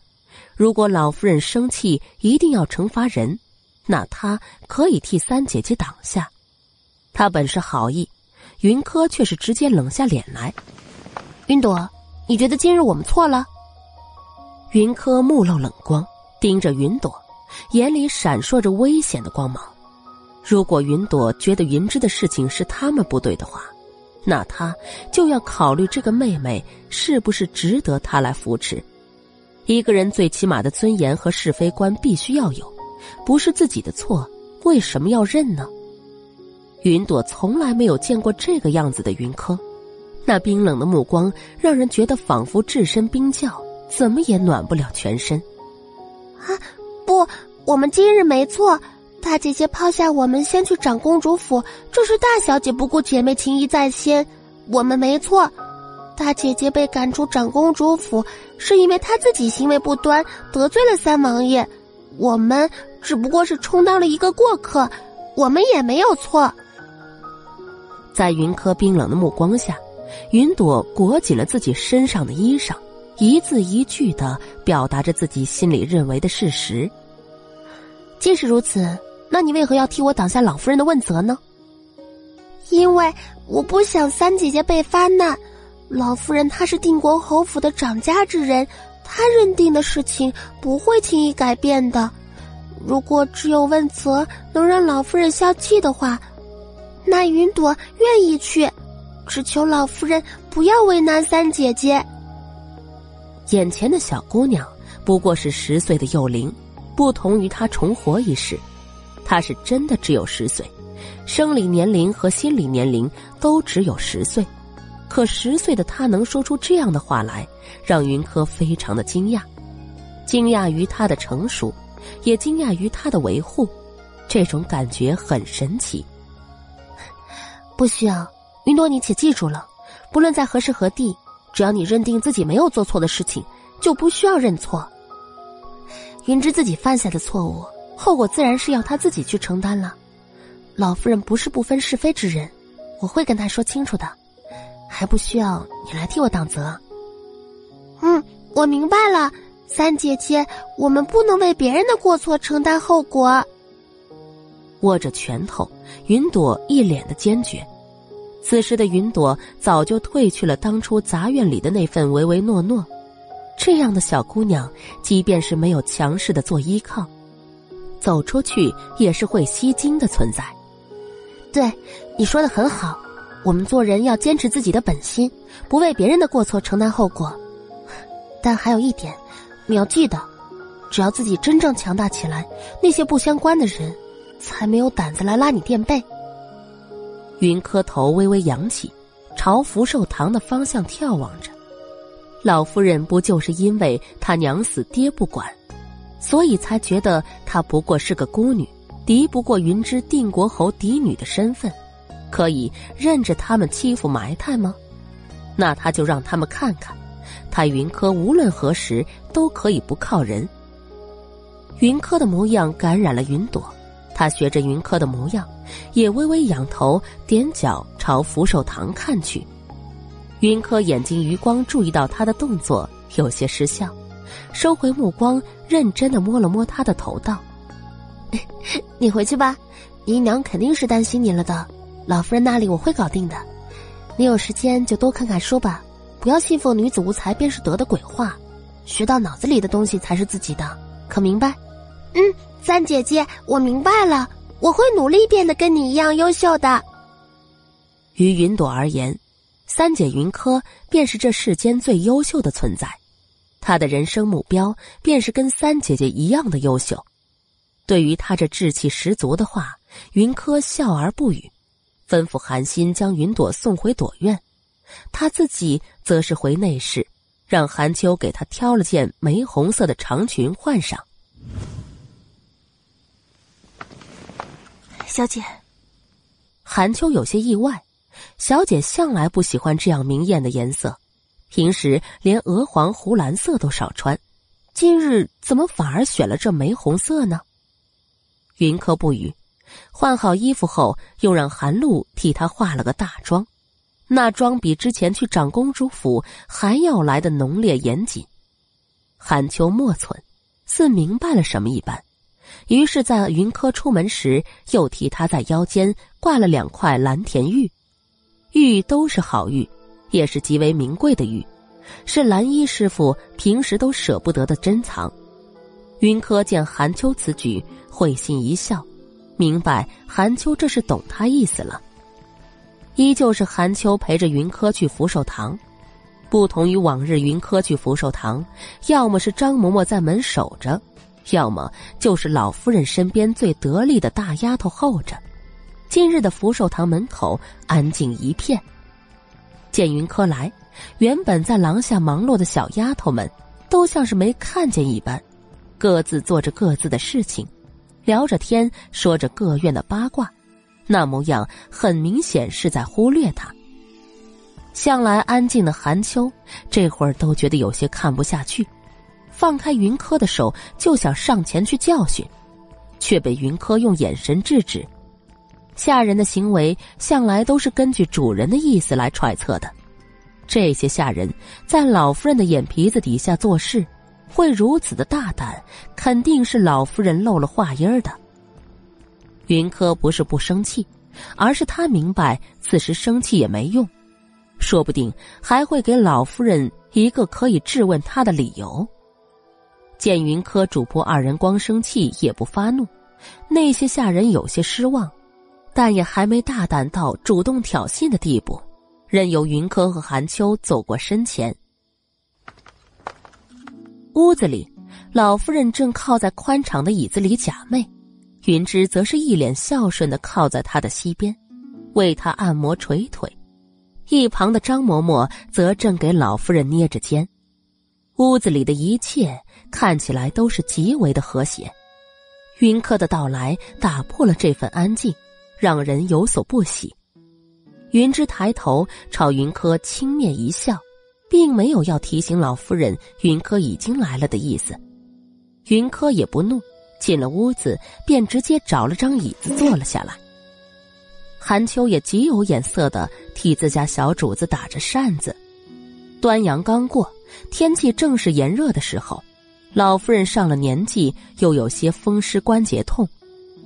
如果老夫人生气一定要惩罚人，那他可以替三姐姐挡下。他本是好意，云柯却是直接冷下脸来。云朵，你觉得今日我们错了？云柯目露冷光，盯着云朵，眼里闪烁着危险的光芒。如果云朵觉得云芝的事情是他们不对的话，那他就要考虑这个妹妹是不是值得他来扶持。一个人最起码的尊严和是非观必须要有，不是自己的错，为什么要认呢？云朵从来没有见过这个样子的云柯。那冰冷的目光让人觉得仿佛置身冰窖，怎么也暖不了全身。啊，不，我们今日没错。大姐姐抛下我们先去长公主府，这是大小姐不顾姐妹情谊在先，我们没错。大姐姐被赶出长公主府，是因为她自己行为不端，得罪了三王爷。我们只不过是充当了一个过客，我们也没有错。在云柯冰冷的目光下。云朵裹紧了自己身上的衣裳，一字一句的表达着自己心里认为的事实。既是如此，那你为何要替我挡下老夫人的问责呢？因为我不想三姐姐被发难。老夫人她是定国侯府的掌家之人，她认定的事情不会轻易改变的。如果只有问责能让老夫人消气的话，那云朵愿意去。只求老夫人不要为难三姐姐。眼前的小姑娘不过是十岁的幼龄，不同于她重活一世，她是真的只有十岁，生理年龄和心理年龄都只有十岁。可十岁的她能说出这样的话来，让云柯非常的惊讶，惊讶于她的成熟，也惊讶于她的维护，这种感觉很神奇。不需要。云朵，你且记住了，不论在何时何地，只要你认定自己没有做错的事情，就不需要认错。云芝自己犯下的错误，后果自然是要他自己去承担了。老夫人不是不分是非之人，我会跟他说清楚的，还不需要你来替我挡责。嗯，我明白了，三姐姐，我们不能为别人的过错承担后果。握着拳头，云朵一脸的坚决。此时的云朵早就褪去了当初杂院里的那份唯唯诺诺，这样的小姑娘，即便是没有强势的做依靠，走出去也是会吸睛的存在。对，你说的很好，我们做人要坚持自己的本心，不为别人的过错承担后果。但还有一点，你要记得，只要自己真正强大起来，那些不相关的人，才没有胆子来拉你垫背。云柯头微微扬起，朝福寿堂的方向眺望着。老夫人不就是因为他娘死爹不管，所以才觉得她不过是个孤女，敌不过云之定国侯嫡女的身份，可以任着他们欺负埋汰吗？那他就让他们看看，他云柯无论何时都可以不靠人。云柯的模样感染了云朵，他学着云柯的模样，也微微仰头，踮脚朝扶手堂看去。云柯眼睛余光注意到他的动作，有些失笑，收回目光，认真的摸了摸他的头，道：“你回去吧，姨娘肯定是担心你了的。老夫人那里我会搞定的。你有时间就多看看书吧，不要信奉‘女子无才便是德’的鬼话，学到脑子里的东西才是自己的，可明白？”“嗯，三姐姐，我明白了，我会努力变得跟你一样优秀的。”于云朵而言。三姐云柯便是这世间最优秀的存在，她的人生目标便是跟三姐姐一样的优秀。对于她这志气十足的话，云柯笑而不语，吩咐韩心将云朵送回朵院，他自己则是回内室，让韩秋给他挑了件玫红色的长裙换上。小姐，韩秋有些意外。小姐向来不喜欢这样明艳的颜色，平时连鹅黄、湖蓝色都少穿，今日怎么反而选了这玫红色呢？云柯不语，换好衣服后，又让韩露替她化了个大妆，那妆比之前去长公主府还要来的浓烈严谨。韩秋莫忖，似明白了什么一般，于是，在云柯出门时，又替他在腰间挂了两块蓝田玉。玉都是好玉，也是极为名贵的玉，是蓝衣师傅平时都舍不得的珍藏。云柯见韩秋此举，会心一笑，明白韩秋这是懂他意思了。依旧是韩秋陪着云柯去福寿堂，不同于往日云柯去福寿堂，要么是张嬷嬷在门守着，要么就是老夫人身边最得力的大丫头候着。今日的福寿堂门口安静一片。见云柯来，原本在廊下忙碌的小丫头们，都像是没看见一般，各自做着各自的事情，聊着天，说着各院的八卦，那模样很明显是在忽略他。向来安静的韩秋，这会儿都觉得有些看不下去，放开云柯的手就想上前去教训，却被云柯用眼神制止。下人的行为向来都是根据主人的意思来揣测的，这些下人在老夫人的眼皮子底下做事，会如此的大胆，肯定是老夫人漏了话音儿的。云柯不是不生气，而是他明白此时生气也没用，说不定还会给老夫人一个可以质问他的理由。见云柯主仆二人光生气也不发怒，那些下人有些失望。但也还没大胆到主动挑衅的地步，任由云柯和韩秋走过身前。屋子里，老夫人正靠在宽敞的椅子里假寐，云芝则是一脸孝顺的靠在她的膝边，为她按摩捶腿。一旁的张嬷嬷则正给老夫人捏着肩。屋子里的一切看起来都是极为的和谐。云柯的到来打破了这份安静。让人有所不喜。云芝抬头朝云柯轻蔑一笑，并没有要提醒老夫人云柯已经来了的意思。云柯也不怒，进了屋子便直接找了张椅子坐了下来。韩秋也极有眼色的替自家小主子打着扇子。端阳刚过，天气正是炎热的时候，老夫人上了年纪，又有些风湿关节痛。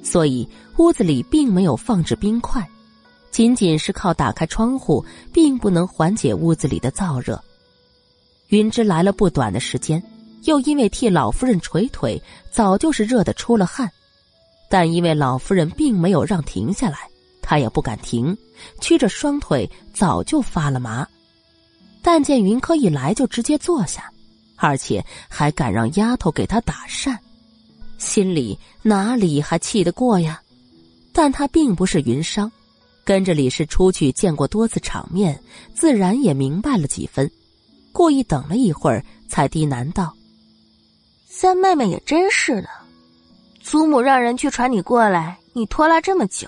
所以屋子里并没有放置冰块，仅仅是靠打开窗户，并不能缓解屋子里的燥热。云芝来了不短的时间，又因为替老夫人捶腿，早就是热得出了汗，但因为老夫人并没有让停下来，她也不敢停，屈着双腿早就发了麻。但见云柯一来就直接坐下，而且还敢让丫头给他打扇，心里哪里还气得过呀？但他并不是云商，跟着李氏出去见过多次场面，自然也明白了几分。故意等了一会儿，才低喃道：“三妹妹也真是的。”祖母让人去传你过来，你拖拉这么久，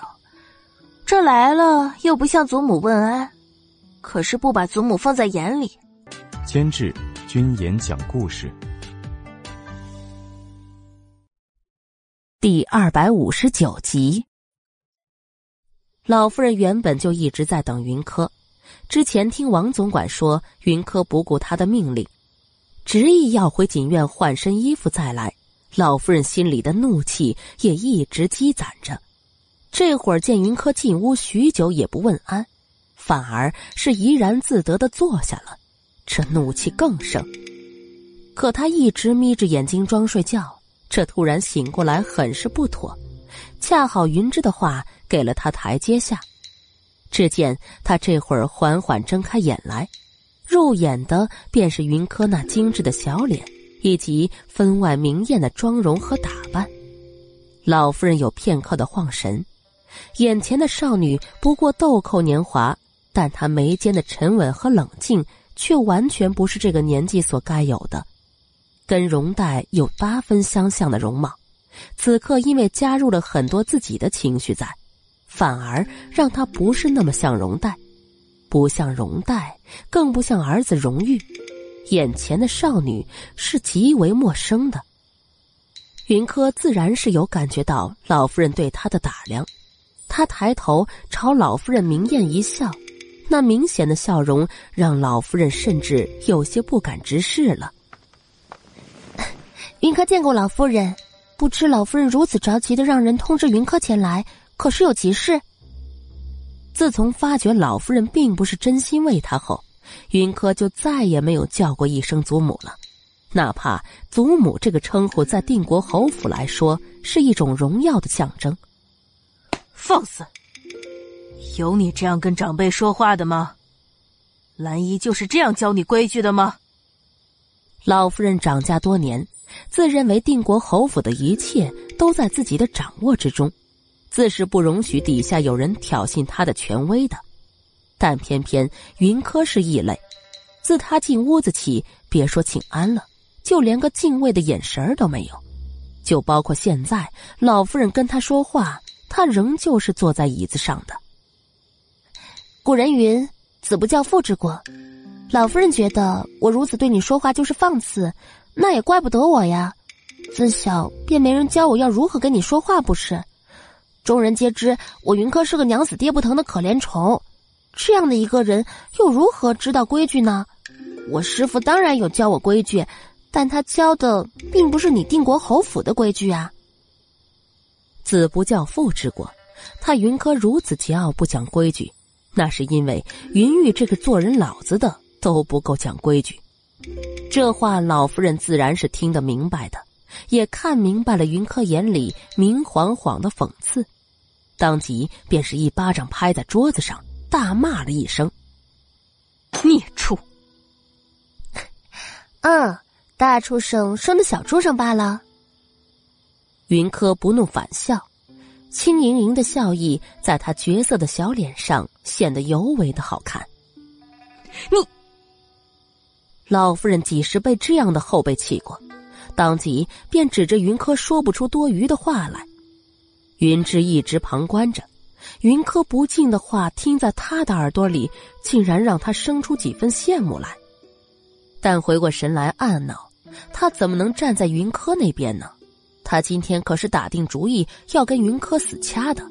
这来了又不向祖母问安，可是不把祖母放在眼里。监制：君演讲故事，第二百五十九集。老夫人原本就一直在等云柯，之前听王总管说云柯不顾他的命令，执意要回锦院换身衣服再来。老夫人心里的怒气也一直积攒着，这会儿见云柯进屋许久也不问安，反而是怡然自得的坐下了，这怒气更盛。可他一直眯着眼睛装睡觉，这突然醒过来很是不妥。恰好云芝的话给了他台阶下，只见他这会儿缓缓睁开眼来，入眼的便是云柯那精致的小脸。以及分外明艳的妆容和打扮，老夫人有片刻的晃神。眼前的少女不过豆蔻年华，但她眉间的沉稳和冷静却完全不是这个年纪所该有的。跟容黛有八分相像的容貌，此刻因为加入了很多自己的情绪在，反而让她不是那么像容黛，不像容黛，更不像儿子荣玉。眼前的少女是极为陌生的，云柯自然是有感觉到老夫人对他的打量，他抬头朝老夫人明艳一笑，那明显的笑容让老夫人甚至有些不敢直视了。云柯见过老夫人，不知老夫人如此着急的让人通知云柯前来，可是有急事？自从发觉老夫人并不是真心为他后。云柯就再也没有叫过一声祖母了，哪怕祖母这个称呼在定国侯府来说是一种荣耀的象征。放肆！有你这样跟长辈说话的吗？兰姨就是这样教你规矩的吗？老夫人掌家多年，自认为定国侯府的一切都在自己的掌握之中，自是不容许底下有人挑衅她的权威的。但偏偏云柯是异类，自他进屋子起，别说请安了，就连个敬畏的眼神都没有。就包括现在，老夫人跟他说话，他仍旧是坐在椅子上的。古人云：“子不教，父之过。”老夫人觉得我如此对你说话就是放肆，那也怪不得我呀。自小便没人教我要如何跟你说话，不是？众人皆知我云柯是个娘死爹不疼的可怜虫。这样的一个人，又如何知道规矩呢？我师傅当然有教我规矩，但他教的并不是你定国侯府的规矩啊。子不教父之过，他云柯如此桀骜不讲规矩，那是因为云玉这个做人老子的都不够讲规矩。这话老夫人自然是听得明白的，也看明白了云柯眼里明晃晃的讽刺，当即便是一巴掌拍在桌子上。大骂了一声：“孽畜！”嗯，大畜生生的小畜生罢了。云柯不怒反笑，轻盈盈的笑意在他绝色的小脸上显得尤为的好看。你，老夫人几时被这样的后辈气过？当即便指着云柯说不出多余的话来。云芝一直旁观着。云柯不敬的话听在他的耳朵里，竟然让他生出几分羡慕来。但回过神来暗恼，他怎么能站在云柯那边呢？他今天可是打定主意要跟云柯死掐的。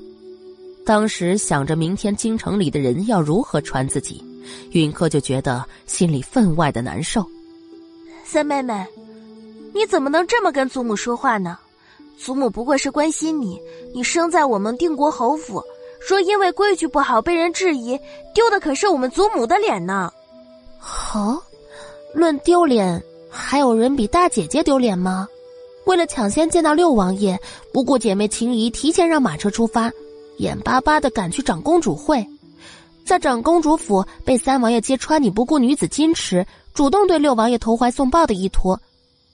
当时想着明天京城里的人要如何传自己，云柯就觉得心里分外的难受。三妹妹，你怎么能这么跟祖母说话呢？祖母不过是关心你，你生在我们定国侯府。说因为规矩不好被人质疑，丢的可是我们祖母的脸呢。好，论丢脸，还有人比大姐姐丢脸吗？为了抢先见到六王爷，不顾姐妹情谊，提前让马车出发，眼巴巴的赶去长公主会，在长公主府被三王爷揭穿你不顾女子矜持，主动对六王爷投怀送抱的意图，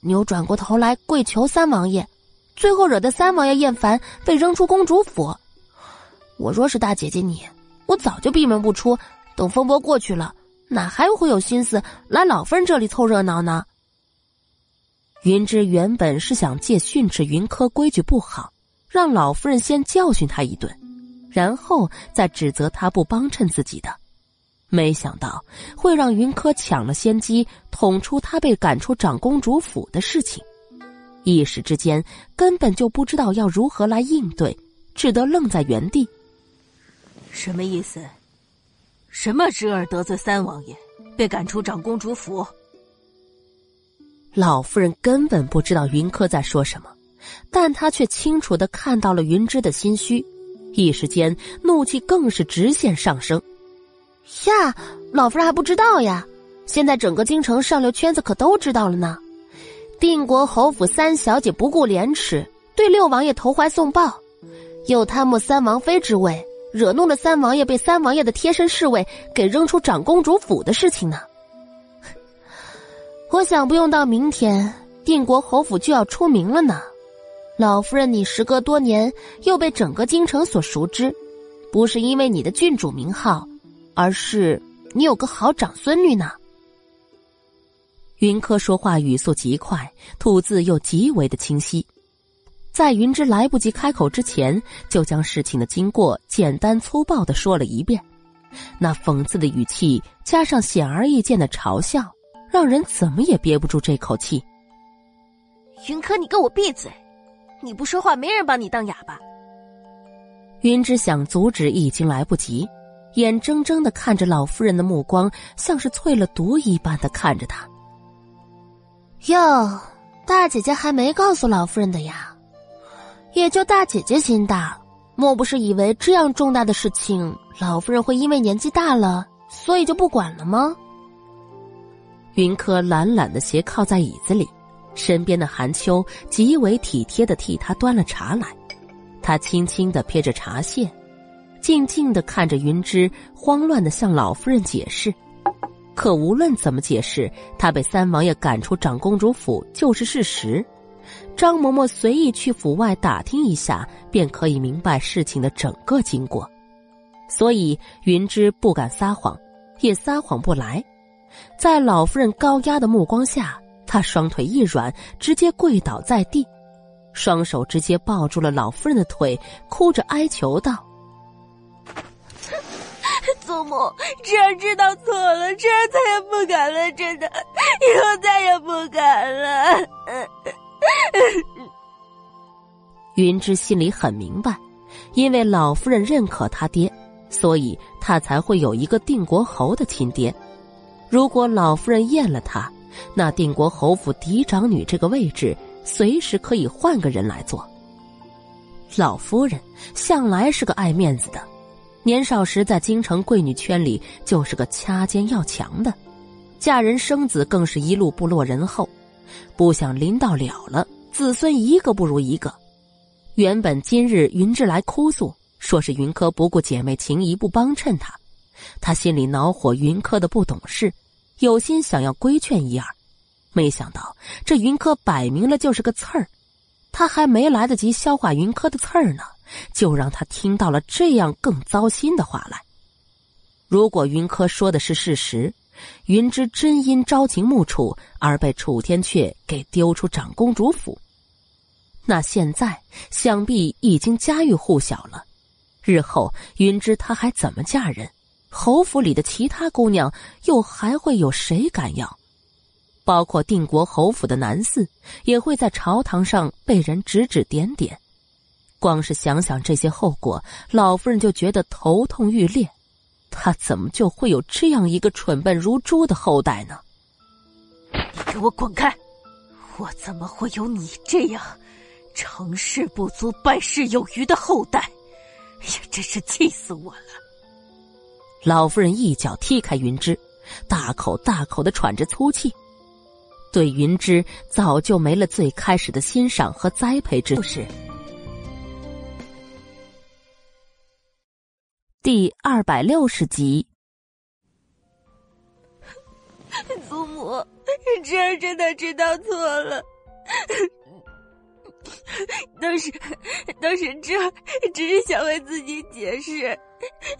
扭转过头来跪求三王爷，最后惹得三王爷厌烦，被扔出公主府。我若是大姐姐你，我早就闭门不出，等风波过去了，哪还会有心思来老夫人这里凑热闹呢？云芝原本是想借训斥云柯规矩不好，让老夫人先教训他一顿，然后再指责他不帮衬自己的，没想到会让云柯抢了先机，捅出他被赶出长公主府的事情，一时之间根本就不知道要如何来应对，只得愣在原地。什么意思？什么侄儿得罪三王爷，被赶出长公主府？老夫人根本不知道云柯在说什么，但她却清楚的看到了云芝的心虚，一时间怒气更是直线上升。呀，老夫人还不知道呀！现在整个京城上流圈子可都知道了呢。定国侯府三小姐不顾廉耻，对六王爷投怀送抱，又贪慕三王妃之位，惹怒了三王爷，被三王爷的贴身侍卫给扔出长公主府的事情呢。我想不用到明天，定国侯府就要出名了呢。老夫人，你时隔多年又被整个京城所熟知，不是因为你的郡主名号，而是你有个好长孙女呢。云柯说话语速极快，吐字又极为的清晰，在云芝来不及开口之前，就将事情的经过简单粗暴的说了一遍，那讽刺的语气加上显而易见的嘲笑。让人怎么也憋不住这口气。云柯，你给我闭嘴！你不说话，没人把你当哑巴。云芝想阻止，已经来不及，眼睁睁的看着老夫人的目光像是淬了毒一般的看着他。哟，大姐姐还没告诉老夫人的呀？也就大姐姐心大，莫不是以为这样重大的事情，老夫人会因为年纪大了，所以就不管了吗？云柯懒懒的斜靠在椅子里，身边的韩秋极为体贴的替他端了茶来，他轻轻的撇着茶线，静静的看着云芝，慌乱的向老夫人解释。可无论怎么解释，他被三王爷赶出长公主府就是事实。张嬷嬷随意去府外打听一下，便可以明白事情的整个经过，所以云芝不敢撒谎，也撒谎不来。在老夫人高压的目光下，他双腿一软，直接跪倒在地，双手直接抱住了老夫人的腿，哭着哀求道：“ 祖母，侄儿知道错了，侄儿再也不敢了，真的，以后再也不敢了。”云芝心里很明白，因为老夫人认可他爹，所以他才会有一个定国侯的亲爹。如果老夫人厌了他，那定国侯府嫡长女这个位置随时可以换个人来做。老夫人向来是个爱面子的，年少时在京城贵女圈里就是个掐尖要强的，嫁人生子更是一路不落人后。不想临到了了，子孙一个不如一个。原本今日云芝来哭诉，说是云柯不顾姐妹情谊，不帮衬她。他心里恼火，云柯的不懂事，有心想要规劝一二，没想到这云柯摆明了就是个刺儿，他还没来得及消化云柯的刺儿呢，就让他听到了这样更糟心的话来。如果云柯说的是事实，云芝真因朝秦暮楚而被楚天阙给丢出长公主府，那现在想必已经家喻户晓了，日后云芝她还怎么嫁人？侯府里的其他姑娘又还会有谁敢要？包括定国侯府的男嗣，也会在朝堂上被人指指点点。光是想想这些后果，老夫人就觉得头痛欲裂。她怎么就会有这样一个蠢笨如猪的后代呢？你给我滚开！我怎么会有你这样成事不足败事有余的后代？哎呀，真是气死我了！老夫人一脚踢开云芝，大口大口的喘着粗气。对云芝早就没了最开始的欣赏和栽培之事。第二百六十集，祖母，侄儿真的知道错了。当时，当时侄儿只是想为自己解释，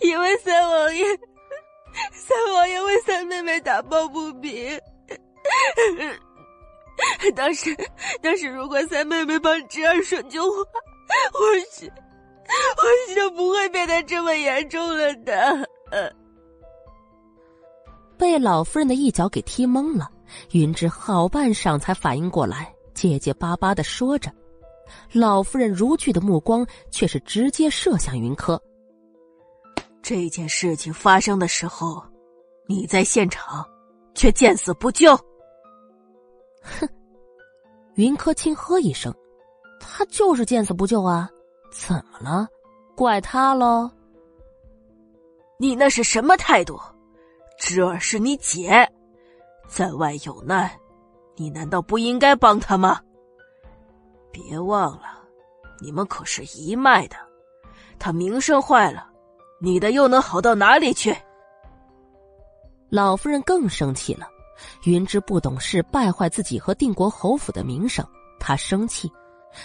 因为三王爷，三王爷为三妹妹打抱不平。当时，当时如果三妹妹帮侄儿说句话，或许，或许就不会变得这么严重了的。被老夫人的一脚给踢懵了，云芝好半晌才反应过来，结结巴巴的说着。老夫人如炬的目光却是直接射向云柯。这件事情发生的时候，你在现场，却见死不救。哼！云柯轻喝一声：“他就是见死不救啊！怎么了？怪他喽？你那是什么态度？侄儿是你姐，在外有难，你难道不应该帮他吗？别忘了，你们可是一脉的，他名声坏了，你的又能好到哪里去？”老夫人更生气了。云芝不懂事，败坏自己和定国侯府的名声，她生气；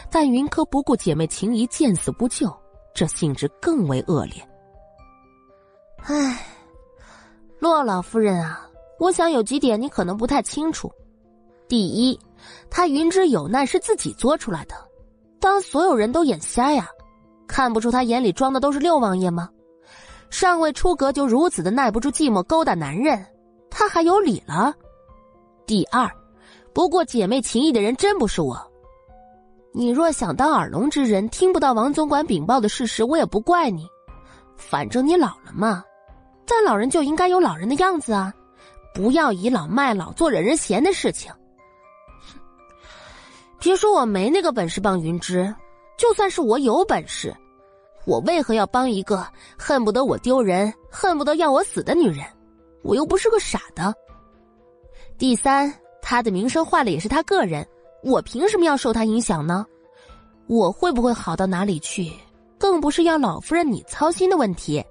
但云柯不顾姐妹情谊，见死不救，这性质更为恶劣。唉，洛老夫人啊，我想有几点你可能不太清楚。第一，他云之有难是自己作出来的，当所有人都眼瞎呀？看不出他眼里装的都是六王爷吗？尚未出阁就如此的耐不住寂寞勾搭男人，他还有理了？第二，不过姐妹情谊的人真不是我。你若想当耳聋之人，听不到王总管禀报的事实，我也不怪你。反正你老了嘛，但老人就应该有老人的样子啊，不要倚老卖老，做惹人嫌的事情。别说我没那个本事帮云芝，就算是我有本事，我为何要帮一个恨不得我丢人、恨不得要我死的女人？我又不是个傻的。第三，他的名声坏了也是他个人，我凭什么要受他影响呢？我会不会好到哪里去，更不是要老夫人你操心的问题。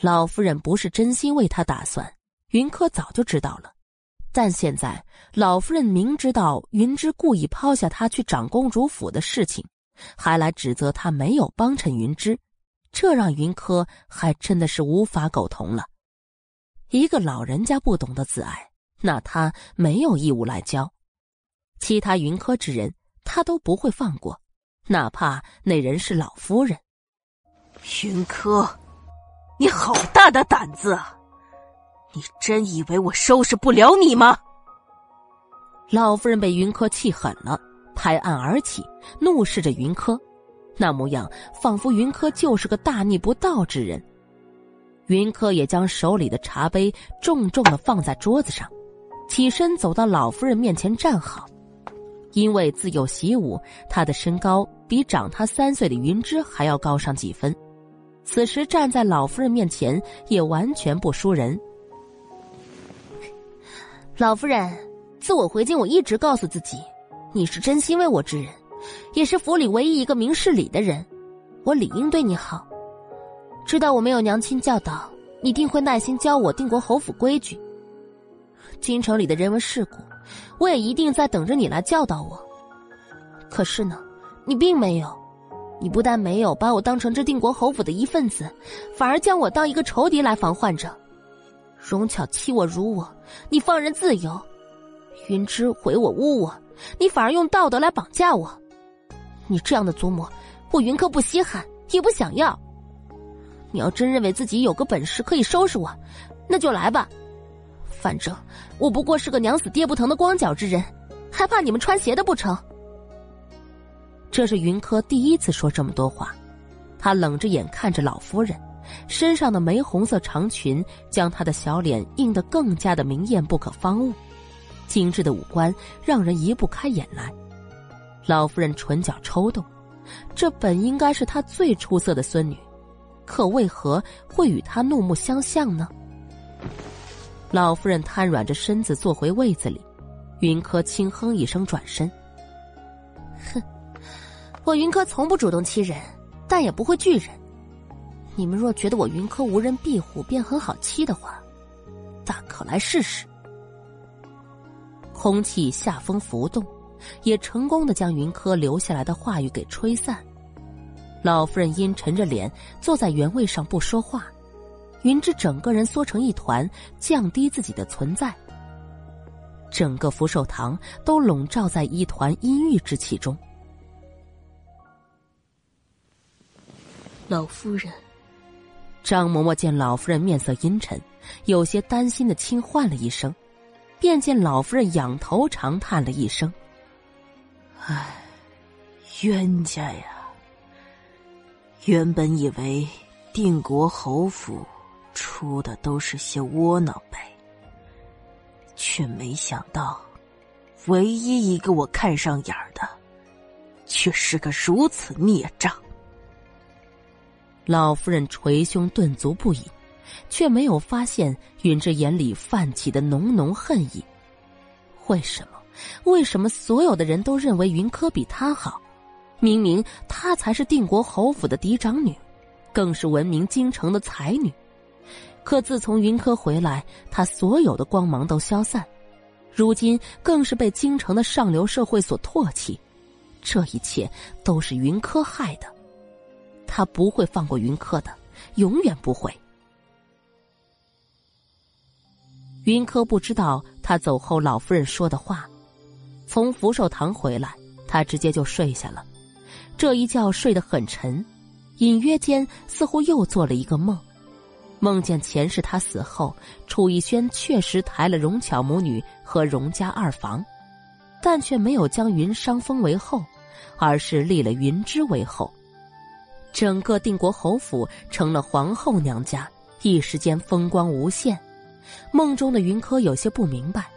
老夫人不是真心为他打算，云柯早就知道了，但现在老夫人明知道云芝故意抛下他去长公主府的事情，还来指责他没有帮衬云芝，这让云柯还真的是无法苟同了。一个老人家不懂得自爱。那他没有义务来教，其他云科之人他都不会放过，哪怕那人是老夫人。云柯，你好大的胆子啊！你真以为我收拾不了你吗？老夫人被云柯气狠了，拍案而起，怒视着云柯，那模样仿佛云柯就是个大逆不道之人。云柯也将手里的茶杯重重的放在桌子上。起身走到老夫人面前站好，因为自幼习武，他的身高比长他三岁的云芝还要高上几分。此时站在老夫人面前，也完全不输人。老夫人，自我回京，我一直告诉自己，你是真心为我之人，也是府里唯一一个明事理的人，我理应对你好。知道我没有娘亲教导，你定会耐心教我定国侯府规矩。京城里的人文世故，我也一定在等着你来教导我。可是呢，你并没有，你不但没有把我当成这定国侯府的一份子，反而将我当一个仇敌来防患着。荣巧欺我辱我，你放任自由；云芝毁我污我，你反而用道德来绑架我。你这样的祖母，我云柯不稀罕，也不想要。你要真认为自己有个本事可以收拾我，那就来吧。反正我不过是个娘死爹不疼的光脚之人，还怕你们穿鞋的不成？这是云柯第一次说这么多话，他冷着眼看着老夫人，身上的玫红色长裙将她的小脸映得更加的明艳不可方物，精致的五官让人移不开眼来。老夫人唇角抽动，这本应该是她最出色的孙女，可为何会与她怒目相向呢？老夫人瘫软着身子坐回位子里，云柯轻哼一声，转身。哼，我云柯从不主动欺人，但也不会拒人。你们若觉得我云柯无人庇护便很好欺的话，大可来试试。空气下风浮动，也成功的将云柯留下来的话语给吹散。老夫人阴沉着脸坐在原位上不说话，云芝整个人缩成一团，降低自己的存在。整个福寿堂都笼罩在一团阴郁之气中。老夫人，张嬷嬷见老夫人面色阴沉，有些担心的轻唤了一声，便见老夫人仰头长叹了一声：“唉，冤家呀！原本以为定国侯府出的都是些窝囊辈。”却没想到，唯一一个我看上眼的，却是个如此孽障。老夫人捶胸顿足不已，却没有发现云芝眼里泛起的浓浓恨意。为什么？为什么所有的人都认为云柯比她好？明明她才是定国侯府的嫡长女，更是闻名京城的才女。可自从云柯回来，她所有的光芒都消散，如今更是被京城的上流社会所唾弃。这一切都是云柯害的，他不会放过云柯的，永远不会。云柯不知道他走后老夫人说的话，从福寿堂回来，他直接就睡下了。这一觉睡得很沉，隐约间似乎又做了一个梦。梦见前世他死后，楚逸轩确实抬了荣巧母女和荣家二房，但却没有将云商封为后，而是立了云芝为后。整个定国侯府成了皇后娘家，一时间风光无限。梦中的云柯有些不明白，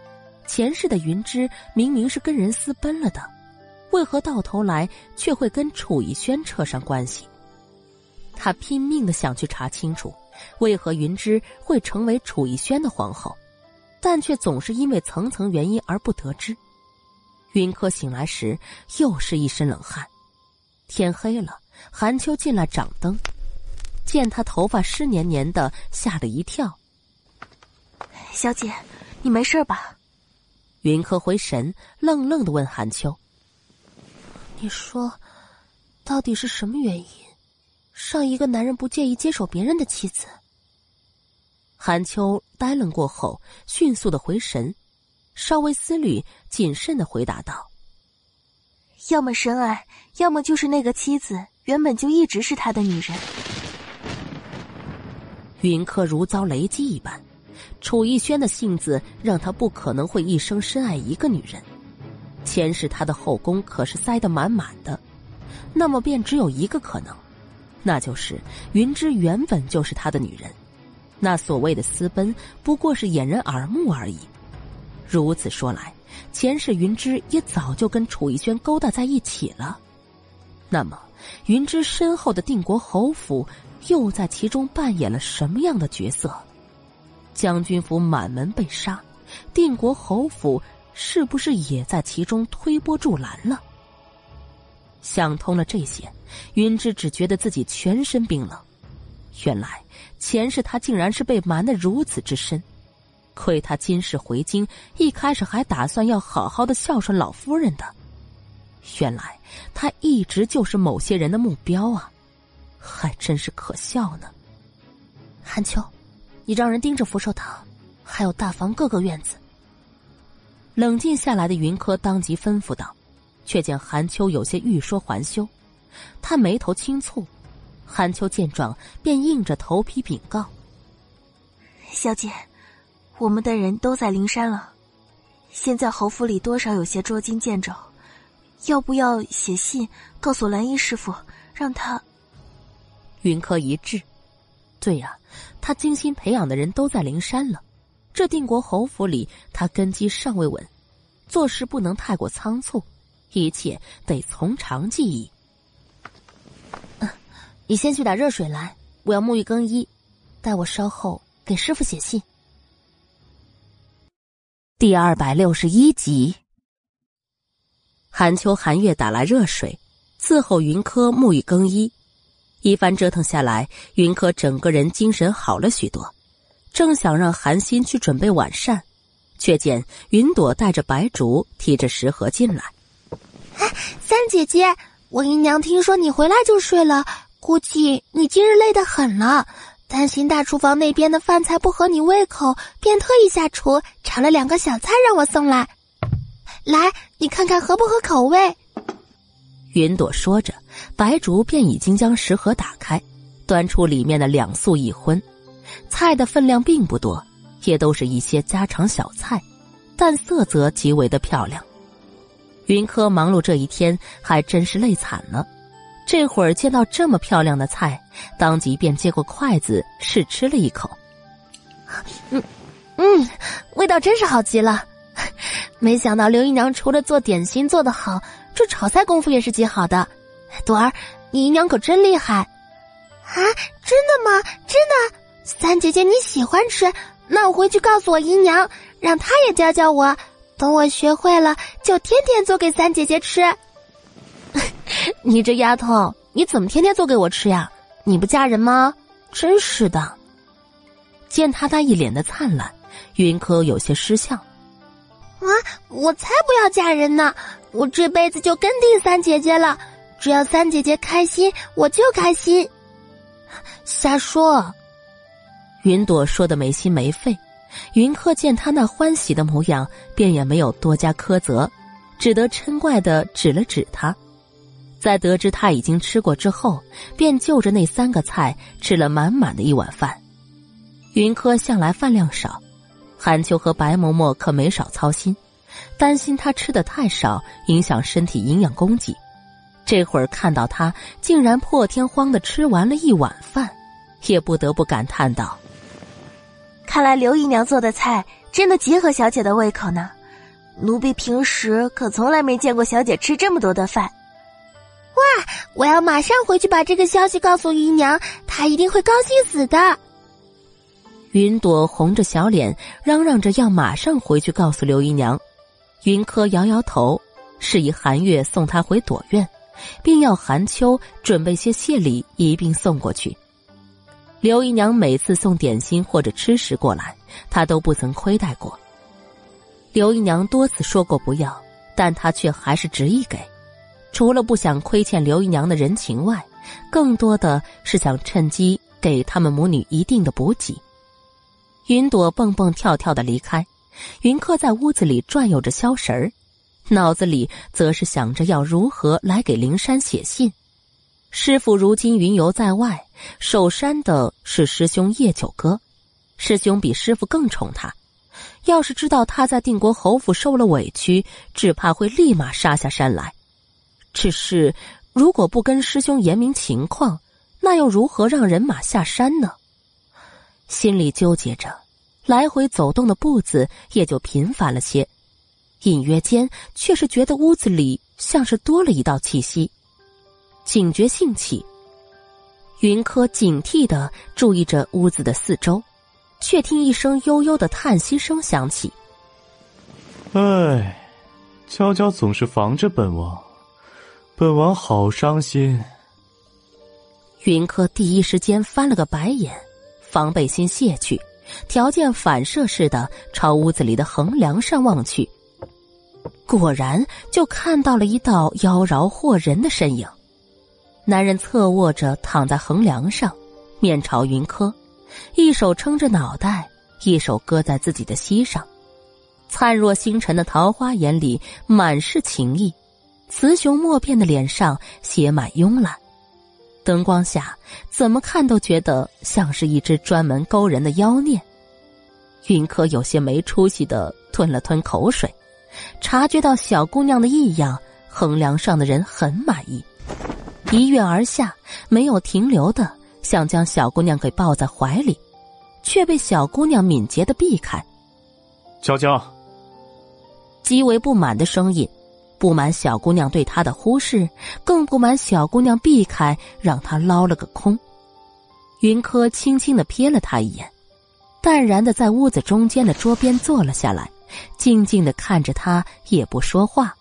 前世的云芝明明是跟人私奔了的，为何到头来却会跟楚逸轩扯上关系？他拼命的想去查清楚。为何云芝会成为楚逸轩的皇后？但却总是因为层层原因而不得知。云柯醒来时又是一身冷汗。天黑了，韩秋进来掌灯，见他头发湿黏黏的，吓了一跳。小姐，你没事吧？云柯回神，愣愣的问韩秋：“你说，到底是什么原因？”让一个男人不介意接手别人的妻子。韩秋呆愣过后，迅速的回神，稍微思虑，谨慎的回答道：“要么深爱，要么就是那个妻子原本就一直是他的女人。”云柯如遭雷击一般，楚逸轩的性子让他不可能会一生深爱一个女人。前世他的后宫可是塞得满满的，那么便只有一个可能。那就是云芝原本就是他的女人，那所谓的私奔不过是掩人耳目而已。如此说来，前世云芝也早就跟楚逸轩勾搭在一起了。那么，云芝身后的定国侯府又在其中扮演了什么样的角色？将军府满门被杀，定国侯府是不是也在其中推波助澜了？想通了这些，云芝只觉得自己全身冰冷。原来前世他竟然是被瞒得如此之深，亏他今世回京，一开始还打算要好好的孝顺老夫人的。原来他一直就是某些人的目标啊，还真是可笑呢。韩秋，你让人盯着福寿堂，还有大房各个院子。冷静下来的云柯当即吩咐道。却见韩秋有些欲说还休，他眉头轻蹙，韩秋见状便硬着头皮禀告：“小姐，我们的人都在灵山了，现在侯府里多少有些捉襟见肘，要不要写信告诉蓝衣师傅，让他？”云柯一滞，对呀，他精心培养的人都在灵山了，这定国侯府里他根基尚未稳，做事不能太过仓促。一切得从长计议。嗯，你先去打热水来，我要沐浴更衣，待我稍后给师傅写信。第二百六十一集。寒秋寒月打来热水，伺候云柯沐浴更衣。一番折腾下来，云柯整个人精神好了许多，正想让寒心去准备晚膳，却见云朵带着白竹提着食盒进来。三姐姐，我姨娘听说你回来就睡了，估计你今日累得很了，担心大厨房那边的饭菜不合你胃口，便特意下厨炒了两个小菜让我送来。来，你看看合不合口味？云朵说着，白竹便已经将食盒打开，端出里面的两素一荤，菜的分量并不多，也都是一些家常小菜，但色泽极为的漂亮。云柯忙碌这一天，还真是累惨了。这会儿见到这么漂亮的菜，当即便接过筷子试吃了一口。嗯，嗯，味道真是好极了。没想到刘姨娘除了做点心做得好，这炒菜功夫也是极好的。朵儿，你姨娘可真厉害！啊，真的吗？真的？三姐姐你喜欢吃，那我回去告诉我姨娘，让她也教教我。等我学会了，就天天做给三姐姐吃。你这丫头，你怎么天天做给我吃呀？你不嫁人吗？真是的！见他那一脸的灿烂，云柯有些失笑。啊！我才不要嫁人呢！我这辈子就跟定三姐姐了，只要三姐姐开心，我就开心。瞎说！云朵说的没心没肺。云柯见他那欢喜的模样，便也没有多加苛责，只得嗔怪的指了指他。在得知他已经吃过之后，便就着那三个菜吃了满满的一碗饭。云柯向来饭量少。韩秋和白嬷嬷可没少操心，担心他吃的太少，影响身体营养供给。这会儿看到他竟然破天荒的吃完了一碗饭，也不得不感叹道：“看来刘姨娘做的菜真的极合小姐的胃口呢。奴婢平时可从来没见过小姐吃这么多的饭。”哇！我要马上回去把这个消息告诉姨娘，她一定会高兴死的。云朵红着小脸，嚷嚷着要马上回去告诉刘姨娘。云柯摇摇头，示意韩月送她回朵院，并要韩秋准备些谢礼一并送过去。刘姨娘每次送点心或者吃食过来，她都不曾亏待过。刘姨娘多次说过不要，但她却还是执意给，除了不想亏欠刘姨娘的人情外，更多的是想趁机给他们母女一定的补给。云朵蹦蹦跳跳的离开，云客在屋子里转悠着消食儿，脑子里则是想着要如何来给灵山写信。师傅如今云游在外，守山的是师兄叶九哥，师兄比师傅更宠他。要是知道他在定国侯府受了委屈，只怕会立马杀下山来。只是如果不跟师兄言明情况，那又如何让人马下山呢？心里纠结着，来回走动的步子也就频繁了些，隐约间却是觉得屋子里像是多了一道气息。警觉性起，云柯警惕的注意着屋子的四周，却听一声悠悠的叹息声响起。唉，娇娇总是防着本王，本王好伤心。云柯第一时间翻了个白眼。防备心卸去，条件反射似的朝屋子里的横梁上望去，果然就看到了一道妖娆惑人的身影。男人侧卧着躺在横梁上，面朝云柯，一手撑着脑袋，一手搁在自己的膝上，灿若星辰的桃花眼里满是情意，雌雄莫辨的脸上写满慵懒。灯光下，怎么看都觉得像是一只专门勾人的妖孽。云柯有些没出息的吞了吞口水，察觉到小姑娘的异样，横梁上的人很满意，一跃而下，没有停留的想将小姑娘给抱在怀里，却被小姑娘敏捷的避开。娇娇，极为不满的声音。不满小姑娘对他的忽视，更不满小姑娘避开，让他捞了个空。云柯轻轻的瞥了他一眼，淡然的在屋子中间的桌边坐了下来，静静的看着他，也不说话。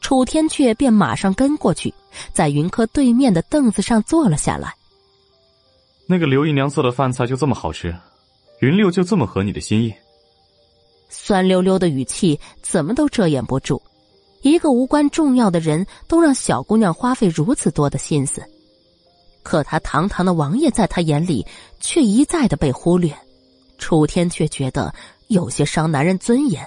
楚天阙便马上跟过去，在云柯对面的凳子上坐了下来。那个刘姨娘做的饭菜就这么好吃，云六就这么合你的心意？酸溜溜的语气怎么都遮掩不住，一个无关重要的人都让小姑娘花费如此多的心思，可他堂堂的王爷在他眼里却一再的被忽略。楚天却觉得有些伤男人尊严，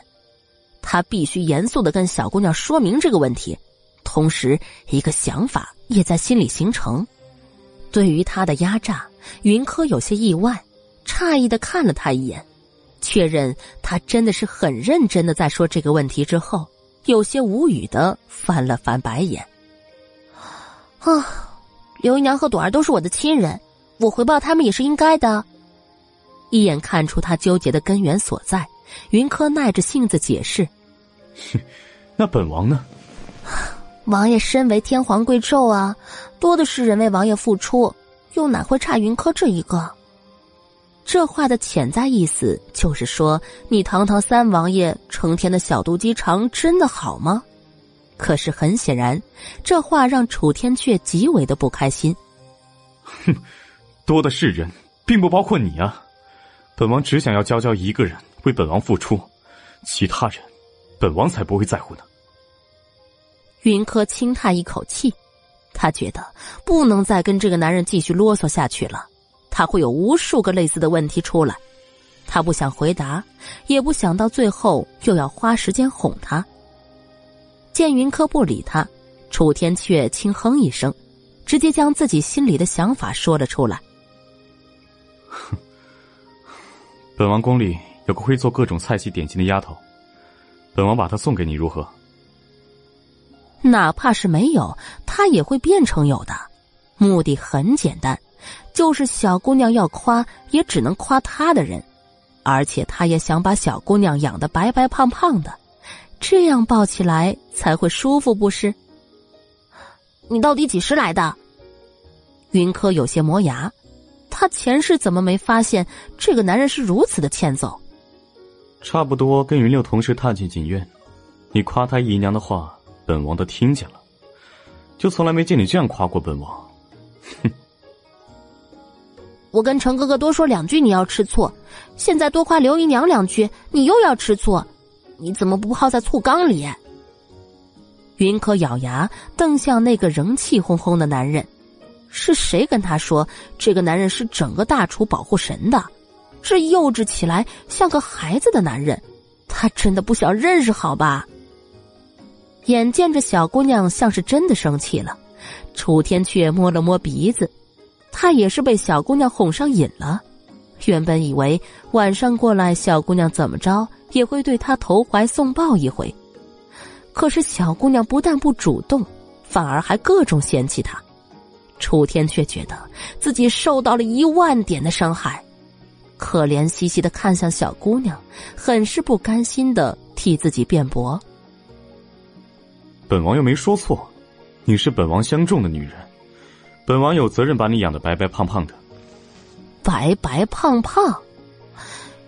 他必须严肃的跟小姑娘说明这个问题，同时一个想法也在心里形成。对于他的压榨，云柯有些意外，诧异的看了他一眼。确认他真的是很认真的在说这个问题之后，有些无语的翻了翻白眼。啊，刘姨娘和朵儿都是我的亲人，我回报他们也是应该的。一眼看出他纠结的根源所在，云柯耐着性子解释：“哼，那本王呢？王爷身为天皇贵胄啊，多的是人为王爷付出，又哪会差云柯这一个？”这话的潜在意思就是说，你堂堂三王爷成天的小肚鸡肠真的好吗？可是很显然，这话让楚天阙极为的不开心。哼，多的是人，并不包括你啊！本王只想要娇娇一个人为本王付出，其他人，本王才不会在乎呢。云柯轻叹一口气，他觉得不能再跟这个男人继续啰嗦下去了。他会有无数个类似的问题出来，他不想回答，也不想到最后又要花时间哄他。见云柯不理他，楚天却轻哼一声，直接将自己心里的想法说了出来。哼，本王宫里有个会做各种菜系点心的丫头，本王把她送给你如何？哪怕是没有，他也会变成有的，目的很简单。就是小姑娘要夸，也只能夸她的人，而且他也想把小姑娘养得白白胖胖的，这样抱起来才会舒服，不是？你到底几时来的？云柯有些磨牙，他前世怎么没发现这个男人是如此的欠揍？差不多跟云六同时踏进锦院，你夸他姨娘的话，本王都听见了，就从来没见你这样夸过本王，哼。我跟程哥哥多说两句，你要吃醋；现在多夸刘姨娘两句，你又要吃醋。你怎么不泡在醋缸里？云柯咬牙瞪向那个仍气哄哄的男人，是谁跟他说这个男人是整个大厨保护神的？这幼稚起来像个孩子的男人，他真的不想认识好吧？眼见着小姑娘像是真的生气了，楚天却摸了摸鼻子。他也是被小姑娘哄上瘾了，原本以为晚上过来，小姑娘怎么着也会对他投怀送抱一回，可是小姑娘不但不主动，反而还各种嫌弃他。楚天却觉得自己受到了一万点的伤害，可怜兮兮的看向小姑娘，很是不甘心的替自己辩驳：“本王又没说错，你是本王相中的女人。”本王有责任把你养得白白胖胖的，白白胖胖。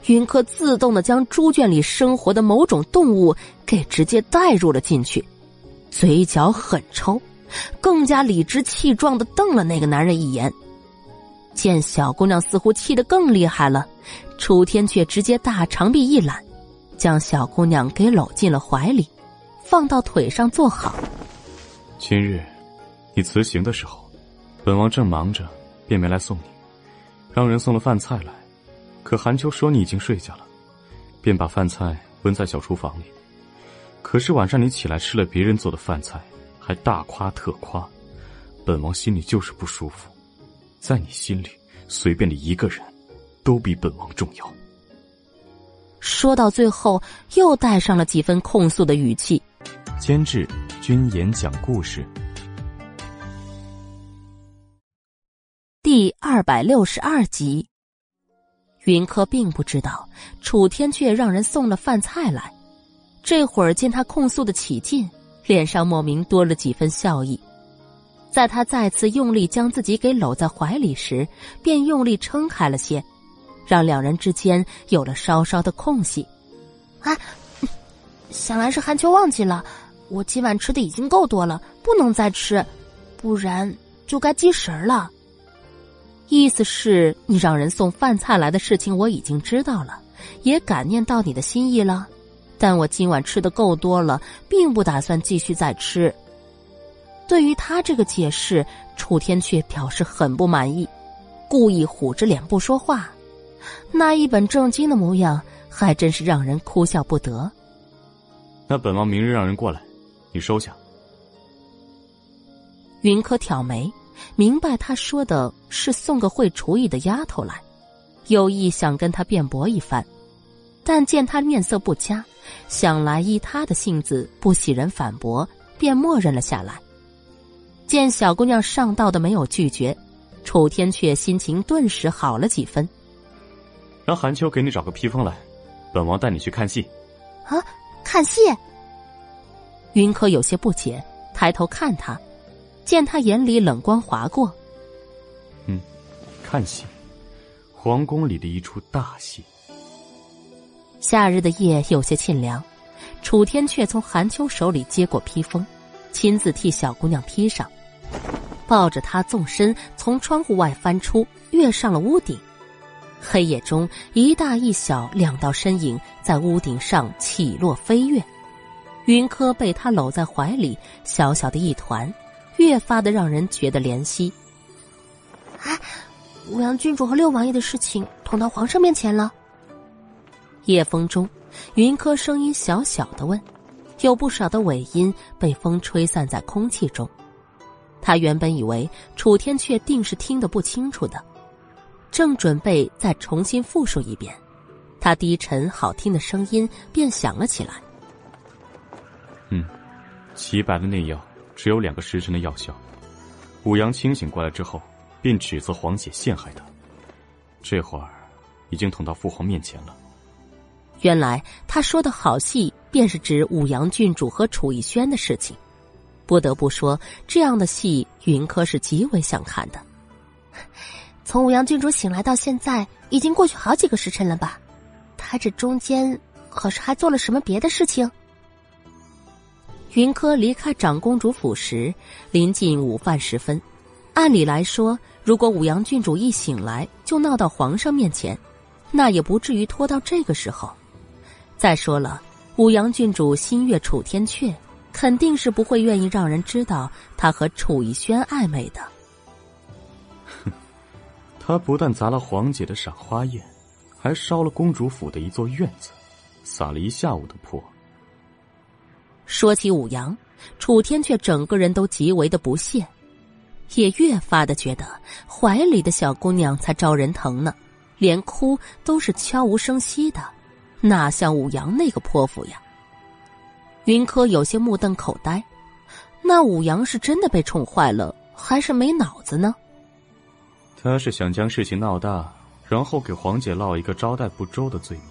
云柯自动的将猪圈里生活的某种动物给直接带入了进去，嘴角很抽，更加理直气壮的瞪了那个男人一眼。见小姑娘似乎气得更厉害了，楚天却直接大长臂一揽，将小姑娘给搂进了怀里，放到腿上坐好。今日你辞行的时候。本王正忙着，便没来送你，让人送了饭菜来。可韩秋说你已经睡下了，便把饭菜温在小厨房里。可是晚上你起来吃了别人做的饭菜，还大夸特夸，本王心里就是不舒服。在你心里，随便你一个人，都比本王重要。说到最后，又带上了几分控诉的语气。监制：君言讲故事。第二百六十二集，云柯并不知道楚天却让人送了饭菜来。这会儿见他控诉的起劲，脸上莫名多了几分笑意。在他再次用力将自己给搂在怀里时，便用力撑开了些，让两人之间有了稍稍的空隙。啊，想来是韩秋忘记了，我今晚吃的已经够多了，不能再吃，不然就该积食了。意思是你让人送饭菜来的事情我已经知道了，也感念到你的心意了，但我今晚吃的够多了，并不打算继续再吃。对于他这个解释，楚天却表示很不满意，故意虎着脸不说话，那一本正经的模样，还真是让人哭笑不得。那本王明日让人过来，你收下。云柯挑眉，明白他说的是送个会厨艺的丫头来，有意想跟他辩驳一番，但见他面色不佳，想来依他的性子不喜人反驳，便默认了下来。见小姑娘上道的没有拒绝，楚天却心情顿时好了几分。让韩秋给你找个披风来，本王带你去看戏。啊！看戏，云柯有些不解，抬头看他，见他眼里冷光划过。嗯，看戏，皇宫里的一出大戏。夏日的夜有些沁凉，楚天却从韩秋手里接过披风，亲自替小姑娘披上，抱着她纵身从窗户外翻出，跃上了屋顶。黑夜中，一大一小两道身影在屋顶上起落飞跃。云柯被他搂在怀里，小小的一团，越发的让人觉得怜惜。啊，五阳郡主和六王爷的事情捅到皇上面前了。夜风中，云柯声音小小的问，有不少的尾音被风吹散在空气中。他原本以为楚天阙定是听得不清楚的。正准备再重新复述一遍，他低沉好听的声音便响了起来。嗯，齐白的内药只有两个时辰的药效。武阳清醒过来之后，便指责皇姐陷害他。这会儿，已经捅到父皇面前了。原来他说的好戏，便是指武阳郡主和楚逸轩的事情。不得不说，这样的戏，云柯是极为想看的。从武阳郡主醒来到现在，已经过去好几个时辰了吧？他这中间可是还做了什么别的事情？云柯离开长公主府时，临近午饭时分。按理来说，如果武阳郡主一醒来就闹到皇上面前，那也不至于拖到这个时候。再说了，武阳郡主心悦楚天阙，肯定是不会愿意让人知道他和楚逸轩暧昧的。哼 他不但砸了皇姐的赏花宴，还烧了公主府的一座院子，撒了一下午的泼。说起武阳，楚天却整个人都极为的不屑，也越发的觉得怀里的小姑娘才招人疼呢，连哭都是悄无声息的，哪像武阳那个泼妇呀？云柯有些目瞪口呆，那武阳是真的被宠坏了，还是没脑子呢？他是想将事情闹大，然后给皇姐落一个招待不周的罪名。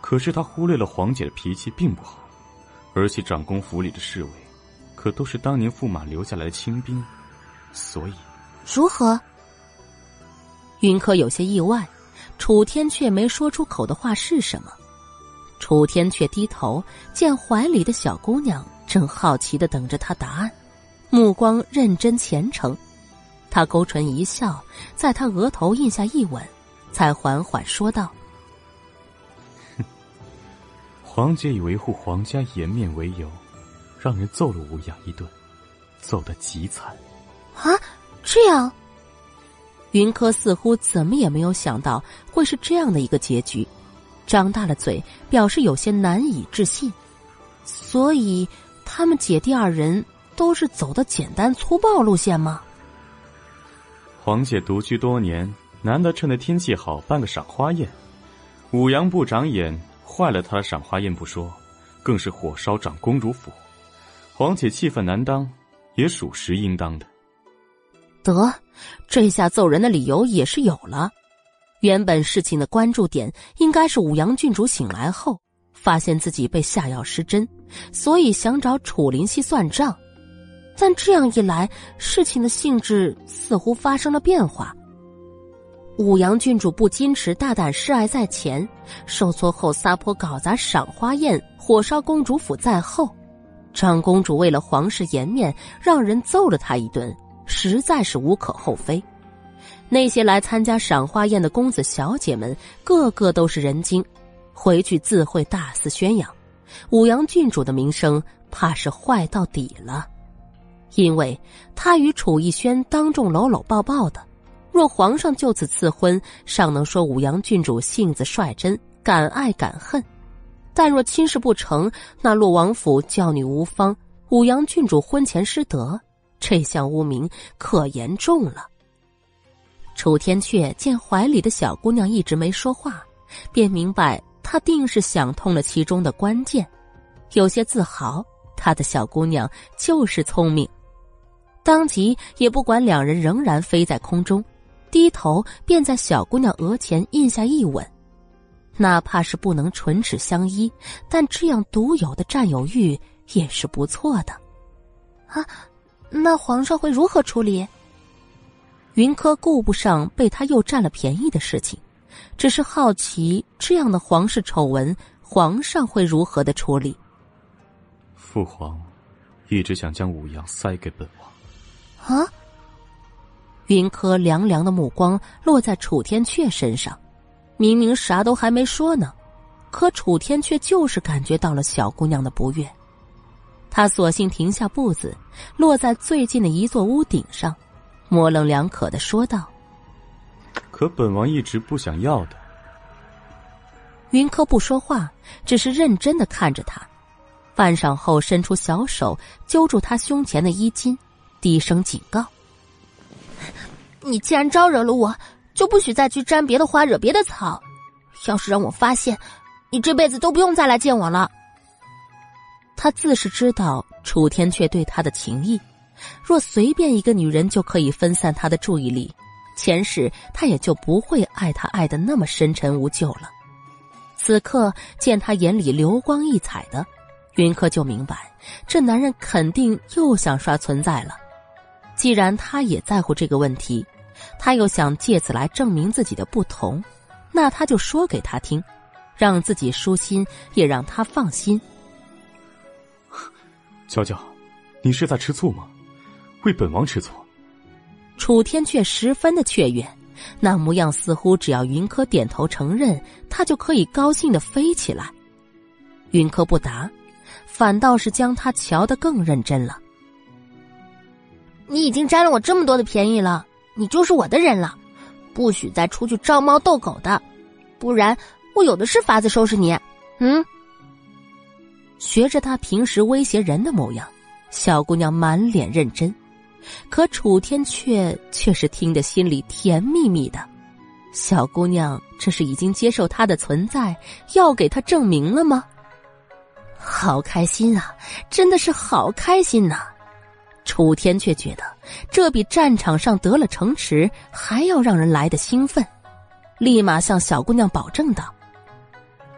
可是他忽略了皇姐的脾气并不好，而且长公府里的侍卫，可都是当年驸马留下来的亲兵，所以如何？云柯有些意外，楚天却没说出口的话是什么？楚天却低头见怀里的小姑娘正好奇的等着他答案，目光认真虔诚。他勾唇一笑，在他额头印下一吻，才缓缓说道：“，皇姐以维护黄家颜面为由，让人揍了吴阳一顿，揍得极惨。啊，这样？”云柯似乎怎么也没有想到会是这样的一个结局，张大了嘴，表示有些难以置信。所以，他们姐弟二人都是走的简单粗暴路线吗？黄姐独居多年，难得趁着天气好办个赏花宴。武阳不长眼，坏了他的赏花宴不说，更是火烧长公主府。皇姐气愤难当，也属实应当的。得，这下揍人的理由也是有了。原本事情的关注点应该是武阳郡主醒来后，发现自己被下药失真，所以想找楚灵溪算账。但这样一来，事情的性质似乎发生了变化。武阳郡主不矜持大胆示爱在前，受挫后撒泼搞砸赏花宴，火烧公主府在后。长公主为了皇室颜面，让人揍了她一顿，实在是无可厚非。那些来参加赏花宴的公子小姐们，个个都是人精，回去自会大肆宣扬，武阳郡主的名声怕是坏到底了。因为她与楚逸轩当众搂搂抱抱的。若皇上就此赐婚，尚能说武阳郡主性子率真，敢爱敢恨；但若亲事不成，那洛王府教女无方，武阳郡主婚前失德，这项污名可严重了。楚天阙见怀里的小姑娘一直没说话，便明白她定是想通了其中的关键，有些自豪，他的小姑娘就是聪明，当即也不管两人仍然飞在空中。低头便在小姑娘额前印下一吻，哪怕是不能唇齿相依，但这样独有的占有欲也是不错的。啊，那皇上会如何处理？云柯顾不上被他又占了便宜的事情，只是好奇这样的皇室丑闻，皇上会如何的处理？父皇一直想将武阳塞给本王。啊？云柯凉凉的目光落在楚天阙身上，明明啥都还没说呢，可楚天阙就是感觉到了小姑娘的不悦。他索性停下步子，落在最近的一座屋顶上，模棱两可的说道：“可本王一直不想要的。”云柯不说话，只是认真的看着他，半晌后伸出小手揪住他胸前的衣襟，低声警告。你既然招惹了我，就不许再去沾别的花、惹别的草。要是让我发现，你这辈子都不用再来见我了。他自是知道楚天阙对他的情意，若随便一个女人就可以分散他的注意力，前世他也就不会爱他爱的那么深沉无救了。此刻见他眼里流光溢彩的，云柯就明白，这男人肯定又想刷存在了。既然他也在乎这个问题。他又想借此来证明自己的不同，那他就说给他听，让自己舒心，也让他放心。娇娇，你是在吃醋吗？为本王吃醋？楚天却十分的雀跃，那模样似乎只要云柯点头承认，他就可以高兴的飞起来。云柯不答，反倒是将他瞧得更认真了。你已经占了我这么多的便宜了。你就是我的人了，不许再出去招猫逗狗的，不然我有的是法子收拾你。嗯，学着他平时威胁人的模样，小姑娘满脸认真，可楚天却却是听得心里甜蜜蜜的。小姑娘这是已经接受他的存在，要给他证明了吗？好开心啊，真的是好开心呐！楚天却觉得，这比战场上得了城池还要让人来的兴奋，立马向小姑娘保证道：“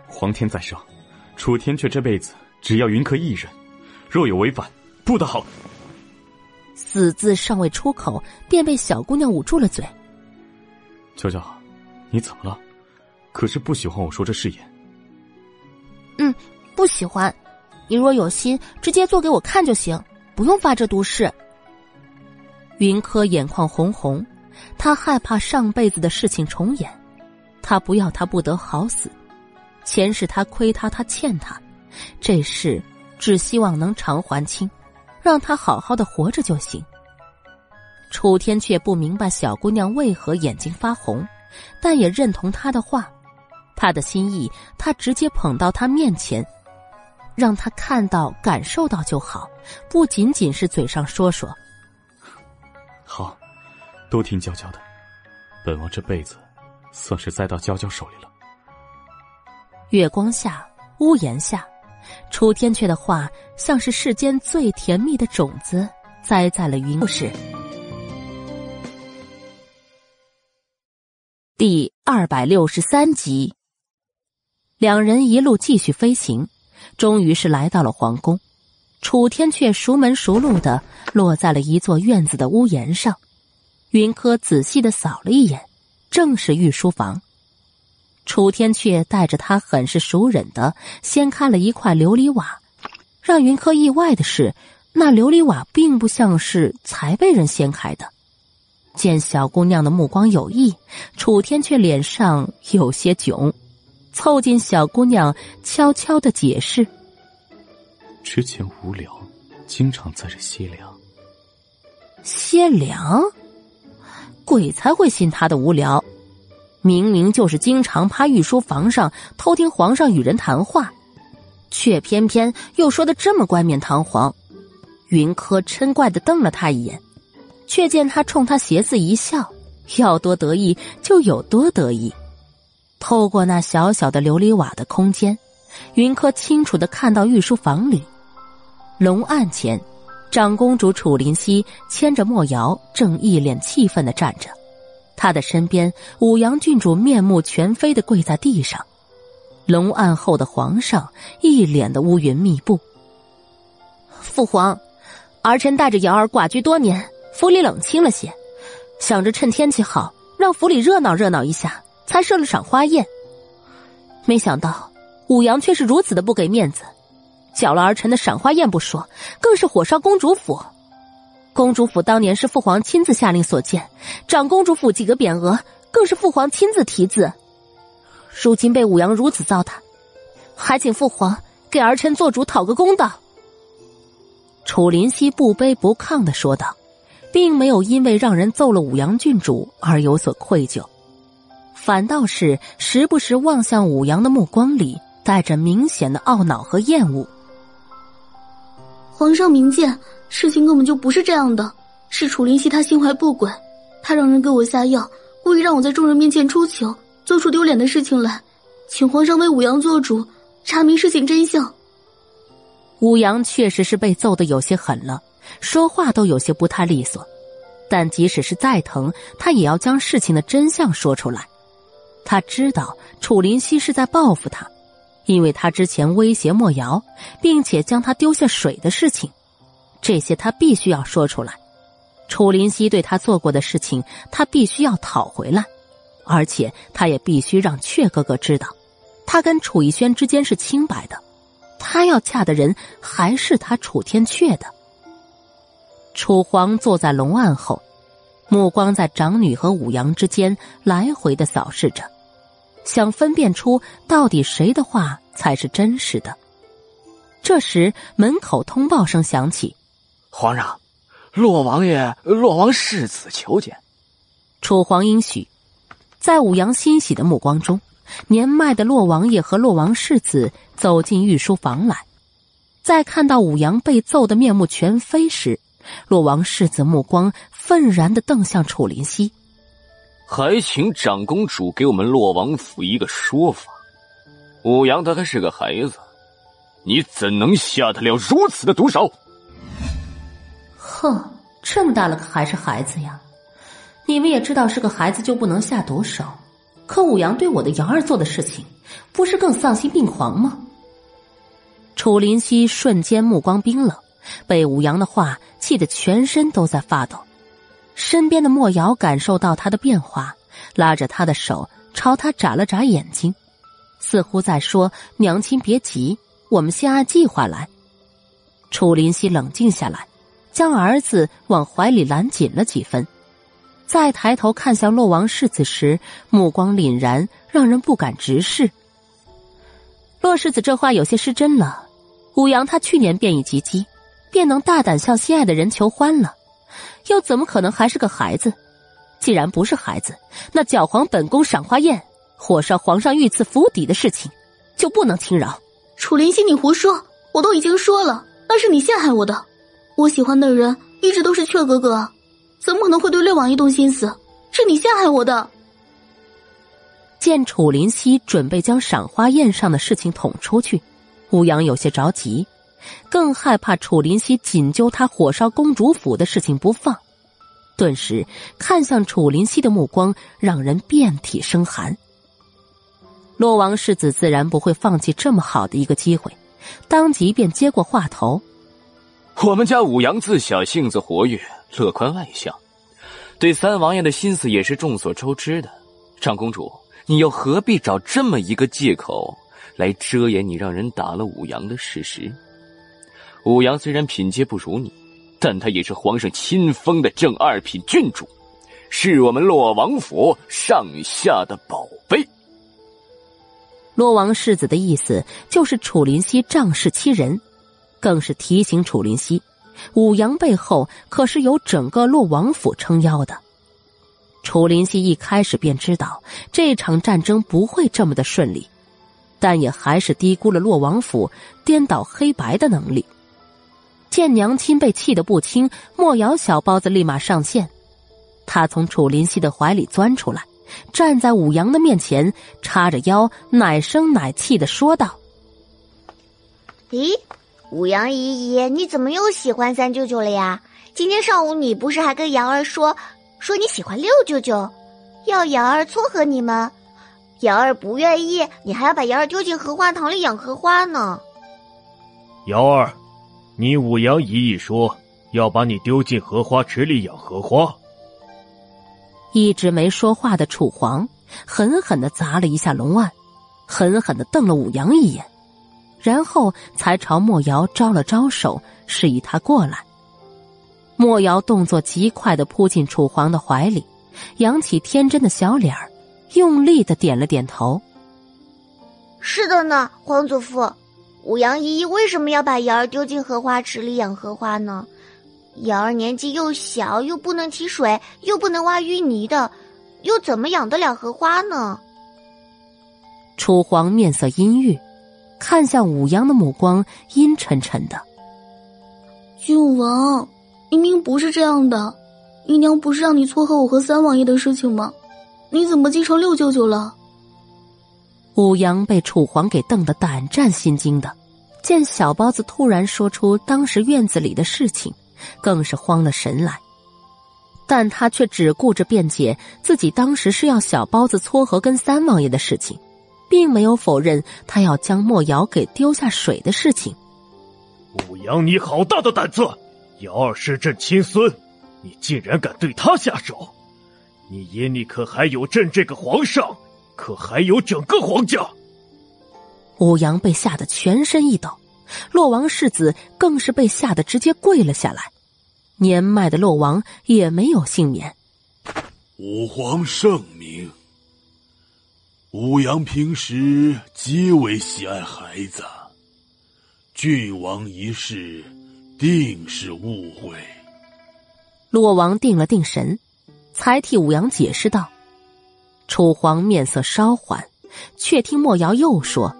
皇天在上，楚天却这辈子只要云柯一人，若有违反，不得好。”死字尚未出口，便被小姑娘捂住了嘴。娇娇，你怎么了？可是不喜欢我说这誓言？嗯，不喜欢。你若有心，直接做给我看就行。不用发这毒誓。云柯眼眶红红，他害怕上辈子的事情重演，他不要他不得好死。前世他亏他，他欠他，这事只希望能偿还清，让他好好的活着就行。楚天却不明白小姑娘为何眼睛发红，但也认同他的话，他的心意他直接捧到他面前。让他看到、感受到就好，不仅仅是嘴上说说。都听娇娇的，本王这辈子算是栽到娇娇手里了。月光下，屋檐下，楚天阙的话像是世间最甜蜜的种子，栽在了云。故事第二百六十三集，两人一路继续飞行。终于是来到了皇宫，楚天却熟门熟路的落在了一座院子的屋檐上。云柯仔细的扫了一眼，正是御书房。楚天阙带着他很是熟稔的掀开了一块琉璃瓦，让云柯意外的是，那琉璃瓦并不像是才被人掀开的。见小姑娘的目光有异，楚天阙脸上有些囧，凑近小姑娘，悄悄的解释：“之前无聊，经常在这歇凉。”歇凉？鬼才会信他的无聊！明明就是经常趴御书房上偷听皇上与人谈话，却偏偏又说的这么冠冕堂皇。云柯嗔怪的瞪了他一眼。却见他冲他斜似一笑，要多得意就有多得意。透过那小小的琉璃瓦的空间，云柯清楚的看到御书房里，龙案前，长公主楚灵溪牵着莫瑶，正一脸气愤的站着。她的身边，武阳郡主面目全非的跪在地上。龙案后的皇上一脸的乌云密布。父皇，儿臣带着瑶儿寡居多年。府里冷清了些，想着趁天气好，让府里热闹热闹一下，才设了赏花宴。没想到武阳却是如此的不给面子，搅了儿臣的赏花宴不说，更是火烧公主府。公主府当年是父皇亲自下令所建，长公主府几个匾额更是父皇亲自题字。如今被武阳如此糟蹋，还请父皇给儿臣做主讨个公道。楚林溪不卑不亢的说道。并没有因为让人揍了武阳郡主而有所愧疚，反倒是时不时望向武阳的目光里带着明显的懊恼和厌恶。皇上明鉴，事情根本就不是这样的，是楚灵溪他心怀不轨，他让人给我下药，故意让我在众人面前出糗，做出丢脸的事情来，请皇上为武阳做主，查明事情真相。武阳确实是被揍的有些狠了。说话都有些不太利索，但即使是再疼，他也要将事情的真相说出来。他知道楚林溪是在报复他，因为他之前威胁莫瑶，并且将他丢下水的事情，这些他必须要说出来。楚林溪对他做过的事情，他必须要讨回来，而且他也必须让阙哥哥知道，他跟楚逸轩之间是清白的，他要嫁的人还是他楚天阙的。楚皇坐在龙案后，目光在长女和武阳之间来回的扫视着，想分辨出到底谁的话才是真实的。这时，门口通报声响起：“皇上，洛王爷、洛王世子求见。”楚皇应许，在武阳欣喜的目光中，年迈的洛王爷和洛王世子走进御书房来，在看到武阳被揍得面目全非时。洛王世子目光愤然的瞪向楚林溪，还请长公主给我们洛王府一个说法。武阳他还是个孩子，你怎能下得了如此的毒手？哼，这么大了，可还是孩子呀！你们也知道是个孩子就不能下毒手，可武阳对我的瑶儿做的事情，不是更丧心病狂吗？楚林溪瞬间目光冰冷。被武阳的话气得全身都在发抖，身边的莫瑶感受到他的变化，拉着他的手朝他眨了眨眼睛，似乎在说：“娘亲别急，我们先按计划来。”楚林溪冷静下来，将儿子往怀里揽紧了几分，再抬头看向洛王世子时，目光凛然，让人不敢直视。洛世子这话有些失真了，武阳他去年便已及笄。便能大胆向心爱的人求欢了，又怎么可能还是个孩子？既然不是孩子，那搅黄本宫赏花宴、火烧皇上御赐府邸的事情，就不能轻饶。楚灵溪，你胡说！我都已经说了，那是你陷害我的。我喜欢的人一直都是雀哥哥，怎么可能会对六王爷动心思？是你陷害我的。见楚灵溪准备将赏花宴上的事情捅出去，乌阳有些着急。更害怕楚林溪紧揪他火烧公主府的事情不放，顿时看向楚林溪的目光让人遍体生寒。洛王世子自然不会放弃这么好的一个机会，当即便接过话头：“我们家武阳自小性子活跃，乐观外向，对三王爷的心思也是众所周知的。长公主，你又何必找这么一个借口来遮掩你让人打了武阳的事实？武阳虽然品阶不如你，但他也是皇上亲封的正二品郡主，是我们洛王府上下的宝贝。洛王世子的意思就是楚林熙仗势欺人，更是提醒楚林熙，武阳背后可是有整个洛王府撑腰的。楚林熙一开始便知道这场战争不会这么的顺利，但也还是低估了洛王府颠倒黑白的能力。见娘亲被气得不轻，莫瑶小包子立马上线。他从楚林熙的怀里钻出来，站在武阳的面前，叉着腰，奶声奶气的说道：“咦，武阳姨姨，你怎么又喜欢三舅舅了呀？今天上午你不是还跟瑶儿说，说你喜欢六舅舅，要瑶儿撮合你们？瑶儿不愿意，你还要把瑶儿丢进荷花塘里养荷花呢。”瑶儿。你五阳姨姨说要把你丢进荷花池里养荷花。一直没说话的楚皇狠狠的砸了一下龙案，狠狠的瞪了五阳一眼，然后才朝莫瑶招了招手，示意他过来。莫瑶动作极快的扑进楚皇的怀里，扬起天真的小脸儿，用力的点了点头：“是的呢，皇祖父。”五羊姨姨为什么要把瑶儿丢进荷花池里养荷花呢？瑶儿年纪又小，又不能提水，又不能挖淤泥的，又怎么养得了荷花呢？楚皇面色阴郁，看向五羊的目光阴沉沉的。郡王，明明不是这样的，姨娘不是让你撮合我和三王爷的事情吗？你怎么继承六舅舅了？武阳被楚皇给瞪得胆战心惊的，见小包子突然说出当时院子里的事情，更是慌了神来。但他却只顾着辩解自己当时是要小包子撮合跟三王爷的事情，并没有否认他要将莫瑶给丢下水的事情。武阳，你好大的胆子！瑶儿是朕亲孙，你竟然敢对他下手！你眼里可还有朕这个皇上？可还有整个皇家？武阳被吓得全身一抖，洛王世子更是被吓得直接跪了下来。年迈的洛王也没有幸免。武皇圣明。武阳平时极为喜爱孩子，郡王一事定是误会。洛王定了定神，才替武阳解释道。楚皇面色稍缓，却听莫瑶又说：“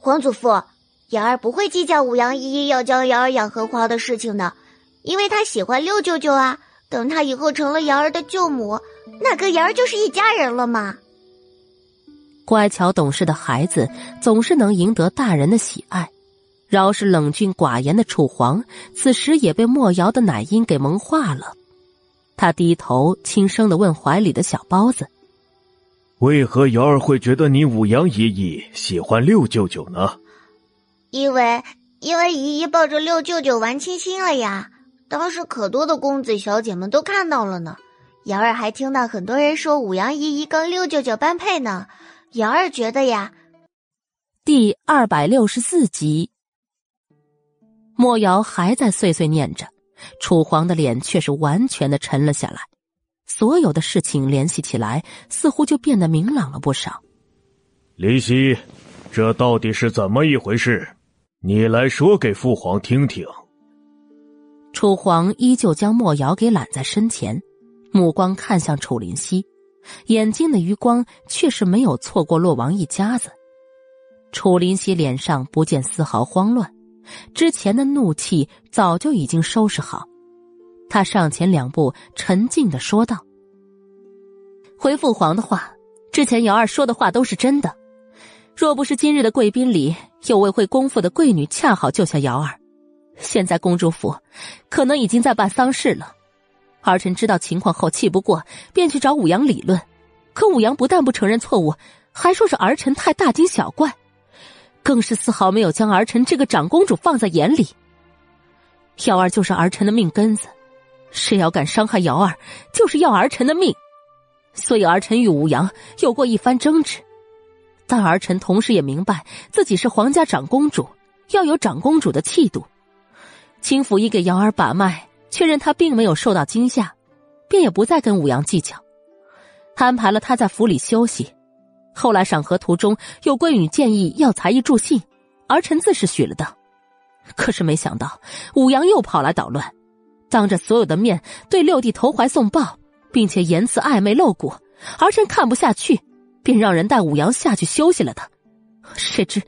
皇祖父，瑶儿不会计较五阳姨姨要教瑶儿养荷花的事情的，因为她喜欢六舅舅啊。等她以后成了瑶儿的舅母，那跟瑶儿就是一家人了嘛。”乖巧懂事的孩子总是能赢得大人的喜爱，饶是冷峻寡言的楚皇，此时也被莫瑶的奶音给萌化了。他低头轻声的问怀里的小包子。为何瑶儿会觉得你五阳姨姨喜欢六舅舅呢？因为因为姨姨抱着六舅舅玩亲亲了呀！当时可多的公子小姐们都看到了呢。瑶儿还听到很多人说五阳姨姨跟六舅舅般配呢。瑶儿觉得呀，第二百六十四集，莫瑶还在碎碎念着，楚皇的脸却是完全的沉了下来。所有的事情联系起来，似乎就变得明朗了不少。林夕，这到底是怎么一回事？你来说给父皇听听。楚皇依旧将莫瑶给揽在身前，目光看向楚林夕，眼睛的余光却是没有错过洛王一家子。楚林夕脸上不见丝毫慌乱，之前的怒气早就已经收拾好。他上前两步，沉静的说道。回父皇的话，之前瑶儿说的话都是真的。若不是今日的贵宾里有位会功夫的贵女恰好救下瑶儿，现在公主府可能已经在办丧事了。儿臣知道情况后，气不过，便去找武阳理论。可武阳不但不承认错误，还说是儿臣太大惊小怪，更是丝毫没有将儿臣这个长公主放在眼里。瑶儿就是儿臣的命根子，谁要敢伤害瑶儿，就是要儿臣的命。所以儿臣与武阳有过一番争执。但儿臣同时也明白自己是皇家长公主，要有长公主的气度。秦府医给瑶儿把脉，确认她并没有受到惊吓，便也不再跟武阳计较，安排了她在府里休息。后来赏荷途中有闺女建议要才艺助兴，儿臣自是许了的。可是没想到武阳又跑来捣乱，当着所有的面对六弟投怀送抱，并且言辞暧昧露骨，儿臣看不下去。便让人带武阳下去休息了的，谁知，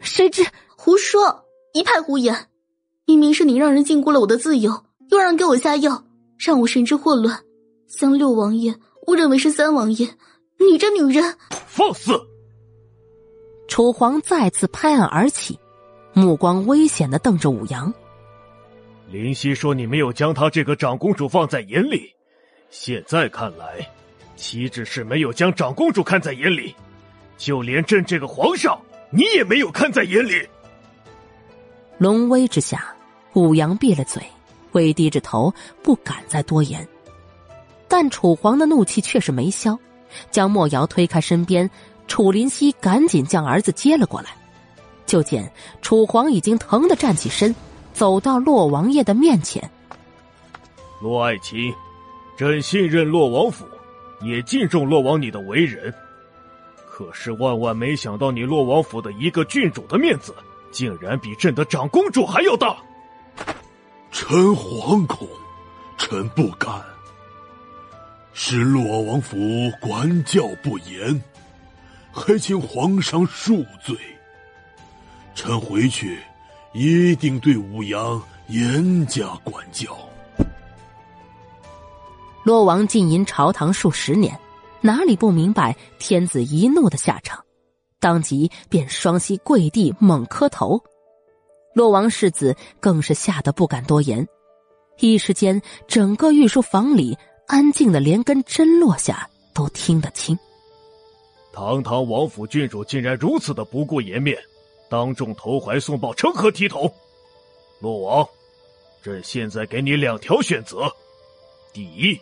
谁知胡说，一派胡言！明明是你让人禁锢了我的自由，又让人给我下药，让我神志混乱，将六王爷误认为是三王爷。你这女人，放肆！楚皇再次拍案而起，目光危险的瞪着武阳。林夕说：“你没有将她这个长公主放在眼里，现在看来。”岂止是没有将长公主看在眼里，就连朕这个皇上，你也没有看在眼里。龙威之下，武阳闭了嘴，微低着头，不敢再多言。但楚皇的怒气却是没消，将莫瑶推开身边，楚林熙赶紧将儿子接了过来。就见楚皇已经疼得站起身，走到洛王爷的面前。洛爱卿，朕信任洛王府。也敬重洛王你的为人，可是万万没想到，你洛王府的一个郡主的面子，竟然比朕的长公主还要大。臣惶恐，臣不敢。是洛王府管教不严，还请皇上恕罪。臣回去一定对武阳严加管教。洛王浸淫朝堂数十年，哪里不明白天子一怒的下场？当即便双膝跪地猛磕头。洛王世子更是吓得不敢多言。一时间，整个御书房里安静的连根针落下都听得清。堂堂王府郡主竟然如此的不顾颜面，当众投怀送抱，成何体统？洛王，朕现在给你两条选择：第一。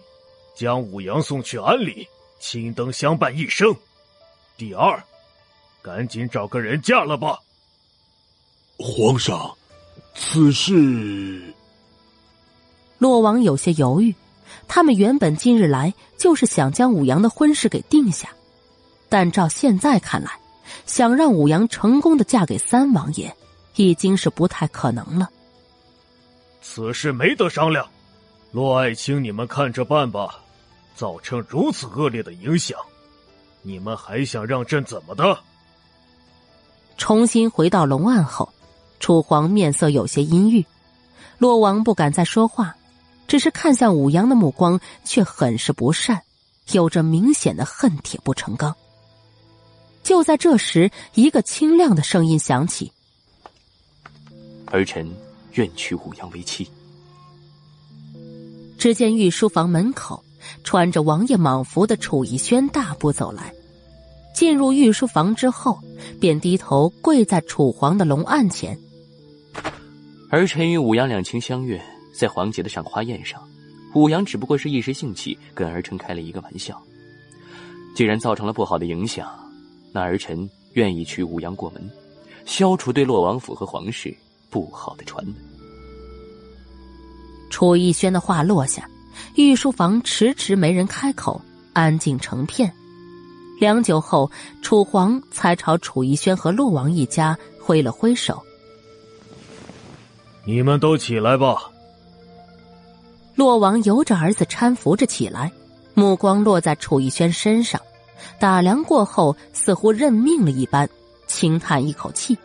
将武阳送去安里，青灯相伴一生。第二，赶紧找个人嫁了吧。皇上，此事……洛王有些犹豫。他们原本今日来就是想将武阳的婚事给定下，但照现在看来，想让武阳成功的嫁给三王爷，已经是不太可能了。此事没得商量，洛爱卿，你们看着办吧。造成如此恶劣的影响，你们还想让朕怎么的？重新回到龙岸后，楚皇面色有些阴郁，洛王不敢再说话，只是看向武阳的目光却很是不善，有着明显的恨铁不成钢。就在这时，一个清亮的声音响起：“儿臣愿娶武阳为妻。”只见御书房门口。穿着王爷蟒服的楚逸轩大步走来，进入御书房之后，便低头跪在楚皇的龙案前。儿臣与武阳两情相悦，在皇姐的赏花宴上，武阳只不过是一时兴起，跟儿臣开了一个玩笑。既然造成了不好的影响，那儿臣愿意娶武阳过门，消除对洛王府和皇室不好的传闻。楚逸轩的话落下。御书房迟迟没人开口，安静成片。良久后，楚皇才朝楚逸轩和洛王一家挥了挥手：“你们都起来吧。”洛王由着儿子搀扶着起来，目光落在楚逸轩身上，打量过后，似乎认命了一般，轻叹一口气。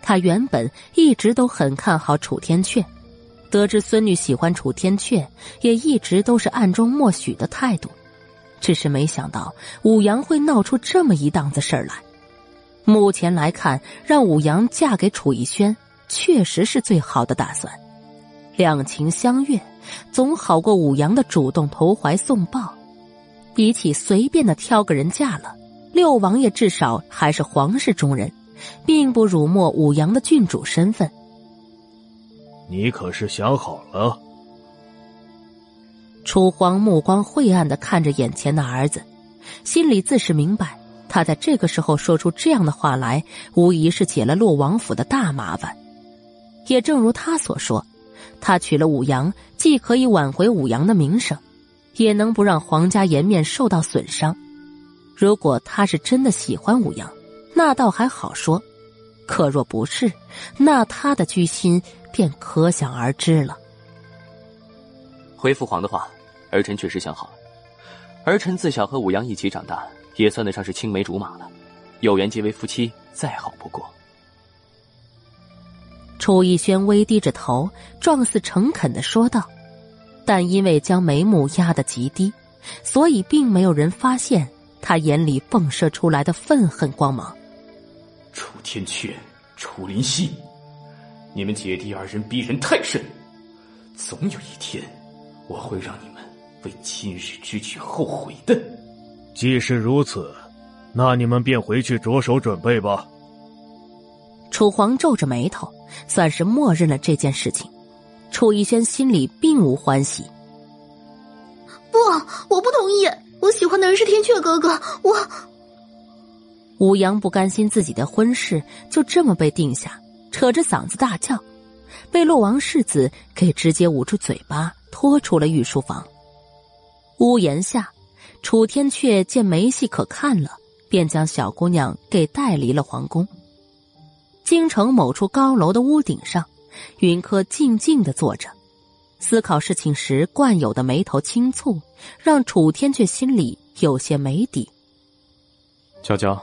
他原本一直都很看好楚天阙。得知孙女喜欢楚天阙，也一直都是暗中默许的态度，只是没想到武阳会闹出这么一档子事儿来。目前来看，让武阳嫁给楚逸轩确实是最好的打算。两情相悦，总好过武阳的主动投怀送抱。比起随便的挑个人嫁了，六王爷至少还是皇室中人，并不辱没武阳的郡主身份。你可是想好了？楚皇目光晦暗的看着眼前的儿子，心里自是明白，他在这个时候说出这样的话来，无疑是解了洛王府的大麻烦。也正如他所说，他娶了武阳，既可以挽回武阳的名声，也能不让皇家颜面受到损伤。如果他是真的喜欢武阳，那倒还好说；可若不是，那他的居心便可想而知了。回父皇的话，儿臣确实想好了。儿臣自小和武阳一起长大，也算得上是青梅竹马了，有缘结为夫妻，再好不过。楚逸轩微低着头，状似诚恳的说道，但因为将眉目压得极低，所以并没有人发现。他眼里迸射出来的愤恨光芒。楚天阙、楚林溪，你们姐弟二人逼人太甚，总有一天，我会让你们为今日之举后悔的。既是如此，那你们便回去着手准备吧。楚皇皱着眉头，算是默认了这件事情。楚逸轩心里并无欢喜。不，我不同意。我喜欢的人是天阙哥哥，我。武阳不甘心自己的婚事就这么被定下，扯着嗓子大叫，被洛王世子给直接捂住嘴巴，拖出了御书房。屋檐下，楚天阙见没戏可看了，便将小姑娘给带离了皇宫。京城某处高楼的屋顶上，云柯静静的坐着。思考事情时惯有的眉头轻蹙，让楚天却心里有些没底。娇娇，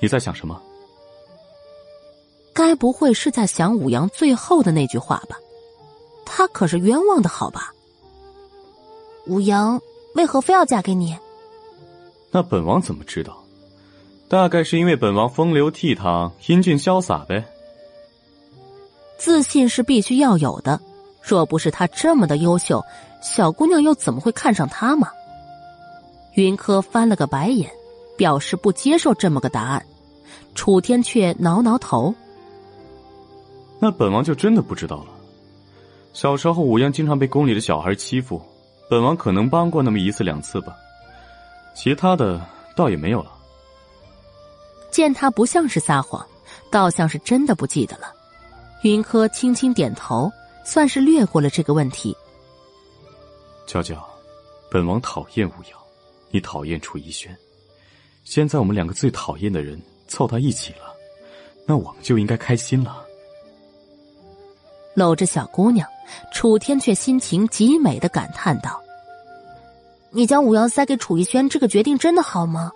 你在想什么？该不会是在想武阳最后的那句话吧？他可是冤枉的好吧？武阳为何非要嫁给你？那本王怎么知道？大概是因为本王风流倜傥、英俊潇洒呗。自信是必须要有的。若不是他这么的优秀，小姑娘又怎么会看上他嘛？云柯翻了个白眼，表示不接受这么个答案。楚天却挠挠头。那本王就真的不知道了。小时候武阳经常被宫里的小孩欺负，本王可能帮过那么一次两次吧，其他的倒也没有了。见他不像是撒谎，倒像是真的不记得了。云柯轻轻点头。算是略过了这个问题。娇娇，本王讨厌武阳，你讨厌楚逸轩，现在我们两个最讨厌的人凑到一起了，那我们就应该开心了。搂着小姑娘，楚天却心情极美的感叹道：“你将武阳塞给楚逸轩，这个决定真的好吗？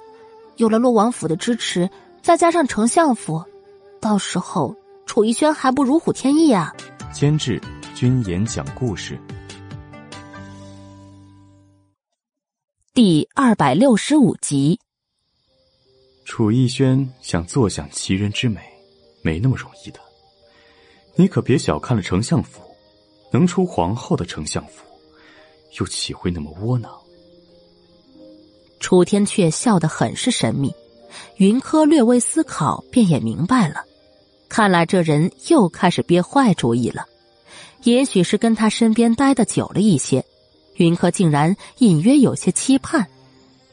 有了洛王府的支持，再加上丞相府，到时候楚逸轩还不如虎添翼啊！”监制。君言讲故事，第二百六十五集。楚逸轩想坐享其人之美，没那么容易的。你可别小看了丞相府，能出皇后的丞相府，又岂会那么窝囊？楚天阙笑得很是神秘，云柯略微思考，便也明白了。看来这人又开始憋坏主意了。也许是跟他身边待的久了一些，云柯竟然隐约有些期盼：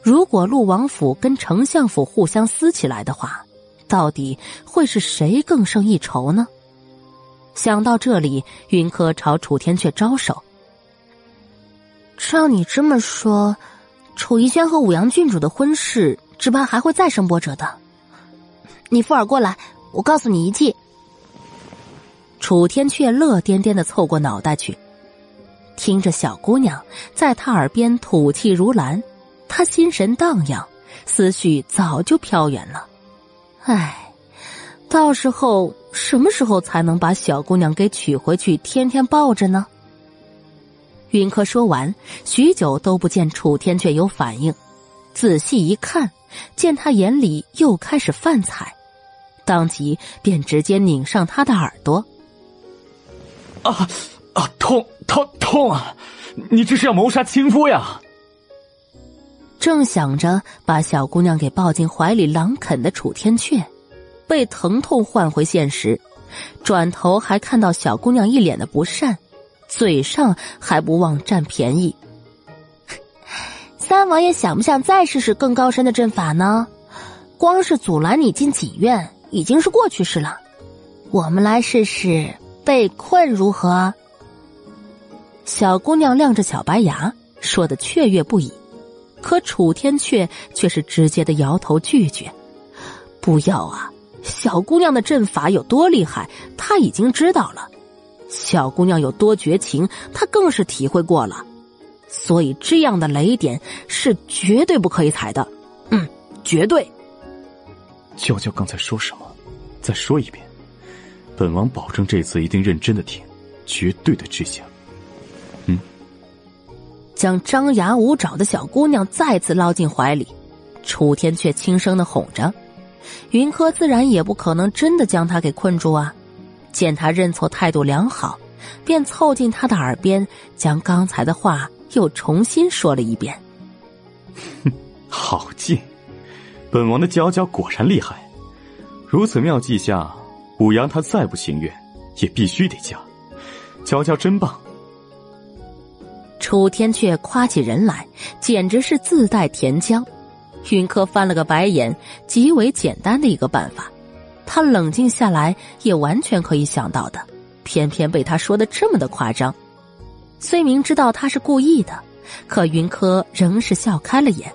如果陆王府跟丞相府互相撕起来的话，到底会是谁更胜一筹呢？想到这里，云柯朝楚天阙招手：“照你这么说，楚逸轩和武阳郡主的婚事，只怕还会再生波折的。你附耳过来，我告诉你一计。”楚天阙乐颠颠的凑过脑袋去，听着小姑娘在他耳边吐气如兰，他心神荡漾，思绪早就飘远了。唉，到时候什么时候才能把小姑娘给娶回去，天天抱着呢？云柯说完，许久都不见楚天却有反应，仔细一看，见他眼里又开始泛彩，当即便直接拧上他的耳朵。啊啊！痛痛痛啊！你这是要谋杀亲夫呀！正想着把小姑娘给抱进怀里狼啃的楚天阙，被疼痛唤回现实，转头还看到小姑娘一脸的不善，嘴上还不忘占便宜。三王爷想不想再试试更高深的阵法呢？光是阻拦你进锦院已经是过去式了，我们来试试被困如何？小姑娘亮着小白牙，说的雀跃不已。可楚天阙却是直接的摇头拒绝：“不要啊！小姑娘的阵法有多厉害，他已经知道了；小姑娘有多绝情，他更是体会过了。所以这样的雷点是绝对不可以踩的。嗯，绝对。”娇娇刚才说什么？再说一遍。本王保证这次一定认真的听，绝对的执行。嗯。将张牙舞爪的小姑娘再次捞进怀里，楚天却轻声的哄着。云柯自然也不可能真的将他给困住啊。见他认错态度良好，便凑近他的耳边，将刚才的话又重新说了一遍。哼，好劲！本王的娇娇果然厉害，如此妙计下，武阳他再不情愿，也必须得嫁。娇娇真棒。楚天却夸起人来，简直是自带甜浆。云柯翻了个白眼，极为简单的一个办法，他冷静下来也完全可以想到的，偏偏被他说的这么的夸张。虽明知道他是故意的，可云柯仍是笑开了眼。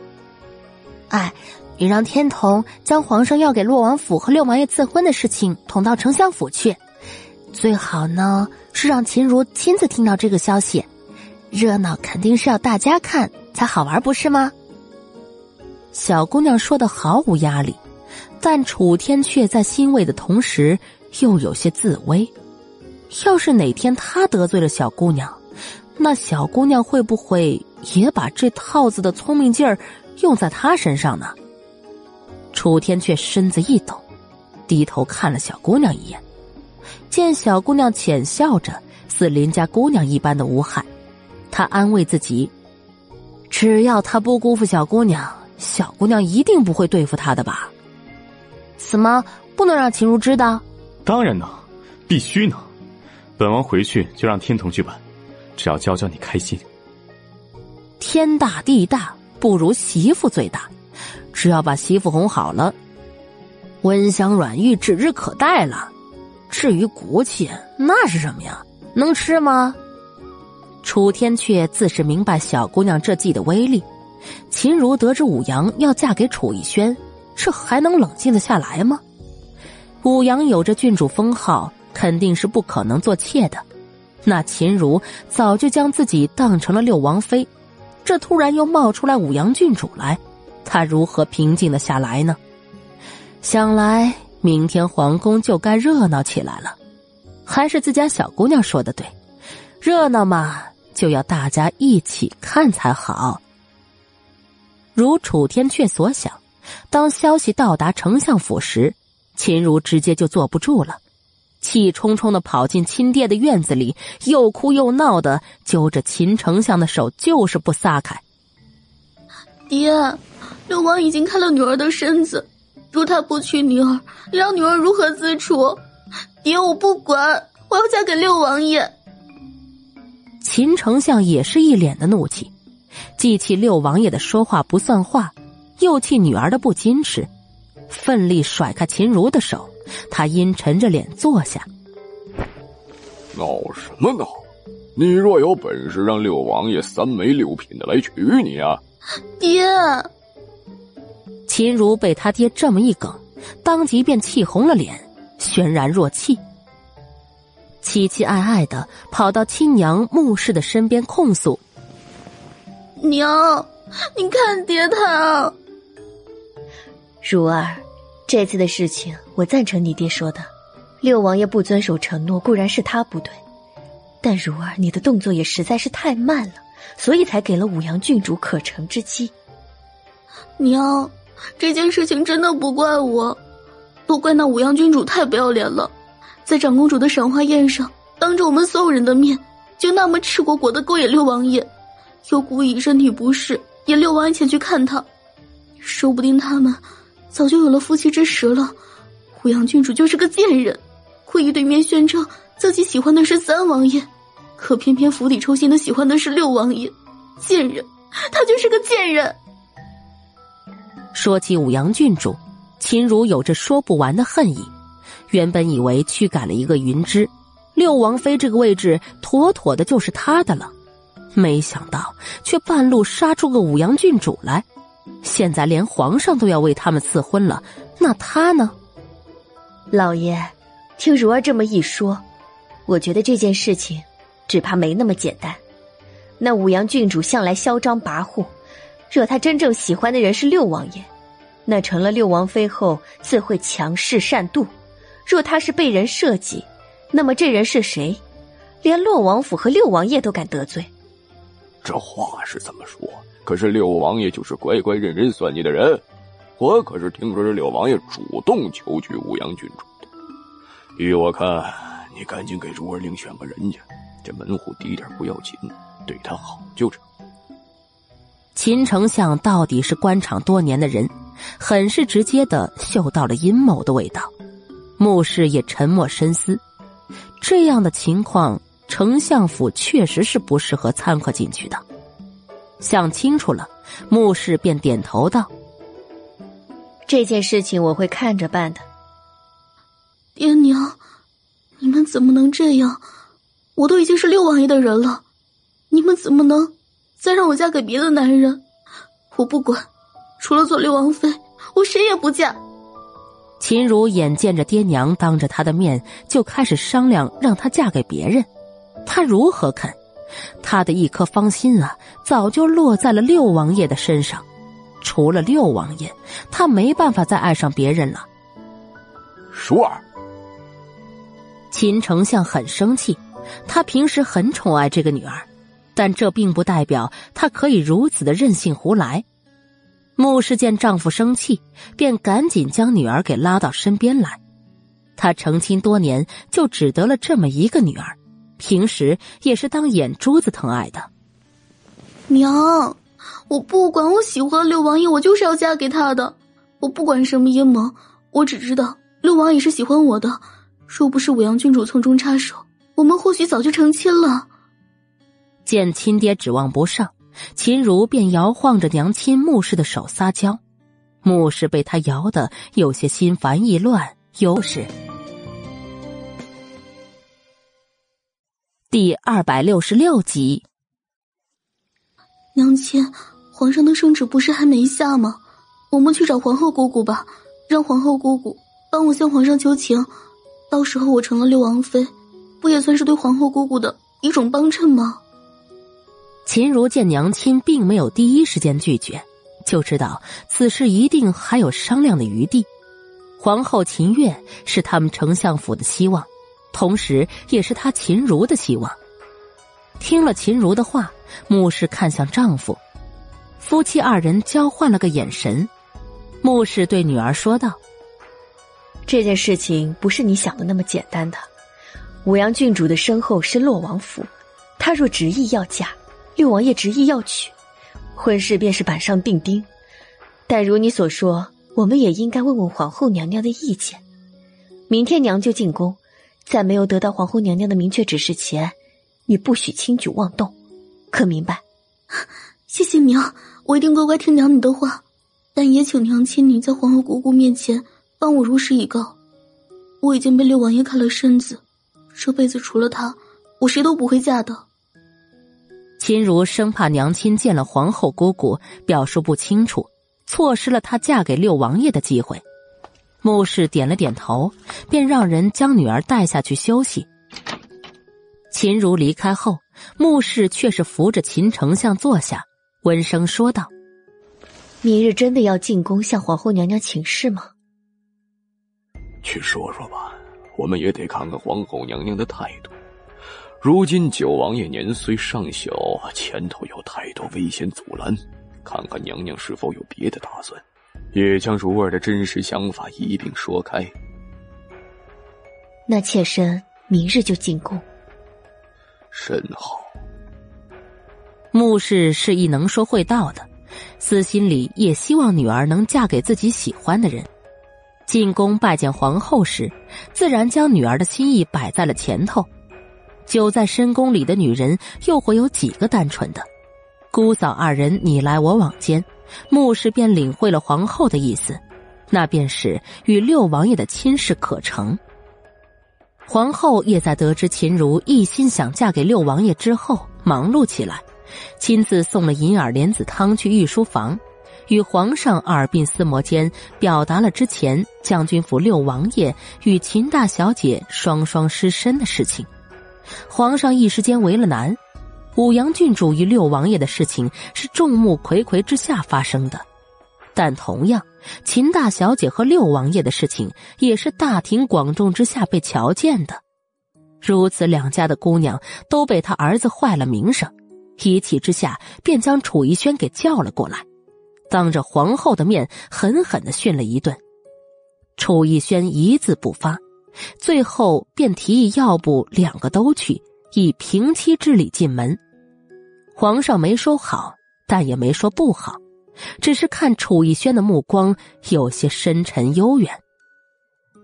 哎。你让天童将皇上要给洛王府和六王爷赐婚的事情捅到丞相府去，最好呢是让秦如亲自听到这个消息，热闹肯定是要大家看才好玩，不是吗？小姑娘说的毫无压力，但楚天却在欣慰的同时又有些自危。要是哪天他得罪了小姑娘，那小姑娘会不会也把这套子的聪明劲儿用在他身上呢？楚天却身子一抖，低头看了小姑娘一眼，见小姑娘浅笑着，似邻家姑娘一般的无害，他安慰自己：只要他不辜负小姑娘，小姑娘一定不会对付他的吧？怎么不能让秦如知道？当然能，必须能。本王回去就让天童去办，只要娇娇你开心。天大地大，不如媳妇最大。只要把媳妇哄好了，温香软玉指日可待了。至于骨气，那是什么呀？能吃吗？楚天阙自是明白小姑娘这计的威力。秦如得知武阳要嫁给楚逸轩，这还能冷静的下来吗？武阳有着郡主封号，肯定是不可能做妾的。那秦如早就将自己当成了六王妃，这突然又冒出来武阳郡主来。她如何平静的下来呢？想来明天皇宫就该热闹起来了。还是自家小姑娘说的对，热闹嘛就要大家一起看才好。如楚天阙所想，当消息到达丞相府时，秦如直接就坐不住了，气冲冲的跑进亲爹的院子里，又哭又闹的揪着秦丞相的手，就是不撒开。爹。六王已经看了女儿的身子，如他不娶女儿，让女儿如何自处？爹，我不管，我要嫁给六王爷。秦丞相也是一脸的怒气，既气六王爷的说话不算话，又气女儿的不矜持，奋力甩开秦如的手，他阴沉着脸坐下。闹什么闹？你若有本事，让六王爷三媒六聘的来娶你啊！爹。秦如被他爹这么一梗，当即便气红了脸，轩然若泣，凄凄爱爱的跑到亲娘穆氏的身边控诉：“娘，你看爹他。”如儿，这次的事情我赞成你爹说的，六王爷不遵守承诺固然是他不对，但如儿你的动作也实在是太慢了，所以才给了武阳郡主可乘之机。娘。这件事情真的不怪我，都怪那武阳郡主太不要脸了，在长公主的赏花宴上，当着我们所有人的面，就那么赤果果的勾引六王爷，又故意身体不适引六王爷前去看他，说不定他们早就有了夫妻之实了。五阳郡主就是个贱人，故意对面宣称自己喜欢的是三王爷，可偏偏釜底抽薪的喜欢的是六王爷，贱人他就是个贱人。说起武阳郡主，秦如有着说不完的恨意。原本以为驱赶了一个云芝，六王妃这个位置妥妥的就是他的了，没想到却半路杀出个武阳郡主来。现在连皇上都要为他们赐婚了，那他呢？老爷，听如儿这么一说，我觉得这件事情只怕没那么简单。那武阳郡主向来嚣张跋扈，若他真正喜欢的人是六王爷，那成了六王妃后自会强势善妒；若他是被人设计，那么这人是谁？连洛王府和六王爷都敢得罪？这话是怎么说？可是六王爷就是乖乖认人算计的人，我可是听说是六王爷主动求娶武阳郡主的。依我看，你赶紧给朱儿另选个人家，这门户低点不要紧。对他好就成。秦丞相到底是官场多年的人，很是直接的嗅到了阴谋的味道。穆氏也沉默深思，这样的情况，丞相府确实是不适合掺和进去的。想清楚了，穆氏便点头道：“这件事情我会看着办的。”爹娘，你们怎么能这样？我都已经是六王爷的人了。你们怎么能再让我嫁给别的男人？我不管，除了做六王妃，我谁也不嫁。秦如眼见着爹娘当着他的面就开始商量让她嫁给别人，她如何肯？他的一颗芳心啊，早就落在了六王爷的身上。除了六王爷，他没办法再爱上别人了。舒儿，秦丞相很生气，他平时很宠爱这个女儿。但这并不代表他可以如此的任性胡来。穆氏见丈夫生气，便赶紧将女儿给拉到身边来。她成亲多年，就只得了这么一个女儿，平时也是当眼珠子疼爱的。娘，我不管，我喜欢六王爷，我就是要嫁给他的。我不管什么阴谋，我只知道六王爷是喜欢我的。若不是武阳郡主从中插手，我们或许早就成亲了。见亲爹指望不上，秦如便摇晃着娘亲穆氏的手撒娇。穆氏被他摇得有些心烦意乱。又是第二百六十六集。娘亲，皇上的圣旨不是还没下吗？我们去找皇后姑姑吧，让皇后姑姑帮我向皇上求情。到时候我成了六王妃，不也算是对皇后姑姑的一种帮衬吗？秦如见娘亲并没有第一时间拒绝，就知道此事一定还有商量的余地。皇后秦月是他们丞相府的希望，同时也是他秦如的希望。听了秦如的话，牧氏看向丈夫，夫妻二人交换了个眼神。牧氏对女儿说道：“这件事情不是你想的那么简单的。武阳郡主的身后是洛王府，她若执意要嫁。”六王爷执意要娶，婚事便是板上钉钉。但如你所说，我们也应该问问皇后娘娘的意见。明天娘就进宫，在没有得到皇后娘娘的明确指示前，你不许轻举妄动，可明白？谢谢娘，我一定乖乖听娘你的话。但也请娘亲你在皇后姑姑面前帮我如实以告，我已经被六王爷看了身子，这辈子除了他，我谁都不会嫁的。秦如生怕娘亲见了皇后姑姑表述不清楚，错失了她嫁给六王爷的机会。穆氏点了点头，便让人将女儿带下去休息。秦如离开后，穆氏却是扶着秦丞相坐下，温声说道：“明日真的要进宫向皇后娘娘请示吗？”去说说吧，我们也得看看皇后娘娘的态度。如今九王爷年岁尚小，前头有太多危险阻拦，看看娘娘是否有别的打算，也将如儿的真实想法一并说开。那妾身明日就进宫。甚好。穆氏是一能说会道的，私心里也希望女儿能嫁给自己喜欢的人。进宫拜见皇后时，自然将女儿的心意摆在了前头。久在深宫里的女人，又会有几个单纯的？姑嫂二人你来我往间，穆氏便领会了皇后的意思，那便是与六王爷的亲事可成。皇后也在得知秦如一心想嫁给六王爷之后，忙碌起来，亲自送了银耳莲子汤去御书房，与皇上耳鬓厮磨间表达了之前将军府六王爷与秦大小姐双双失身的事情。皇上一时间为了难，五阳郡主与六王爷的事情是众目睽睽之下发生的。但同样，秦大小姐和六王爷的事情也是大庭广众之下被瞧见的。如此两家的姑娘都被他儿子坏了名声，一气之下便将楚逸轩给叫了过来，当着皇后的面狠狠的训了一顿。楚逸轩一字不发，最后便提议要不两个都去，以平妻之礼进门。皇上没说好，但也没说不好。只是看楚逸轩的目光有些深沉悠远。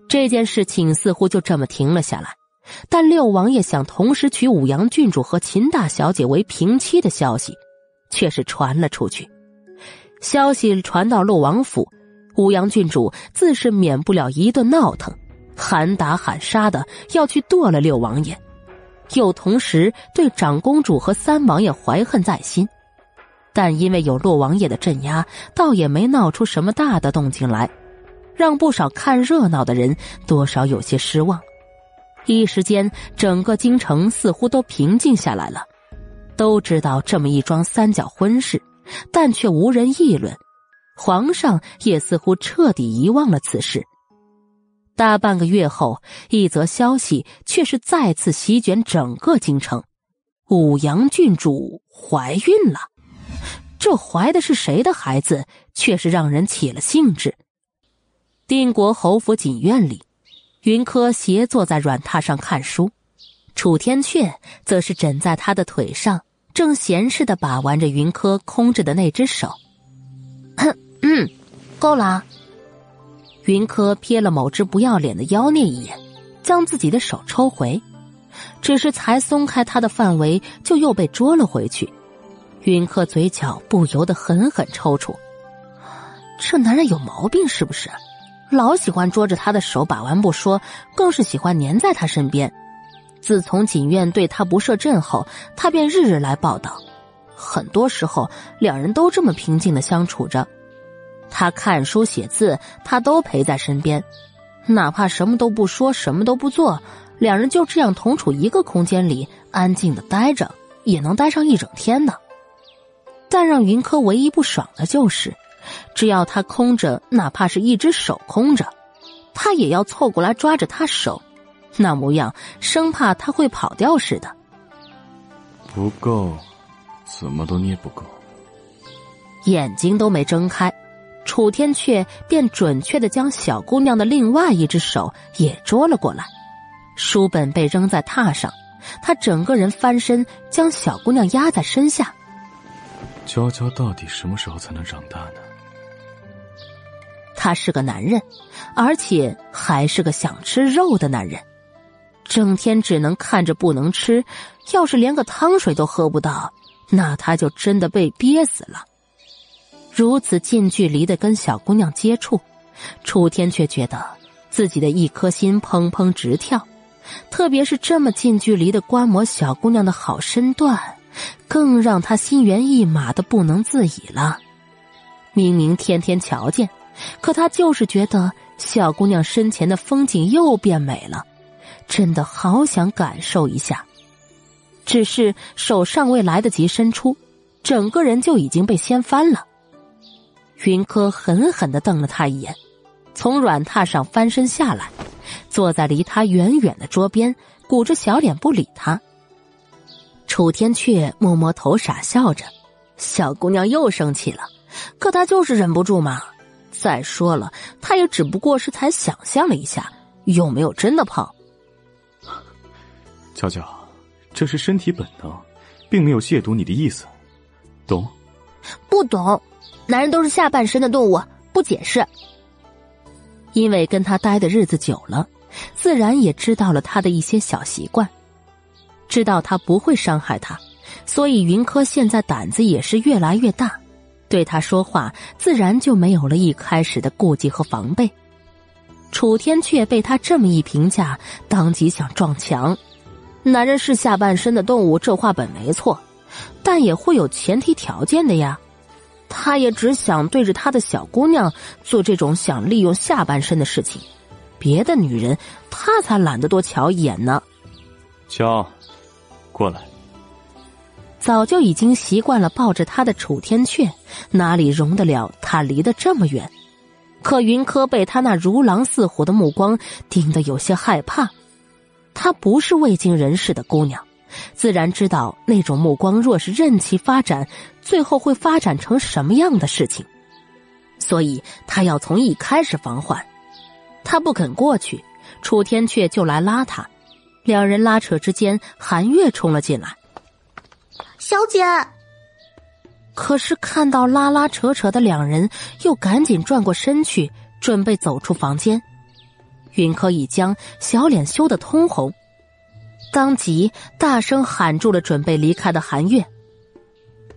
这件事情似乎就这么停了下来，但六王爷想同时娶武阳郡主和秦大小姐为平妻的消息，却是传了出去。消息传到洛王府，武阳郡主自是免不了一顿闹腾，喊打喊杀的要去剁了六王爷，又同时对长公主和三王爷怀恨在心。但因为有洛王爷的镇压，倒也没闹出什么大的动静来，让不少看热闹的人多少有些失望。一时间，整个京城似乎都平静下来了。都知道这么一桩三角婚事，但却无人议论。皇上也似乎彻底遗忘了此事。大半个月后，一则消息却是再次席卷整个京城：武阳郡主怀孕了。这怀的是谁的孩子，却是让人起了兴致。定国侯府锦院里，云柯斜坐在软榻上看书，楚天阙则是枕在他的腿上，正闲适的把玩着云柯空着的那只手。嗯，够了。云柯瞥了某只不要脸的妖孽一眼，将自己的手抽回，只是才松开他的范围，就又被捉了回去。云柯嘴角不由得狠狠抽搐，这男人有毛病是不是？老喜欢捉着他的手把玩不说，更是喜欢黏在他身边。自从锦院对他不设阵后，他便日日来报道。很多时候，两人都这么平静的相处着。他看书写字，他都陪在身边，哪怕什么都不说，什么都不做，两人就这样同处一个空间里，安静的待着，也能待上一整天呢。但让云柯唯一不爽的就是，只要他空着，哪怕是一只手空着，他也要凑过来抓着他手，那模样生怕他会跑掉似的。不够，怎么都捏不够。眼睛都没睁开，楚天阙便准确的将小姑娘的另外一只手也捉了过来，书本被扔在榻上，他整个人翻身将小姑娘压在身下。娇娇到底什么时候才能长大呢？他是个男人，而且还是个想吃肉的男人，整天只能看着不能吃，要是连个汤水都喝不到，那他就真的被憋死了。如此近距离的跟小姑娘接触，楚天却觉得自己的一颗心砰砰直跳，特别是这么近距离的观摩小姑娘的好身段。更让他心猿意马的不能自已了。明明天天瞧见，可他就是觉得小姑娘身前的风景又变美了，真的好想感受一下。只是手尚未来得及伸出，整个人就已经被掀翻了。云柯狠狠的瞪了他一眼，从软榻上翻身下来，坐在离他远远的桌边，鼓着小脸不理他。楚天阙摸摸头，傻笑着。小姑娘又生气了，可她就是忍不住嘛。再说了，她也只不过是才想象了一下，又没有真的胖。娇娇，这是身体本能，并没有亵渎你的意思，懂？不懂，男人都是下半身的动物，不解释。因为跟他待的日子久了，自然也知道了他的一些小习惯。知道他不会伤害他，所以云柯现在胆子也是越来越大，对他说话自然就没有了一开始的顾忌和防备。楚天却被他这么一评价，当即想撞墙。男人是下半身的动物，这话本没错，但也会有前提条件的呀。他也只想对着他的小姑娘做这种想利用下半身的事情，别的女人他才懒得多瞧一眼呢。乔，过来。早就已经习惯了抱着他的楚天阙，哪里容得了他离得这么远？可云柯被他那如狼似虎的目光盯得有些害怕。她不是未经人事的姑娘，自然知道那种目光若是任其发展，最后会发展成什么样的事情。所以他要从一开始防患。他不肯过去，楚天阙就来拉他。两人拉扯之间，韩月冲了进来。小姐。可是看到拉拉扯扯的两人，又赶紧转过身去，准备走出房间。云柯一僵，小脸羞得通红，当即大声喊住了准备离开的韩月。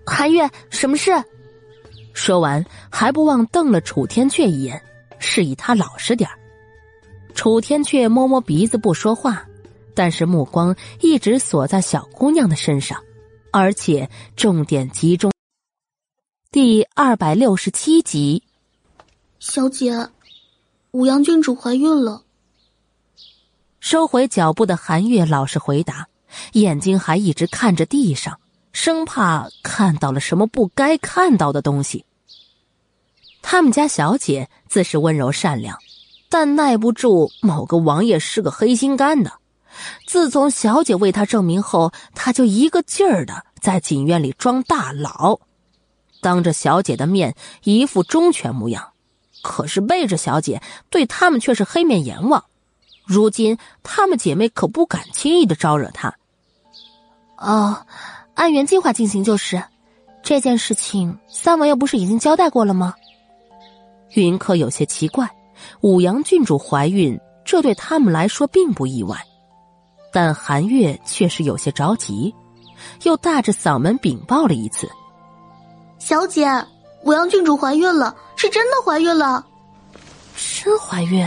韩月，什么事？说完，还不忘瞪了楚天阙一眼，示意他老实点楚天阙摸摸鼻子不说话，但是目光一直锁在小姑娘的身上，而且重点集中。第二百六十七集，小姐，武阳郡主怀孕了。收回脚步的韩月老实回答，眼睛还一直看着地上，生怕看到了什么不该看到的东西。他们家小姐自是温柔善良，但耐不住某个王爷是个黑心肝的。自从小姐为他证明后，他就一个劲儿的在锦院里装大佬，当着小姐的面一副忠犬模样，可是背着小姐对他们却是黑面阎王。如今，她们姐妹可不敢轻易的招惹他。哦，按原计划进行就是。这件事情，三王爷不是已经交代过了吗？云柯有些奇怪，五阳郡主怀孕，这对他们来说并不意外，但韩月却是有些着急，又大着嗓门禀报了一次：“小姐，五阳郡主怀孕了，是真的怀孕了，真怀孕。”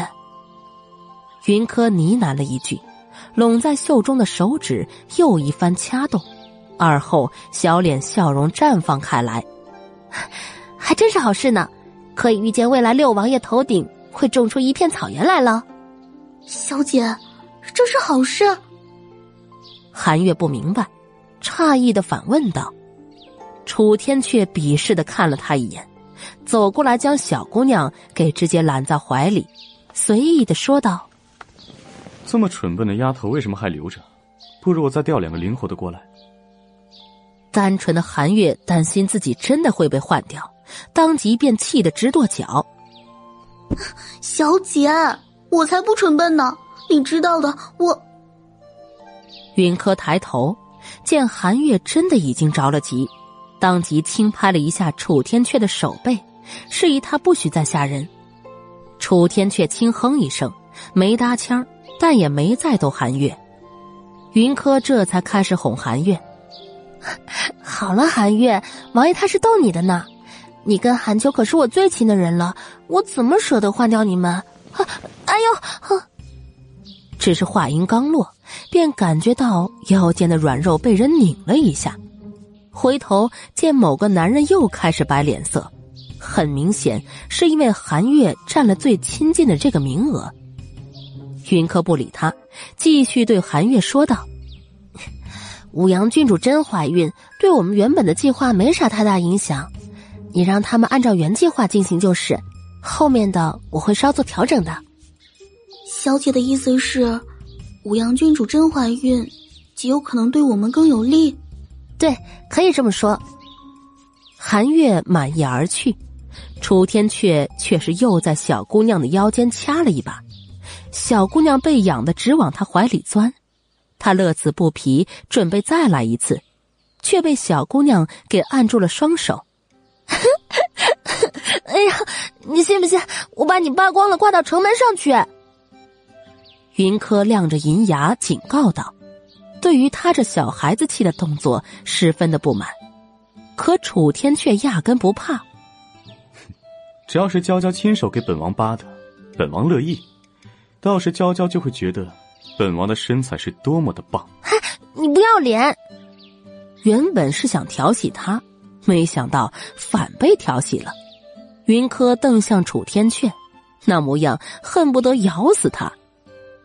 云柯呢喃了一句，拢在袖中的手指又一番掐动，而后小脸笑容绽放开来，还真是好事呢，可以预见未来六王爷头顶会种出一片草原来了。小姐，这是好事。韩月不明白，诧异的反问道：“楚天却鄙视的看了他一眼，走过来将小姑娘给直接揽在怀里，随意的说道。”这么蠢笨的丫头，为什么还留着？不如我再调两个灵活的过来。单纯的韩月担心自己真的会被换掉，当即便气得直跺脚。小姐，我才不蠢笨呢！你知道的，我。云柯抬头见韩月真的已经着了急，当即轻拍了一下楚天阙的手背，示意他不许再吓人。楚天阙轻哼一声，没搭腔。但也没再逗韩月，云柯这才开始哄韩月。好了，韩月，王爷他是逗你的呢。你跟韩秋可是我最亲的人了，我怎么舍得换掉你们？哎呦！只是话音刚落，便感觉到腰间的软肉被人拧了一下，回头见某个男人又开始摆脸色，很明显是因为韩月占了最亲近的这个名额。云柯不理他，继续对韩月说道：“五阳郡主真怀孕，对我们原本的计划没啥太大影响。你让他们按照原计划进行就是，后面的我会稍作调整的。”小姐的意思是，五阳郡主真怀孕，极有可能对我们更有利。对，可以这么说。韩月满意而去，楚天阙却是又在小姑娘的腰间掐了一把。小姑娘被痒的直往他怀里钻，他乐此不疲，准备再来一次，却被小姑娘给按住了双手。哎呀，你信不信我把你扒光了挂到城门上去？云柯亮着银牙警告道。对于他这小孩子气的动作十分的不满。可楚天却压根不怕，只要是娇娇亲手给本王扒的，本王乐意。到时娇娇就会觉得本王的身材是多么的棒。嗨，你不要脸！原本是想调戏他，没想到反被调戏了。云柯瞪向楚天阙，那模样恨不得咬死他。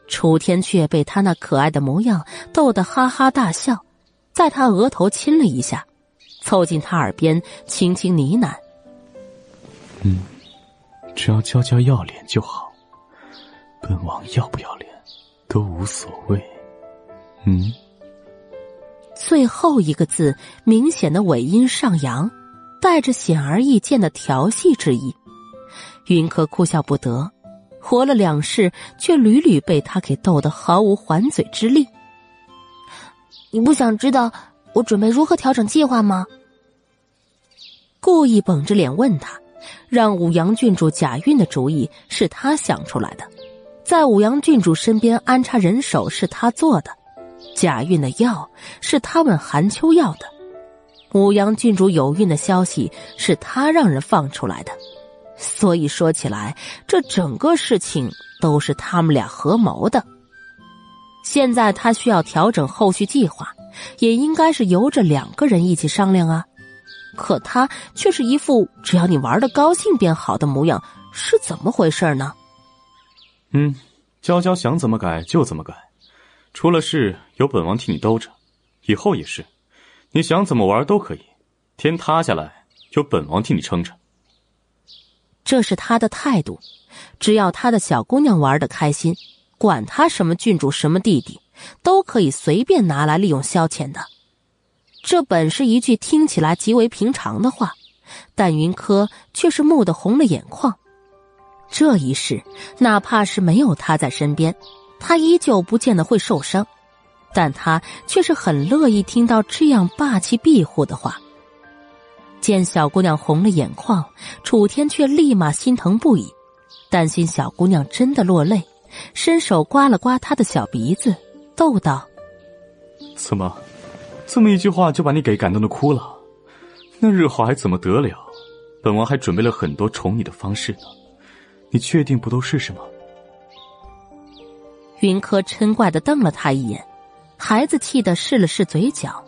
楚天阙被他那可爱的模样逗得哈哈大笑，在他额头亲了一下。凑近他耳边，轻轻呢喃：“嗯，只要娇娇要脸就好，本王要不要脸都无所谓。”嗯。最后一个字明显的尾音上扬，带着显而易见的调戏之意。云柯哭笑不得，活了两世，却屡屡被他给逗得毫无还嘴之力。你不想知道我准备如何调整计划吗？故意绷着脸问他，让武阳郡主假孕的主意是他想出来的，在武阳郡主身边安插人手是他做的，假孕的药是他问韩秋要的，武阳郡主有孕的消息是他让人放出来的，所以说起来，这整个事情都是他们俩合谋的。现在他需要调整后续计划，也应该是由着两个人一起商量啊。可他却是一副只要你玩的高兴便好的模样，是怎么回事呢？嗯，娇娇想怎么改就怎么改，出了事有本王替你兜着，以后也是，你想怎么玩都可以，天塌下来有本王替你撑着。这是他的态度，只要他的小姑娘玩的开心，管他什么郡主什么弟弟，都可以随便拿来利用消遣的。这本是一句听起来极为平常的话，但云柯却是蓦地红了眼眶。这一世，哪怕是没有他在身边，他依旧不见得会受伤，但他却是很乐意听到这样霸气庇护的话。见小姑娘红了眼眶，楚天却立马心疼不已，担心小姑娘真的落泪，伸手刮了刮她的小鼻子，逗道：“怎么？”这么一句话就把你给感动的哭了，那日后还怎么得了？本王还准备了很多宠你的方式呢，你确定不都试试吗？云柯嗔怪的瞪了他一眼，孩子气的试了试嘴角，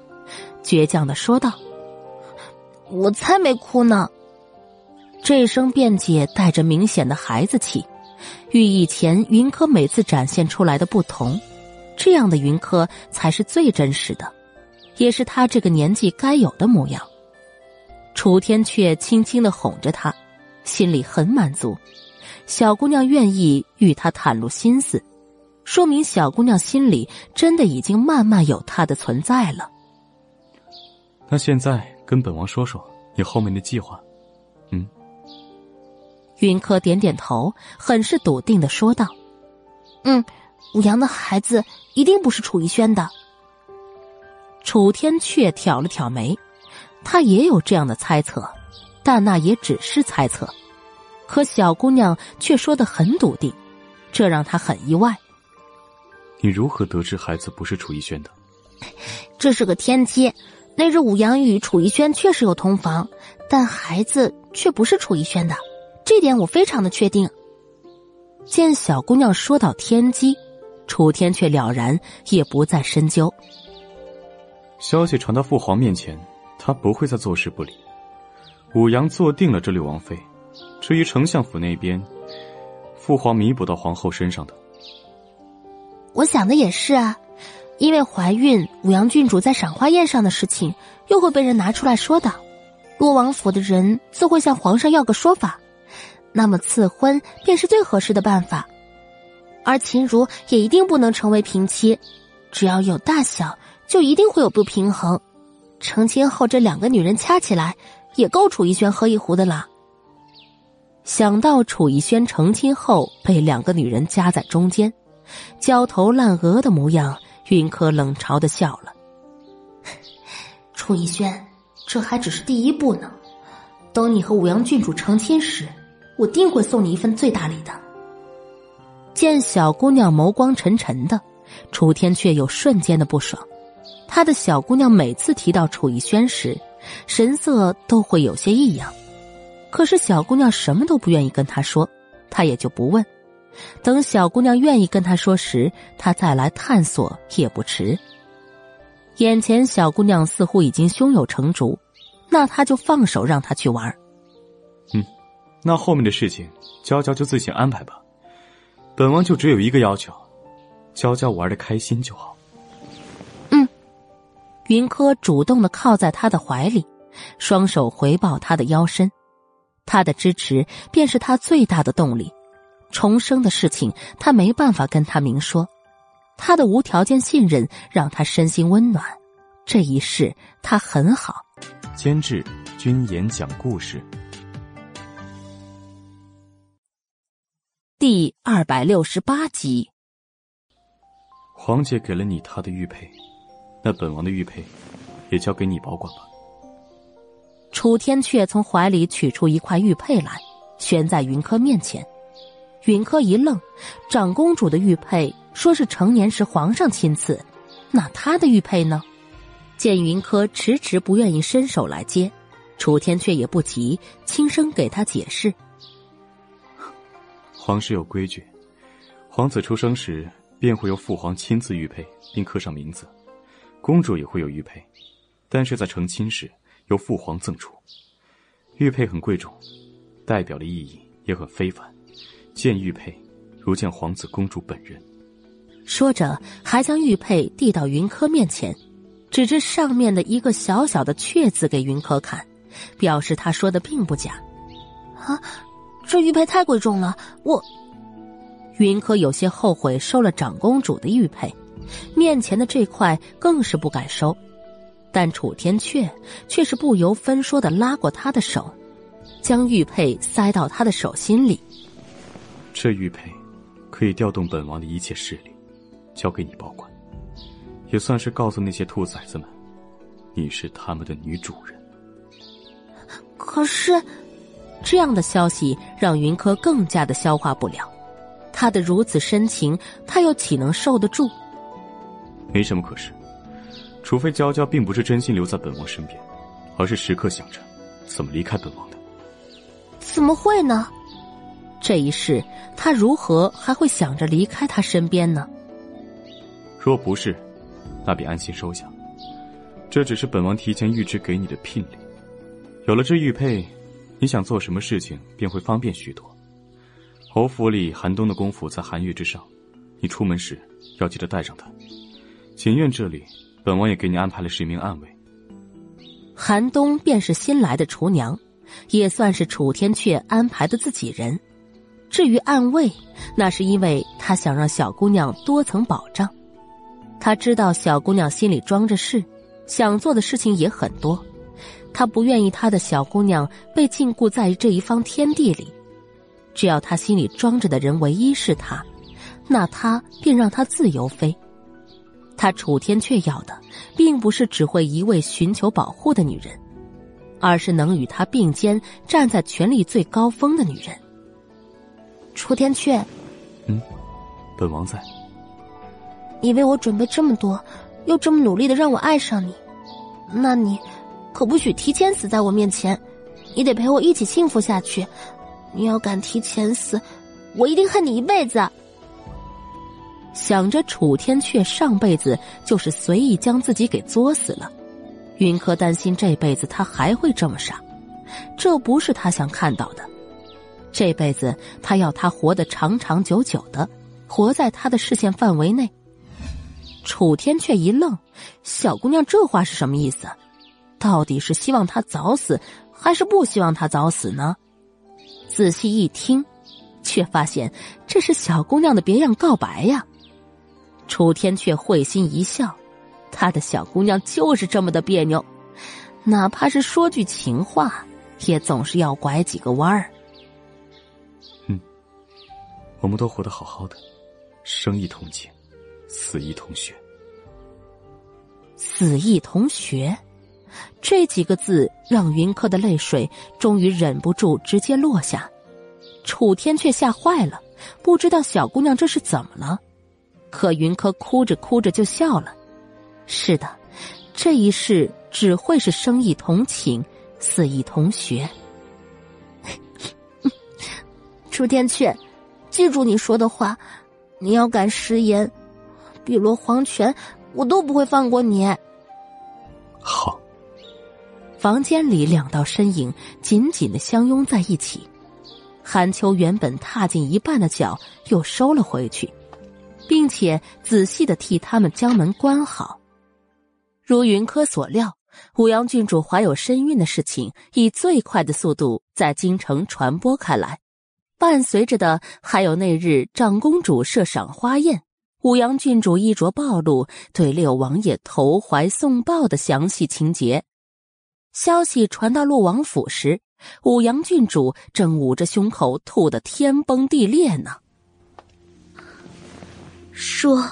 倔强的说道：“我才没哭呢。”这声辩解带着明显的孩子气，与以前云柯每次展现出来的不同，这样的云柯才是最真实的。也是他这个年纪该有的模样。楚天却轻轻的哄着他，心里很满足。小姑娘愿意与他袒露心思，说明小姑娘心里真的已经慢慢有他的存在了。那现在跟本王说说你后面的计划。嗯。云柯点点头，很是笃定的说道：“嗯，武阳的孩子一定不是楚逸轩的。”楚天却挑了挑眉，他也有这样的猜测，但那也只是猜测。可小姑娘却说的很笃定，这让他很意外。你如何得知孩子不是楚逸轩的？这是个天机。那日武阳与楚逸轩确实有同房，但孩子却不是楚逸轩的，这点我非常的确定。见小姑娘说到天机，楚天却了然，也不再深究。消息传到父皇面前，他不会再坐视不理。武阳坐定了这六王妃，至于丞相府那边，父皇弥补到皇后身上的。我想的也是啊，因为怀孕，武阳郡主在赏花宴上的事情又会被人拿出来说的，洛王府的人自会向皇上要个说法，那么赐婚便是最合适的办法，而秦如也一定不能成为平妻，只要有大小。就一定会有不平衡，成亲后这两个女人掐起来，也够楚逸轩喝一壶的了。想到楚逸轩成亲后被两个女人夹在中间，焦头烂额的模样，云柯冷嘲的笑了。楚逸轩，这还只是第一步呢，等你和武阳郡主成亲时，我定会送你一份最大礼的。见小姑娘眸光沉沉的，楚天却有瞬间的不爽。他的小姑娘每次提到楚逸轩时，神色都会有些异样。可是小姑娘什么都不愿意跟他说，他也就不问。等小姑娘愿意跟他说时，他再来探索也不迟。眼前小姑娘似乎已经胸有成竹，那他就放手让她去玩。嗯，那后面的事情，娇娇就自行安排吧。本王就只有一个要求，娇娇玩的开心就好。嗯，云柯主动的靠在他的怀里，双手回抱他的腰身。他的支持便是他最大的动力。重生的事情，他没办法跟他明说。他的无条件信任让他身心温暖。这一世，他很好。监制：君言讲故事。第二百六十八集。皇姐给了你她的玉佩，那本王的玉佩也交给你保管吧。楚天阙从怀里取出一块玉佩来，悬在云柯面前。云柯一愣，长公主的玉佩说是成年时皇上亲赐，那她的玉佩呢？见云柯迟迟不愿意伸手来接，楚天阙也不急，轻声给他解释：“皇室有规矩，皇子出生时便会由父皇亲自玉佩并刻上名字，公主也会有玉佩，但是在成亲时由父皇赠出。玉佩很贵重，代表的意义也很非凡。”见玉佩，如见皇子公主本人。说着，还将玉佩递到云柯面前，指着上面的一个小小的“阙”字给云柯看，表示他说的并不假。啊，这玉佩太贵重了，我……云柯有些后悔收了长公主的玉佩，面前的这块更是不敢收。但楚天阙却是不由分说的拉过他的手，将玉佩塞到他的手心里。这玉佩可以调动本王的一切势力，交给你保管，也算是告诉那些兔崽子们，你是他们的女主人。可是，这样的消息让云柯更加的消化不了。他的如此深情，他又岂能受得住？没什么可是，除非娇娇并不是真心留在本王身边，而是时刻想着怎么离开本王的。怎么会呢？这一世，他如何还会想着离开他身边呢？若不是，那便安心收下。这只是本王提前预支给你的聘礼。有了这玉佩，你想做什么事情便会方便许多。侯府里寒冬的功夫在寒月之上，你出门时要记得带上它。锦院这里，本王也给你安排了十名暗卫。寒冬便是新来的厨娘，也算是楚天阙安排的自己人。至于暗卫，那是因为他想让小姑娘多层保障。他知道小姑娘心里装着事，想做的事情也很多，他不愿意他的小姑娘被禁锢在这一方天地里。只要他心里装着的人唯一是他，那他便让他自由飞。他楚天阙要的，并不是只会一味寻求保护的女人，而是能与他并肩站在权力最高峰的女人。楚天阙，嗯，本王在。你为我准备这么多，又这么努力的让我爱上你，那你可不许提前死在我面前，你得陪我一起幸福下去。你要敢提前死，我一定恨你一辈子。想着楚天阙上辈子就是随意将自己给作死了，云柯担心这辈子他还会这么傻，这不是他想看到的。这辈子，他要他活得长长久久的，活在他的视线范围内。楚天却一愣：“小姑娘这话是什么意思？到底是希望他早死，还是不希望他早死呢？”仔细一听，却发现这是小姑娘的别样告白呀。楚天却会心一笑，他的小姑娘就是这么的别扭，哪怕是说句情话，也总是要拐几个弯儿。嗯我们都活得好好的，生亦同情，死亦同学。死亦同学，这几个字让云柯的泪水终于忍不住直接落下。楚天却吓坏了，不知道小姑娘这是怎么了。可云柯哭着哭着就笑了。是的，这一世只会是生亦同寝，死亦同学。楚天阙，记住你说的话，你要敢食言，碧罗黄泉，我都不会放过你。好。房间里两道身影紧紧的相拥在一起，韩秋原本踏进一半的脚又收了回去，并且仔细的替他们将门关好。如云柯所料，武阳郡主怀有身孕的事情以最快的速度在京城传播开来，伴随着的还有那日长公主设赏花宴，武阳郡主衣着暴露，对六王爷投怀送抱的详细情节。消息传到洛王府时，武阳郡主正捂着胸口吐得天崩地裂呢。说，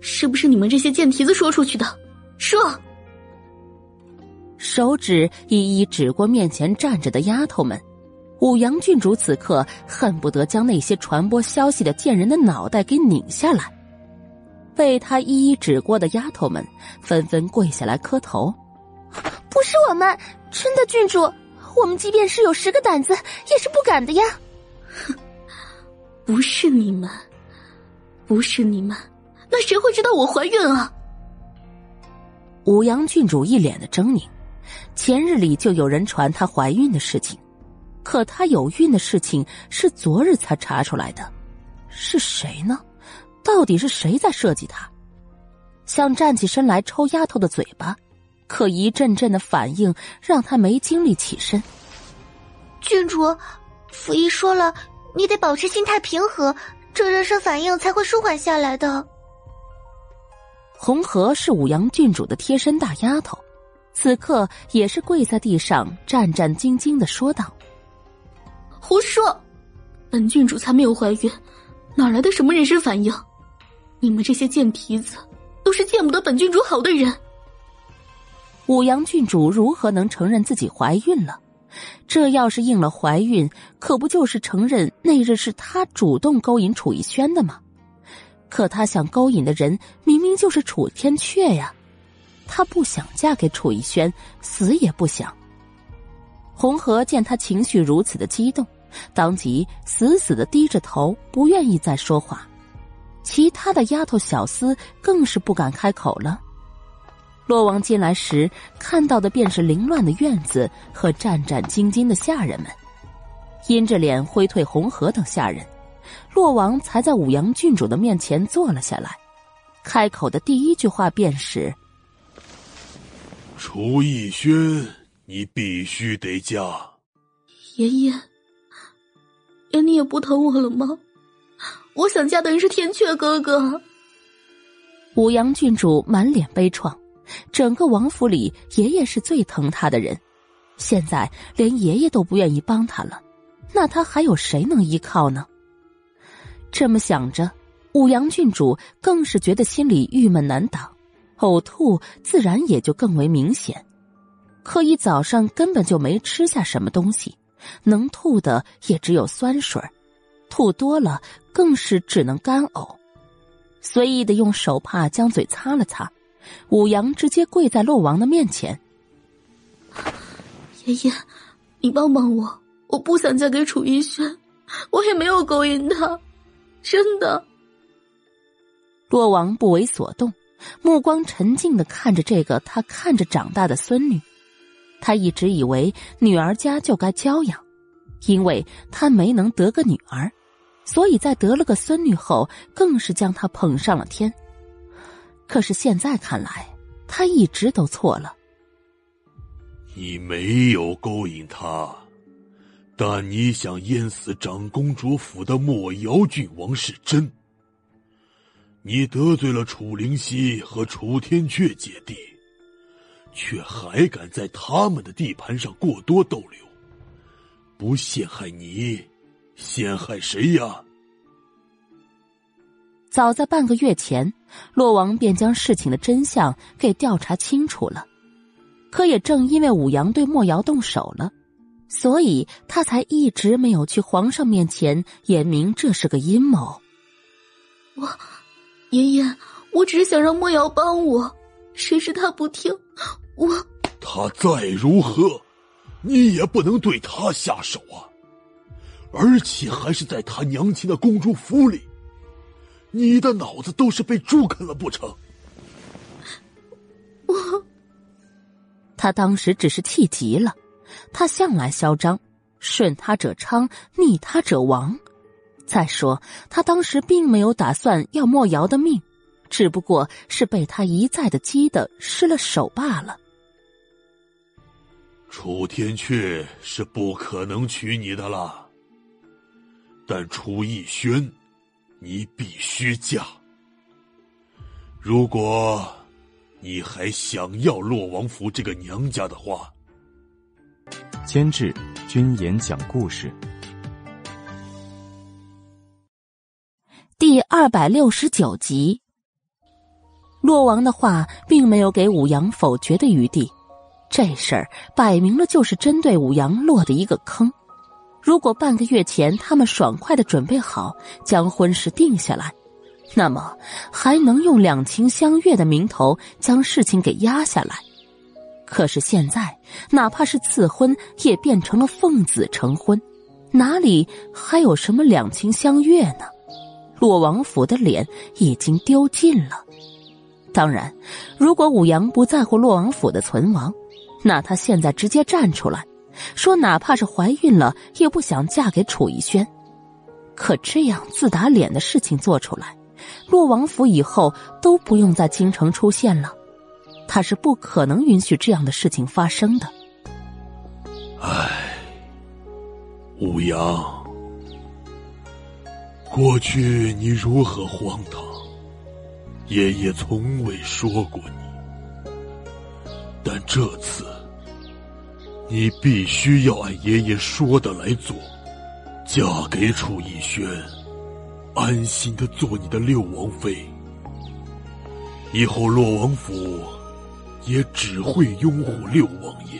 是不是你们这些贱蹄子说出去的？说。手指一一指过面前站着的丫头们，五阳郡主此刻恨不得将那些传播消息的贱人的脑袋给拧下来。被他一一指过的丫头们纷纷跪下来磕头。不是我们，真的郡主，我们即便是有十个胆子，也是不敢的呀。哼，不是你们，不是你们，那谁会知道我怀孕啊？武阳郡主一脸的狰狞，前日里就有人传她怀孕的事情，可她有孕的事情是昨日才查出来的，是谁呢？到底是谁在设计她？想站起身来抽丫头的嘴巴。可一阵阵的反应让她没精力起身。郡主，府医说了，你得保持心态平和，这热身反应才会舒缓下来的。红河是五阳郡主的贴身大丫头，此刻也是跪在地上战战兢兢的说道：“胡说，本郡主才没有怀孕，哪来的什么人身反应？你们这些贱蹄子，都是见不得本郡主好的人。”五阳郡主如何能承认自己怀孕了？这要是应了怀孕，可不就是承认那日是他主动勾引楚逸轩的吗？可他想勾引的人明明就是楚天阙呀！他不想嫁给楚逸轩，死也不想。红河见他情绪如此的激动，当即死死的低着头，不愿意再说话。其他的丫头小厮更是不敢开口了。洛王进来时，看到的便是凌乱的院子和战战兢兢的下人们，阴着脸挥退红河等下人。洛王才在武阳郡主的面前坐了下来，开口的第一句话便是：“楚逸轩，你必须得嫁。”爷爷，连你也不疼我了吗？我想嫁的人是天阙哥哥。武阳郡主满脸悲怆。整个王府里，爷爷是最疼他的人，现在连爷爷都不愿意帮他了，那他还有谁能依靠呢？这么想着，武阳郡主更是觉得心里郁闷难挡，呕吐自然也就更为明显。可一早上根本就没吃下什么东西，能吐的也只有酸水，吐多了更是只能干呕，随意的用手帕将嘴擦了擦。武阳直接跪在洛王的面前：“爷爷，你帮帮我！我不想嫁给楚逸轩，我也没有勾引他，真的。”洛王不为所动，目光沉静的看着这个他看着长大的孙女。他一直以为女儿家就该娇养，因为他没能得个女儿，所以在得了个孙女后，更是将她捧上了天。可是现在看来，他一直都错了。你没有勾引他，但你想淹死长公主府的莫瑶郡王是真。你得罪了楚灵溪和楚天阙姐弟，却还敢在他们的地盘上过多逗留，不陷害你，陷害谁呀？早在半个月前，洛王便将事情的真相给调查清楚了。可也正因为武阳对莫瑶动手了，所以他才一直没有去皇上面前言明这是个阴谋。我，爷爷，我只是想让莫瑶帮我，谁知他不听，我他再如何，你也不能对他下手啊！而且还是在他娘亲的公主府里，你的脑子都是被猪啃了不成？我，他当时只是气急了，他向来嚣张，顺他者昌，逆他者亡。再说，他当时并没有打算要莫瑶的命，只不过是被他一再的激得失了手罢了。楚天阙是不可能娶你的了，但楚逸轩，你必须嫁。如果你还想要洛王府这个娘家的话，监制君言讲故事。第二百六十九集，洛王的话并没有给武阳否决的余地，这事儿摆明了就是针对武阳落的一个坑。如果半个月前他们爽快的准备好将婚事定下来，那么还能用两情相悦的名头将事情给压下来。可是现在，哪怕是赐婚，也变成了奉子成婚，哪里还有什么两情相悦呢？洛王府的脸已经丢尽了。当然，如果武阳不在乎洛王府的存亡，那他现在直接站出来，说哪怕是怀孕了，也不想嫁给楚逸轩。可这样自打脸的事情做出来，洛王府以后都不用在京城出现了。他是不可能允许这样的事情发生的。唉，武阳。过去你如何荒唐，爷爷从未说过你。但这次，你必须要按爷爷说的来做，嫁给楚逸轩，安心的做你的六王妃。以后洛王府也只会拥护六王爷。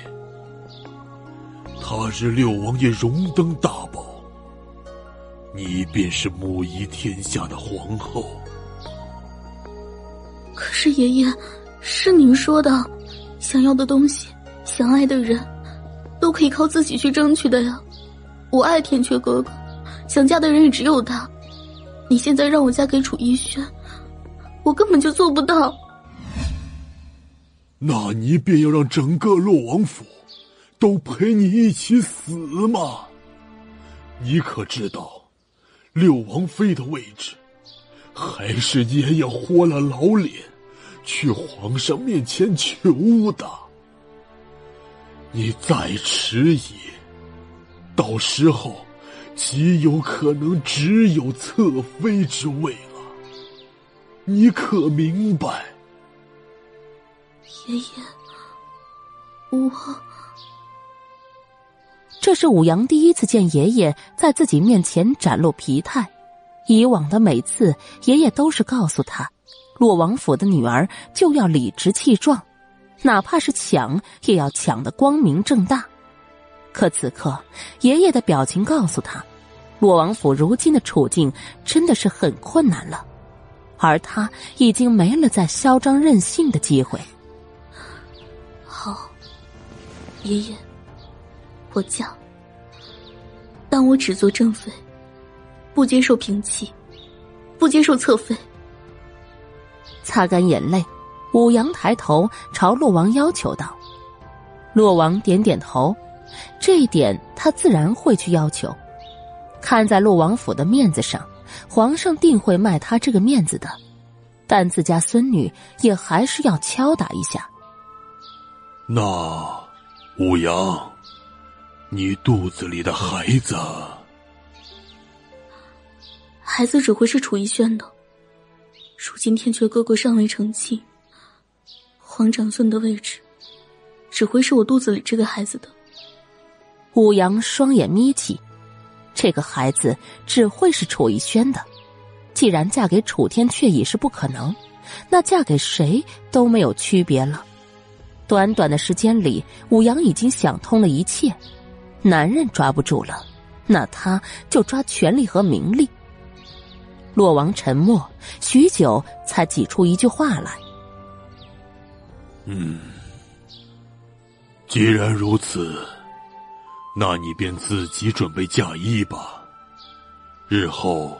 他日六王爷荣登大宝。你便是母仪天下的皇后。可是爷爷，是您说的，想要的东西，想爱的人，都可以靠自己去争取的呀。我爱天阙哥哥，想嫁的人也只有他。你现在让我嫁给楚逸轩，我根本就做不到。那你便要让整个洛王府都陪你一起死吗？你可知道？六王妃的位置，还是爷爷豁了老脸去皇上面前求的。你再迟疑，到时候极有可能只有侧妃之位了。你可明白？爷爷，我。这是武阳第一次见爷爷在自己面前展露疲态，以往的每次爷爷都是告诉他，洛王府的女儿就要理直气壮，哪怕是抢也要抢得光明正大。可此刻爷爷的表情告诉他，洛王府如今的处境真的是很困难了，而他已经没了再嚣张任性的机会。好，爷爷。我嫁，但我只做正妃，不接受平妻，不接受侧妃。擦干眼泪，武阳抬头朝洛王要求道：“洛王点点头，这一点他自然会去要求。看在洛王府的面子上，皇上定会卖他这个面子的。但自家孙女也还是要敲打一下。”那武阳。你肚子里的孩子，孩子只会是楚逸轩的。如今天阙哥哥尚未成亲，皇长孙的位置只会是我肚子里这个孩子的。武阳双眼眯起，这个孩子只会是楚逸轩的。既然嫁给楚天阙已是不可能，那嫁给谁都没有区别了。短短的时间里，武阳已经想通了一切。男人抓不住了，那他就抓权力和名利。洛王沉默许久，才挤出一句话来：“嗯，既然如此，那你便自己准备嫁衣吧。日后，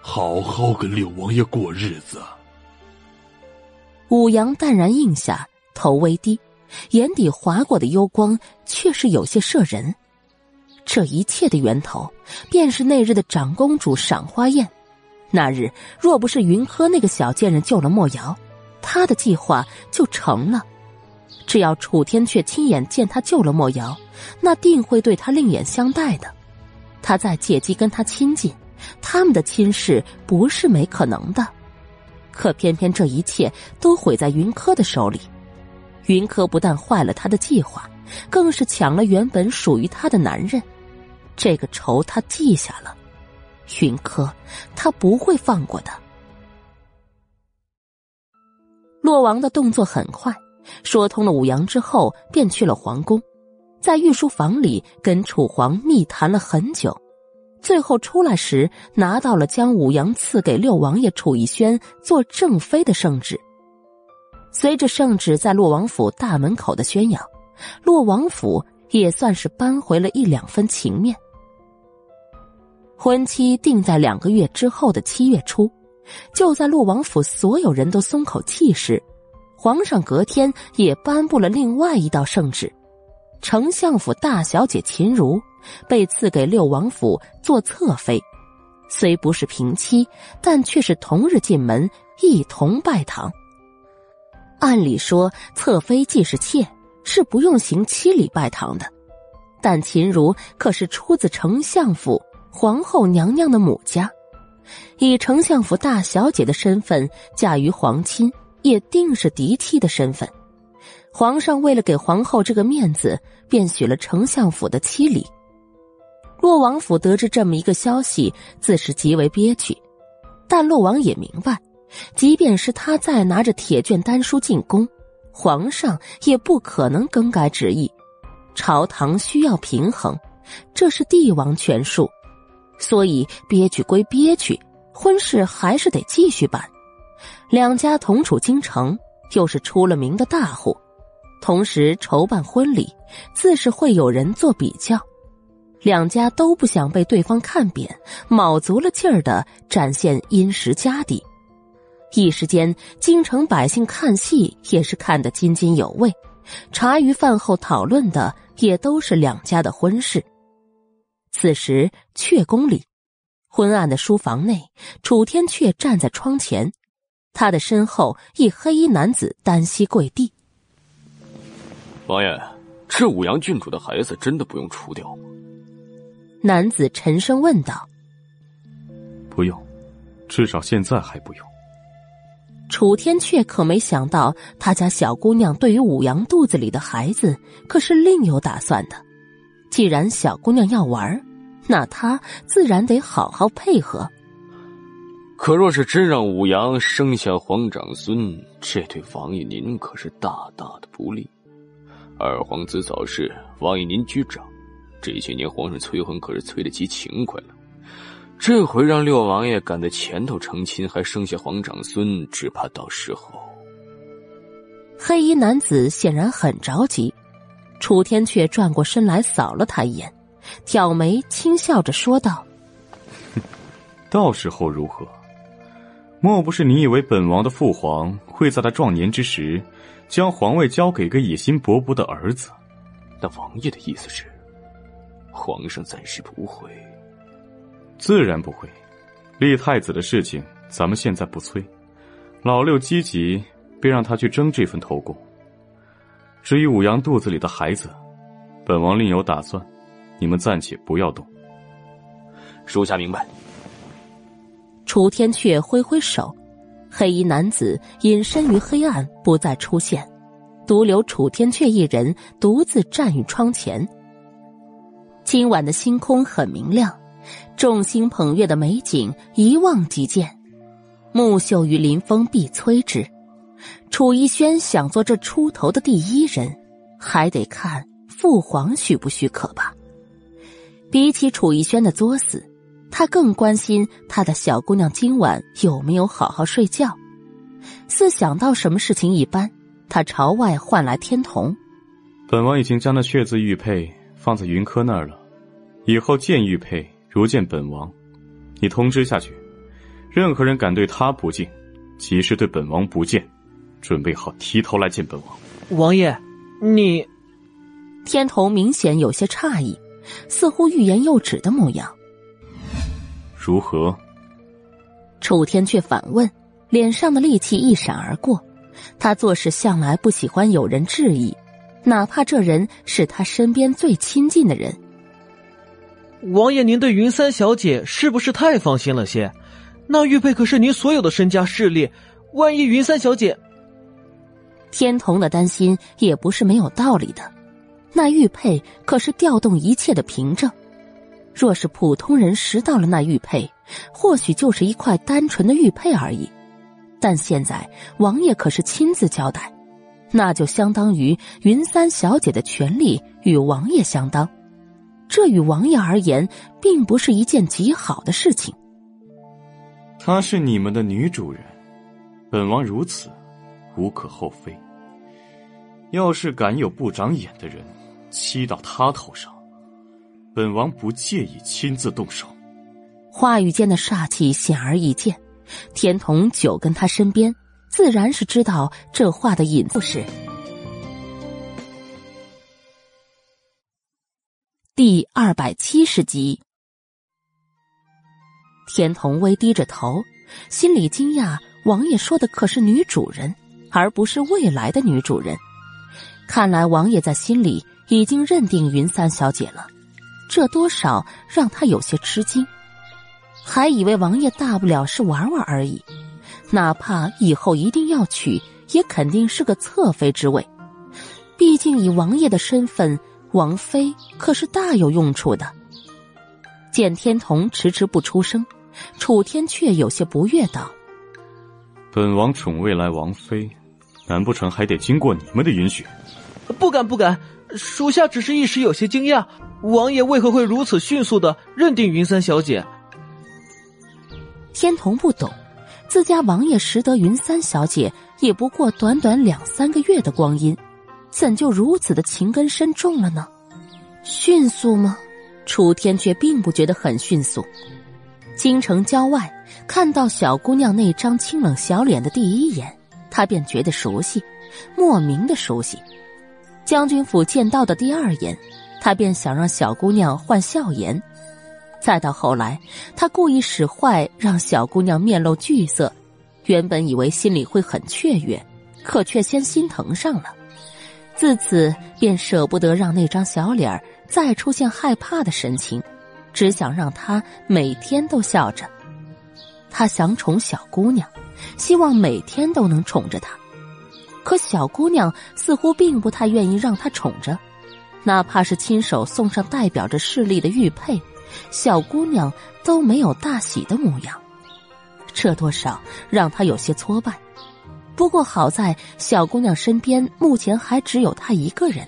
好好跟六王爷过日子。武阳淡然应下，头微低，眼底划过的幽光却是有些摄人。这一切的源头，便是那日的长公主赏花宴。那日若不是云柯那个小贱人救了莫瑶，他的计划就成了。只要楚天阙亲眼见他救了莫瑶，那定会对他另眼相待的。他再借机跟他亲近，他们的亲事不是没可能的。可偏偏这一切都毁在云柯的手里。云柯不但坏了他的计划，更是抢了原本属于他的男人。这个仇他记下了。云柯，他不会放过的。洛王的动作很快，说通了武阳之后，便去了皇宫，在御书房里跟楚皇密谈了很久。最后出来时，拿到了将武阳赐给六王爷楚逸轩做正妃的圣旨。随着圣旨在洛王府大门口的宣扬，洛王府也算是扳回了一两分情面。婚期定在两个月之后的七月初，就在陆王府所有人都松口气时，皇上隔天也颁布了另外一道圣旨：丞相府大小姐秦如。被赐给六王府做侧妃，虽不是平妻，但却是同日进门一同拜堂。按理说，侧妃既是妾，是不用行七礼拜堂的。但秦如可是出自丞相府皇后娘娘的母家，以丞相府大小姐的身份嫁于皇亲，也定是嫡妻的身份。皇上为了给皇后这个面子，便许了丞相府的七礼。洛王府得知这么一个消息，自是极为憋屈。但洛王也明白，即便是他再拿着铁卷丹书进宫，皇上也不可能更改旨意。朝堂需要平衡，这是帝王权术。所以憋屈归憋屈，婚事还是得继续办。两家同处京城，又是出了名的大户，同时筹办婚礼，自是会有人做比较。两家都不想被对方看扁，卯足了劲儿的展现殷实家底。一时间，京城百姓看戏也是看得津津有味，茶余饭后讨论的也都是两家的婚事。此时，阙宫里，昏暗的书房内，楚天阙站在窗前，他的身后一黑衣男子单膝跪地：“王爷，这武阳郡主的孩子真的不用除掉吗？”男子沉声问道：“不用，至少现在还不用。”楚天阙可没想到，他家小姑娘对于武阳肚子里的孩子可是另有打算的。既然小姑娘要玩，那他自然得好好配合。可若是真让武阳生下皇长孙，这对王爷您可是大大的不利。二皇子早逝，王爷您居长。这些年，皇上催婚可是催得极勤快了。这回让六王爷赶在前头成亲，还生下皇长孙，只怕到时候……黑衣男子显然很着急。楚天却转过身来扫了他一眼，挑眉轻笑着说道：“ 到时候如何？莫不是你以为本王的父皇会在他壮年之时，将皇位交给个野心勃勃的儿子？那王爷的意思是？”皇上暂时不会，自然不会。立太子的事情，咱们现在不催。老六积极，便让他去争这份头功。至于武阳肚子里的孩子，本王另有打算，你们暂且不要动。属下明白。楚天阙挥挥手，黑衣男子隐身于黑暗，不再出现，独留楚天阙一人独自站于窗前。今晚的星空很明亮，众星捧月的美景一望即见。木秀于林，风必摧之。楚逸轩想做这出头的第一人，还得看父皇许不许可吧。比起楚逸轩的作死，他更关心他的小姑娘今晚有没有好好睡觉。似想到什么事情一般，他朝外唤来天童。本王已经将那血字玉佩放在云柯那儿了，以后见玉佩如见本王。你通知下去，任何人敢对他不敬，即是对本王不敬，准备好提头来见本王。王爷，你……天童明显有些诧异，似乎欲言又止的模样。如何？楚天却反问，脸上的戾气一闪而过。他做事向来不喜欢有人质疑，哪怕这人是他身边最亲近的人。王爷，您对云三小姐是不是太放心了些？那玉佩可是您所有的身家势力，万一云三小姐……天童的担心也不是没有道理的。那玉佩可是调动一切的凭证，若是普通人拾到了那玉佩，或许就是一块单纯的玉佩而已。但现在王爷可是亲自交代，那就相当于云三小姐的权利与王爷相当，这与王爷而言并不是一件极好的事情。她是你们的女主人，本王如此，无可厚非。要是敢有不长眼的人，欺到他头上，本王不介意亲自动手。话语间的煞气显而易见，天童久跟他身边，自然是知道这话的隐是。第二百七十集，天童微低着头，心里惊讶：王爷说的可是女主人，而不是未来的女主人。看来王爷在心里。已经认定云三小姐了，这多少让他有些吃惊，还以为王爷大不了是玩玩而已，哪怕以后一定要娶，也肯定是个侧妃之位。毕竟以王爷的身份，王妃可是大有用处的。见天童迟迟不出声，楚天却有些不悦道：“本王宠未来王妃，难不成还得经过你们的允许？”不敢，不敢。属下只是一时有些惊讶，王爷为何会如此迅速的认定云三小姐？天童不懂，自家王爷识得云三小姐也不过短短两三个月的光阴，怎就如此的情根深重了呢？迅速吗？楚天却并不觉得很迅速。京城郊外看到小姑娘那张清冷小脸的第一眼，他便觉得熟悉，莫名的熟悉。将军府见到的第二眼，他便想让小姑娘换笑颜；再到后来，他故意使坏，让小姑娘面露惧色。原本以为心里会很雀跃，可却先心疼上了。自此便舍不得让那张小脸再出现害怕的神情，只想让她每天都笑着。他想宠小姑娘，希望每天都能宠着她。可小姑娘似乎并不太愿意让他宠着，哪怕是亲手送上代表着势力的玉佩，小姑娘都没有大喜的模样，这多少让他有些挫败。不过好在小姑娘身边目前还只有他一个人，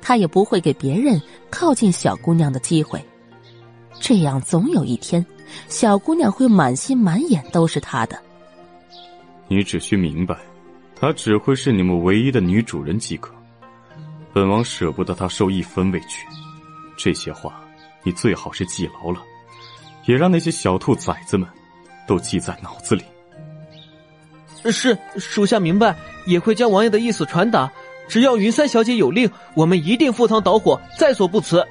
他也不会给别人靠近小姑娘的机会。这样总有一天，小姑娘会满心满眼都是他的。你只需明白。她只会是你们唯一的女主人即可，本王舍不得她受一分委屈。这些话你最好是记牢了，也让那些小兔崽子们都记在脑子里。是，属下明白，也会将王爷的意思传达。只要云三小姐有令，我们一定赴汤蹈火，在所不辞。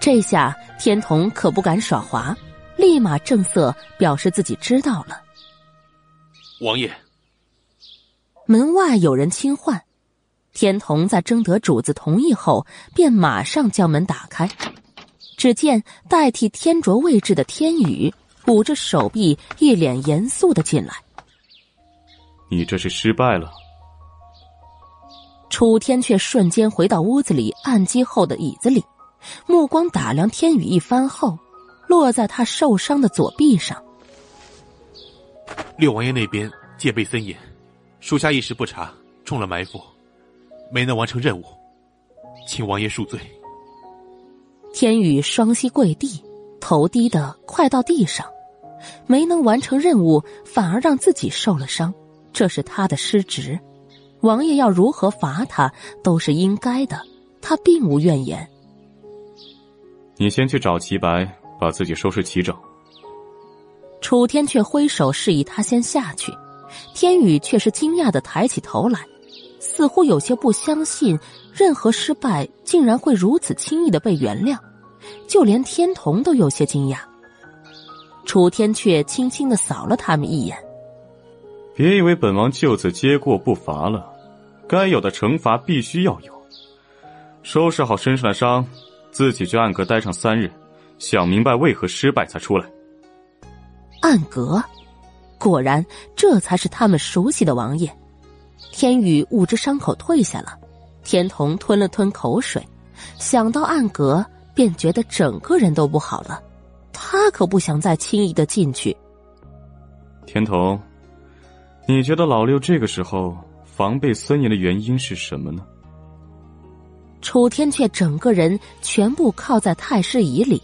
这下天童可不敢耍滑，立马正色表示自己知道了。王爷。门外有人轻唤，天童在征得主子同意后，便马上将门打开。只见代替天卓位置的天宇捂着手臂，一脸严肃的进来。你这是失败了。楚天却瞬间回到屋子里按机后的椅子里，目光打量天宇一番后，落在他受伤的左臂上。六王爷那边戒备森严。属下一时不察，中了埋伏，没能完成任务，请王爷恕罪。天宇双膝跪地，头低得快到地上，没能完成任务，反而让自己受了伤，这是他的失职。王爷要如何罚他都是应该的，他并无怨言。你先去找齐白，把自己收拾齐整。楚天却挥手示意他先下去，天宇却是惊讶的抬起头来，似乎有些不相信任何失败竟然会如此轻易的被原谅，就连天童都有些惊讶。楚天却轻轻的扫了他们一眼，别以为本王就此接过不罚了，该有的惩罚必须要有。收拾好身上的伤，自己去暗阁待上三日，想明白为何失败才出来。暗阁，果然这才是他们熟悉的王爷。天宇捂着伤口退下了，天童吞了吞口水，想到暗格，便觉得整个人都不好了。他可不想再轻易的进去。天童，你觉得老六这个时候防备森严的原因是什么呢？楚天却整个人全部靠在太师椅里，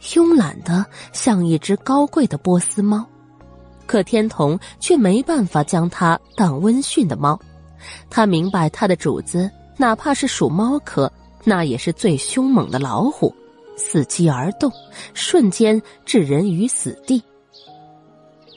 慵懒的像一只高贵的波斯猫。可天童却没办法将它当温驯的猫，他明白他的主子哪怕是属猫科，那也是最凶猛的老虎。伺机而动，瞬间置人于死地。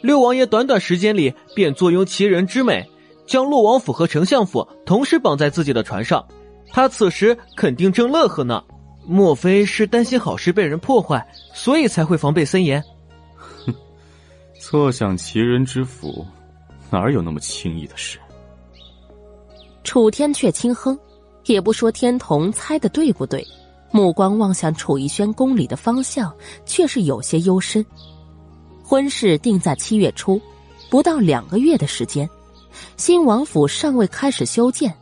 六王爷短短时间里便坐拥奇人之美，将洛王府和丞相府同时绑在自己的船上。他此时肯定正乐呵呢，莫非是担心好事被人破坏，所以才会防备森严？坐享其人之福，哪有那么轻易的事？楚天却轻哼，也不说天童猜的对不对。目光望向楚逸轩宫里的方向，却是有些幽深。婚事定在七月初，不到两个月的时间，新王府尚未开始修建，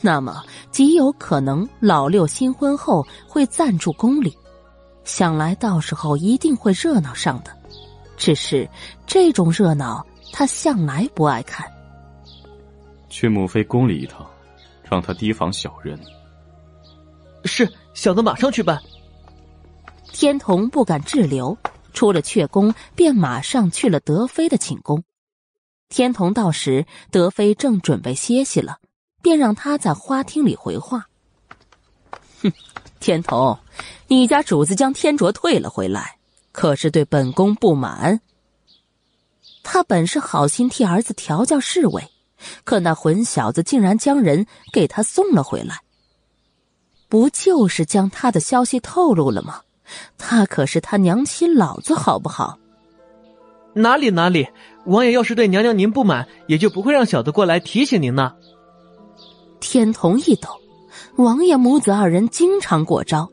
那么极有可能老六新婚后会暂住宫里。想来到时候一定会热闹上的，只是这种热闹他向来不爱看。去母妃宫里一趟，让她提防小人。是。小的马上去办。天童不敢滞留，出了阙宫，便马上去了德妃的寝宫。天童到时，德妃正准备歇息了，便让他在花厅里回话。哼，天童，你家主子将天卓退了回来，可是对本宫不满？他本是好心替儿子调教侍卫，可那混小子竟然将人给他送了回来。不就是将他的消息透露了吗？他可是他娘亲老子，好不好？哪里哪里，王爷要是对娘娘您不满，也就不会让小的过来提醒您呢。天童一抖，王爷母子二人经常过招，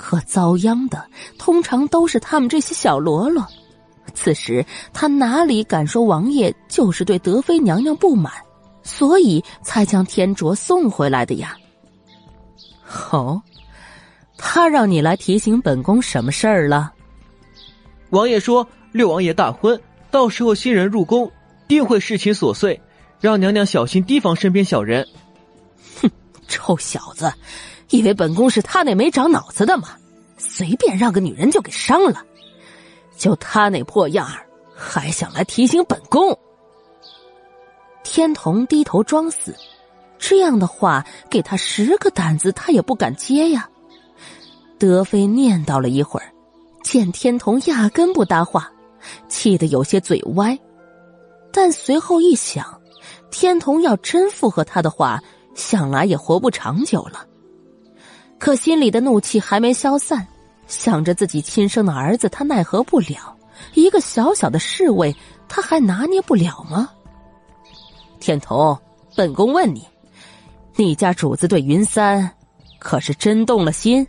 可遭殃的通常都是他们这些小喽啰。此时他哪里敢说王爷就是对德妃娘娘不满，所以才将天卓送回来的呀。哦，他让你来提醒本宫什么事儿了？王爷说六王爷大婚，到时候新人入宫，定会事情琐碎，让娘娘小心提防身边小人。哼，臭小子，以为本宫是他那没长脑子的吗？随便让个女人就给伤了，就他那破样儿，还想来提醒本宫？天童低头装死。这样的话，给他十个胆子，他也不敢接呀。德妃念叨了一会儿，见天童压根不搭话，气得有些嘴歪。但随后一想，天童要真附和他的话，想来也活不长久了。可心里的怒气还没消散，想着自己亲生的儿子，他奈何不了；一个小小的侍卫，他还拿捏不了吗？天童，本宫问你。你家主子对云三，可是真动了心？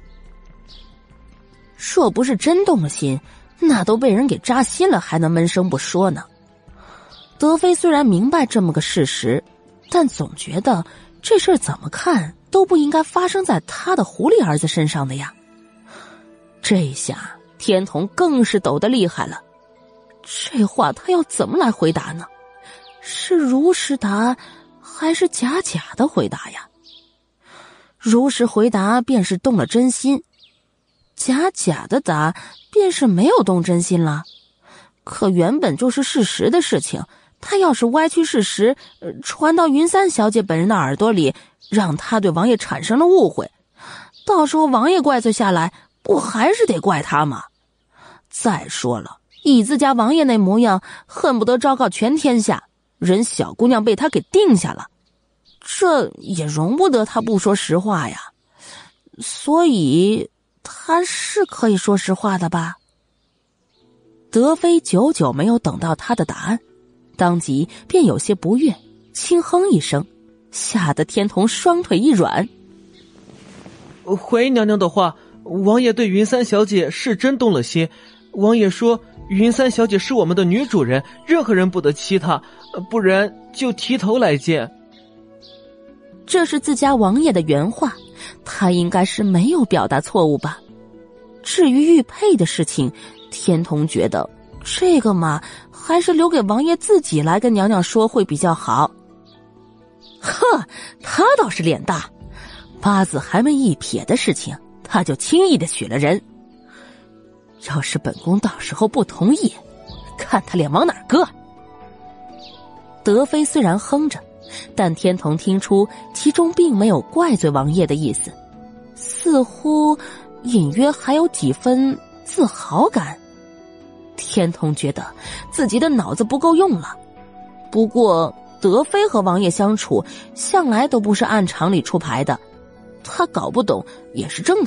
若不是真动了心，那都被人给扎心了，还能闷声不说呢？德妃虽然明白这么个事实，但总觉得这事儿怎么看都不应该发生在他的狐狸儿子身上的呀。这下天童更是抖得厉害了，这话他要怎么来回答呢？是如实答？还是假假的回答呀？如实回答便是动了真心，假假的答便是没有动真心了。可原本就是事实的事情，他要是歪曲事实，传到云三小姐本人的耳朵里，让他对王爷产生了误会，到时候王爷怪罪下来，不还是得怪他吗？再说了，以自家王爷那模样，恨不得昭告全天下，人小姑娘被他给定下了，这也容不得他不说实话呀。所以他是可以说实话的吧？德妃久久没有等到他的答案。当即便有些不悦，轻哼一声，吓得天童双腿一软。回娘娘的话，王爷对云三小姐是真动了心。王爷说，云三小姐是我们的女主人，任何人不得欺她，不然就提头来见。这是自家王爷的原话，他应该是没有表达错误吧？至于玉佩的事情，天童觉得这个嘛。还是留给王爷自己来跟娘娘说会比较好。呵，他倒是脸大，八字还没一撇的事情，他就轻易的许了人。要是本宫到时候不同意，看他脸往哪搁。德妃虽然哼着，但天童听出其中并没有怪罪王爷的意思，似乎隐约还有几分自豪感。天童觉得自己的脑子不够用了，不过德妃和王爷相处向来都不是按常理出牌的，他搞不懂也是正常。